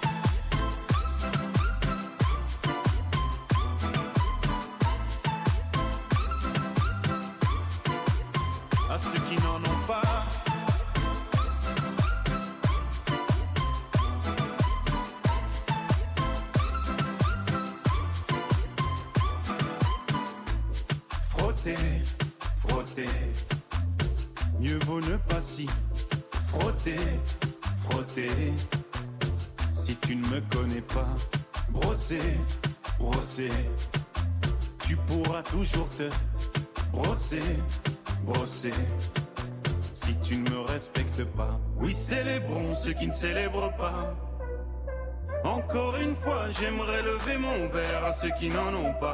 Encore une fois, j'aimerais lever mon verre à ceux qui n'en ont pas.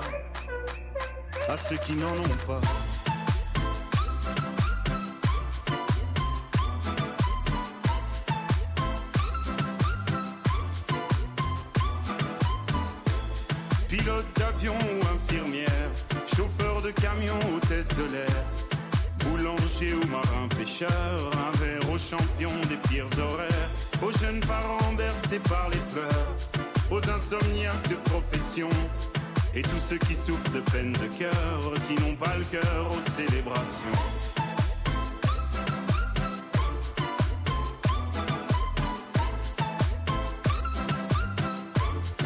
À ceux qui n'en ont pas. Pilote d'avion ou infirmière, chauffeur de camion, hôtesse de l'air, boulanger ou marin pêcheur, un verre aux champions des pires horaires, aux jeunes parents bercés par les pleurs, aux insomniaques de profession, et tous ceux qui souffrent de peine de cœur, qui n'ont pas le cœur aux célébrations.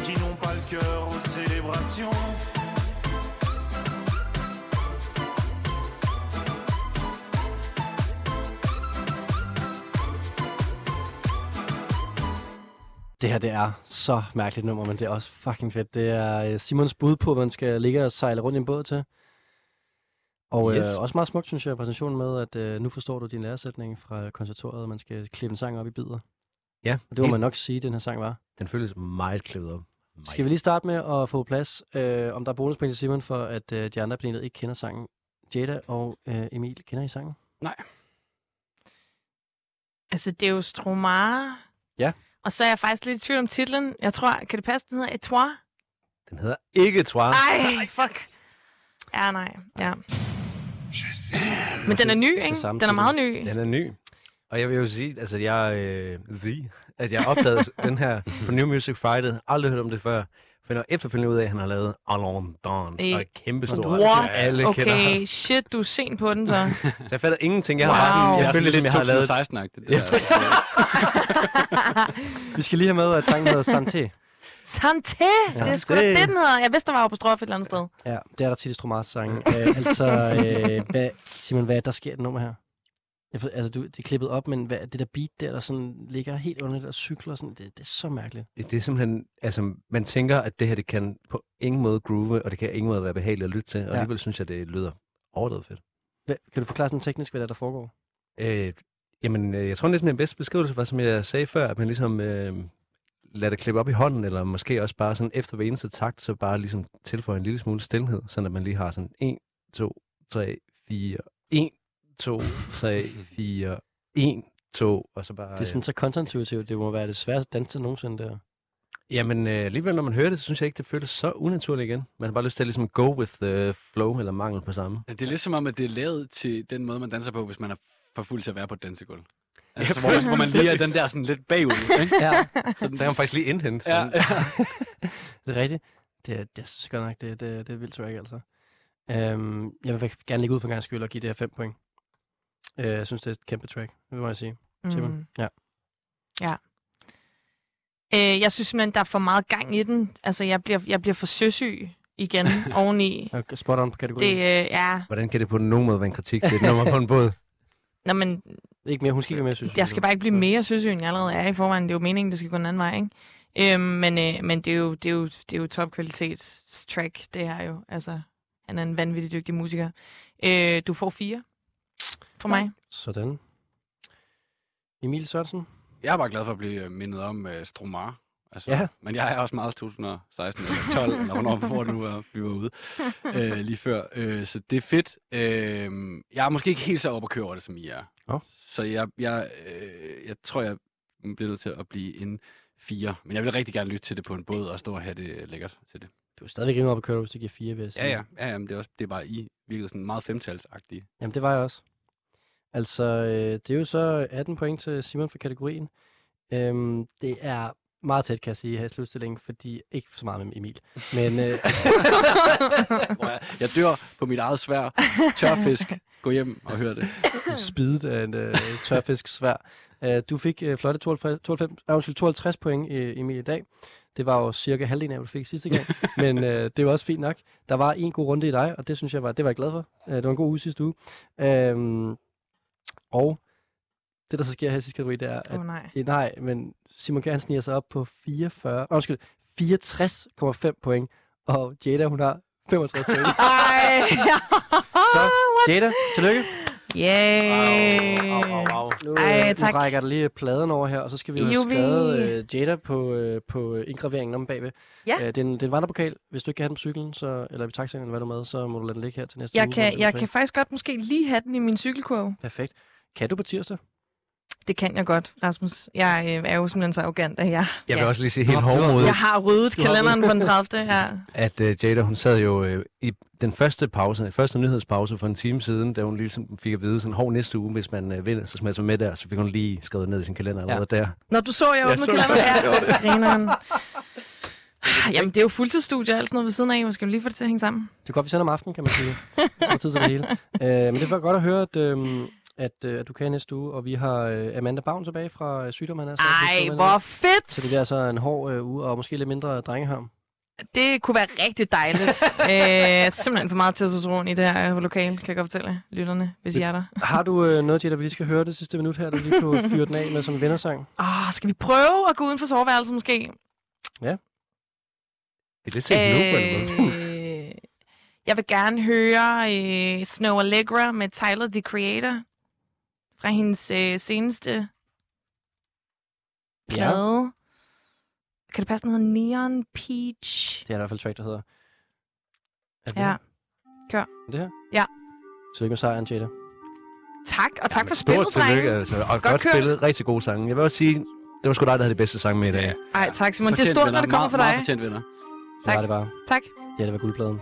Qui n'ont pas le cœur aux passion. Det her, det er så mærkeligt nummer, men det er også fucking fedt. Det er øh, Simons bud på, hvad man skal ligge og sejle rundt i en båd til. Og Yes. øh, også meget smukt, synes jeg, præsentationen med, at øh, nu forstår du din læresætning fra konservatoriet, at man skal klippe en sang op i bidder. Ja, Og det må man nok sige, den her sang var. Den føles meget klippet op. Skal vi lige starte med at få plads, øh, om der er bonuspoint til Simon, for at øh, de andre panelet ikke kender sangen. Jada og øh, Emil, kender I sangen? Nej. Altså, det er jo Stromare. Ja. Og så er jeg faktisk lidt i tvivl om titlen. Jeg tror, kan det passe, den hedder Etoile? Den hedder ikke Trois. Ej, fuck. Ja, nej. Ja. Men den er ny, ikke? Den er meget ny. Den er ny. Og jeg vil jo sige, altså jeg, øh, sige, at jeg opdagede den her på New Music Friday. Aldrig hørt om det før. Finder efterfølgende ud af, at han har lavet Alone Dance. Og er kæmpe stor. What? Alle okay, kender. shit, du er sent på den, så. Så jeg fatter ingenting. Jeg har Wow. bare sådan, Jeg jeg følte sådan ligesom, jeg lidt har lavet... 2016-agtigt, det Ja, der. Vi skal lige have med, at sangen hedder Santé. Santé! Det er sgu da det, den hedder. Jeg vidste, der var apostrof et eller andet sted. Ja, det er der tit i Stromars sange. øh, altså, øh, hvad, Simon, hvad er der sker i det nummer her? Jeg, for, altså, du, det er klippet op, men hvad, det der beat der, der sådan ligger helt under og cykler, sådan, det, det er så mærkeligt. Det er simpelthen, altså man tænker, at det her, det kan på ingen måde groove, og det kan ingen måde være behageligt at lytte til, og Ja. alligevel synes jeg, det lyder overdrevet fedt. Hvad, kan du forklare sådan teknisk, hvad der, der foregår? Øh, jamen, øh, jeg tror næsten, den bedste beskrivelse var, som jeg sagde før, at man ligesom øh, lader det klippe op i hånden, eller måske også bare sådan efter hver eneste takt, så bare ligesom tilføje en lille smule stillhed, sådan at man lige har sådan 1, 2, 3, 4, 1, 2, 3, 4, 1, 2, og så bare... Det er sådan så kontraintuitivt, det må være det sværeste dans til nogensinde der. Jamen, øh, alligevel når man hører det, så synes jeg ikke, det føles så unaturligt igen. Man har bare lyst til at ligesom go with the flow, eller mangel på samme. Ja, Det er lidt som om, at det er lavet til den måde, man danser på, hvis man er for fuld til at være på et dansegulv. Altså, hvor, hvor man lige er den der sådan lidt bagud, ikke? Ja. Så kan man faktisk lige indhente. Ja, ja. Det er rigtigt. Det, er- det synes jeg godt nok, det, det, det er vildt track, altså. Øhm, jeg vil gerne lægge ud for en gang skyld og give det her 5 point. Øh, jeg synes, det er et kæmpe track, det må jeg sige. Simon? Mm. Ja. Ja. Øh, jeg synes simpelthen, der er for meget gang i den. Altså, jeg bliver, jeg bliver for søsyg igen oveni. Okay, spot on på kategorien. Det, øh, ja. Hvordan kan det på nogen måde være en kritik til et nummer på en båd? Nå, men Ikke mere, hun skal ikke være mere søsyg. jeg skal bare ikke blive mere søsyg, end jeg allerede er i forvejen. Det er jo meningen, det skal gå den anden vej, ikke? Øhm, men øh, men det, er jo, det, er jo, det er jo topkvalitets track, det her jo. Altså, han er en vanvittig dygtig musiker. Øh, du får fire for mig. Sådan. Emil Sørensen? Jeg er bare glad for at blive øh, mindet om uh, Stromar. Altså, Ja. Men jeg er også meget 2016 eller 12, eller hvornår hvor det nu var, vi var ude øh, lige før. Øh, så det er fedt. Øh, jeg er måske ikke helt så op at køre over det, som I er. Oh. Så jeg, jeg, øh, jeg tror, jeg bliver nødt til at blive en fire. Men jeg vil rigtig gerne lytte til det på en båd og stå og have det lækkert til det. Du er stadigvæk rimelig op at køre, hvis du giver 4, vil jeg sige. Ja, ja. ja, ja men det er, også, det er bare I virkede sådan meget femtalsagtige. Jamen, det var jeg også. Altså, øh, det er jo så 18 point til Simon for kategorien. Øhm, det er meget tæt, kan jeg sige, her i slutstillingen, fordi ikke så meget med Emil. Men øh, jeg, jeg dør på mit eget svær. Tørfisk. Gå hjem og hør det. spidet af en øh, tørfisk svær. Uh, du fik øh, flotte 92, 92, ah, undskyld, 52 point, øh, Emil, i dag. Det var jo cirka halvdelen af, hvad du fik sidste gang. Men øh, det var også fint nok. Der var en god runde i dig, og det synes jeg var, det var jeg glad for. Uh, det var en god uge sidste uge. Øhm, og det, der så sker her i sidste kategori, det er, at... Åh, nej. Eh, nej, men Simon Kjær, sniger sig op på 44... Oh, undskyld, 64,5 point. Og Jada, hun har 65 point. Ej! så, Jada, tillykke. Yay! Nu, Ej, øh, tak. nu rækker der lige pladen over her, og så skal vi jo have skrevet øh, Jada på, øh, på indgraveringen om bagved. Ja. Øh, det, er en, det er en vandrepokal. Hvis du ikke kan have den på cyklen, så, eller i taxaen, eller hvad du med, så må du lade den ligge her til næste Jeg uge. kan, jeg kan faktisk godt måske lige have den i min cykelkurv. Perfekt. Kan du på tirsdag? Det kan jeg godt, Rasmus. Jeg øh, er jo simpelthen så arrogant, at jeg... Jeg vil ja. også lige sige helt hovmodigt, Jeg har ryddet kalenderen på den 30. Ja. at uh, Jada, hun sad jo uh, i den første pause, den første nyhedspause for en time siden, da hun ligesom fik at vide, sådan, hov, næste uge, hvis man uh, vinder, så smager med der, så fik hun lige skrevet ned i sin kalender allerede der. Når du så, jeg åbnede kalenderen, ja. det. Grineren. Jamen, det er jo fuldtidsstudie og alt sådan noget ved siden af. Man skal jo lige få det til at hænge sammen. Det er godt, vi sender om aftenen, kan man sige. så er tid til det hele. Øh, men det var godt at høre, at, øh, at, øh, at du kan næste uge, og vi har øh, Amanda Bavn tilbage fra øh, sygdom. Han er så Ej, hvor fedt! Så det bliver altså en hård øh, uge, og måske lidt mindre drengeharm. Det kunne være rigtig dejligt. øh, simpelthen for meget testosteron i det her lokale, kan jeg godt fortælle lytterne, hvis I er der. Har du øh, noget, Jada, vi lige skal høre det sidste minut her, der lige kunne fyre den af med som en vennersang? Åh, skal vi prøve at gå uden for soveværelset måske? Ja. Det er lidt sent nu? Øh, jeg vil gerne høre øh, Snow Allegra med Tyler, the Creator. Fra hendes øh, seneste Ja. plade. Kan det passe, den hedder Neon Peach? Det er i hvert fald track, der hedder... Er det Ja. Kør. Er det her? Ja. Tillykke med sejren, Jada. Tak, og tak for Stort spillet, tillykke, drenge. altså. Og Godt godt, spillet. Rigtig gode sange. Jeg vil også sige, det var sgu dig, der havde det bedste sang med i dag. Ej, tak Simon. Det er Fortjent stort, vinder. når det kommer Meget- fra meget dig. fortjent vinder. Det var det bare. Tak. Ja, det var guldpladen.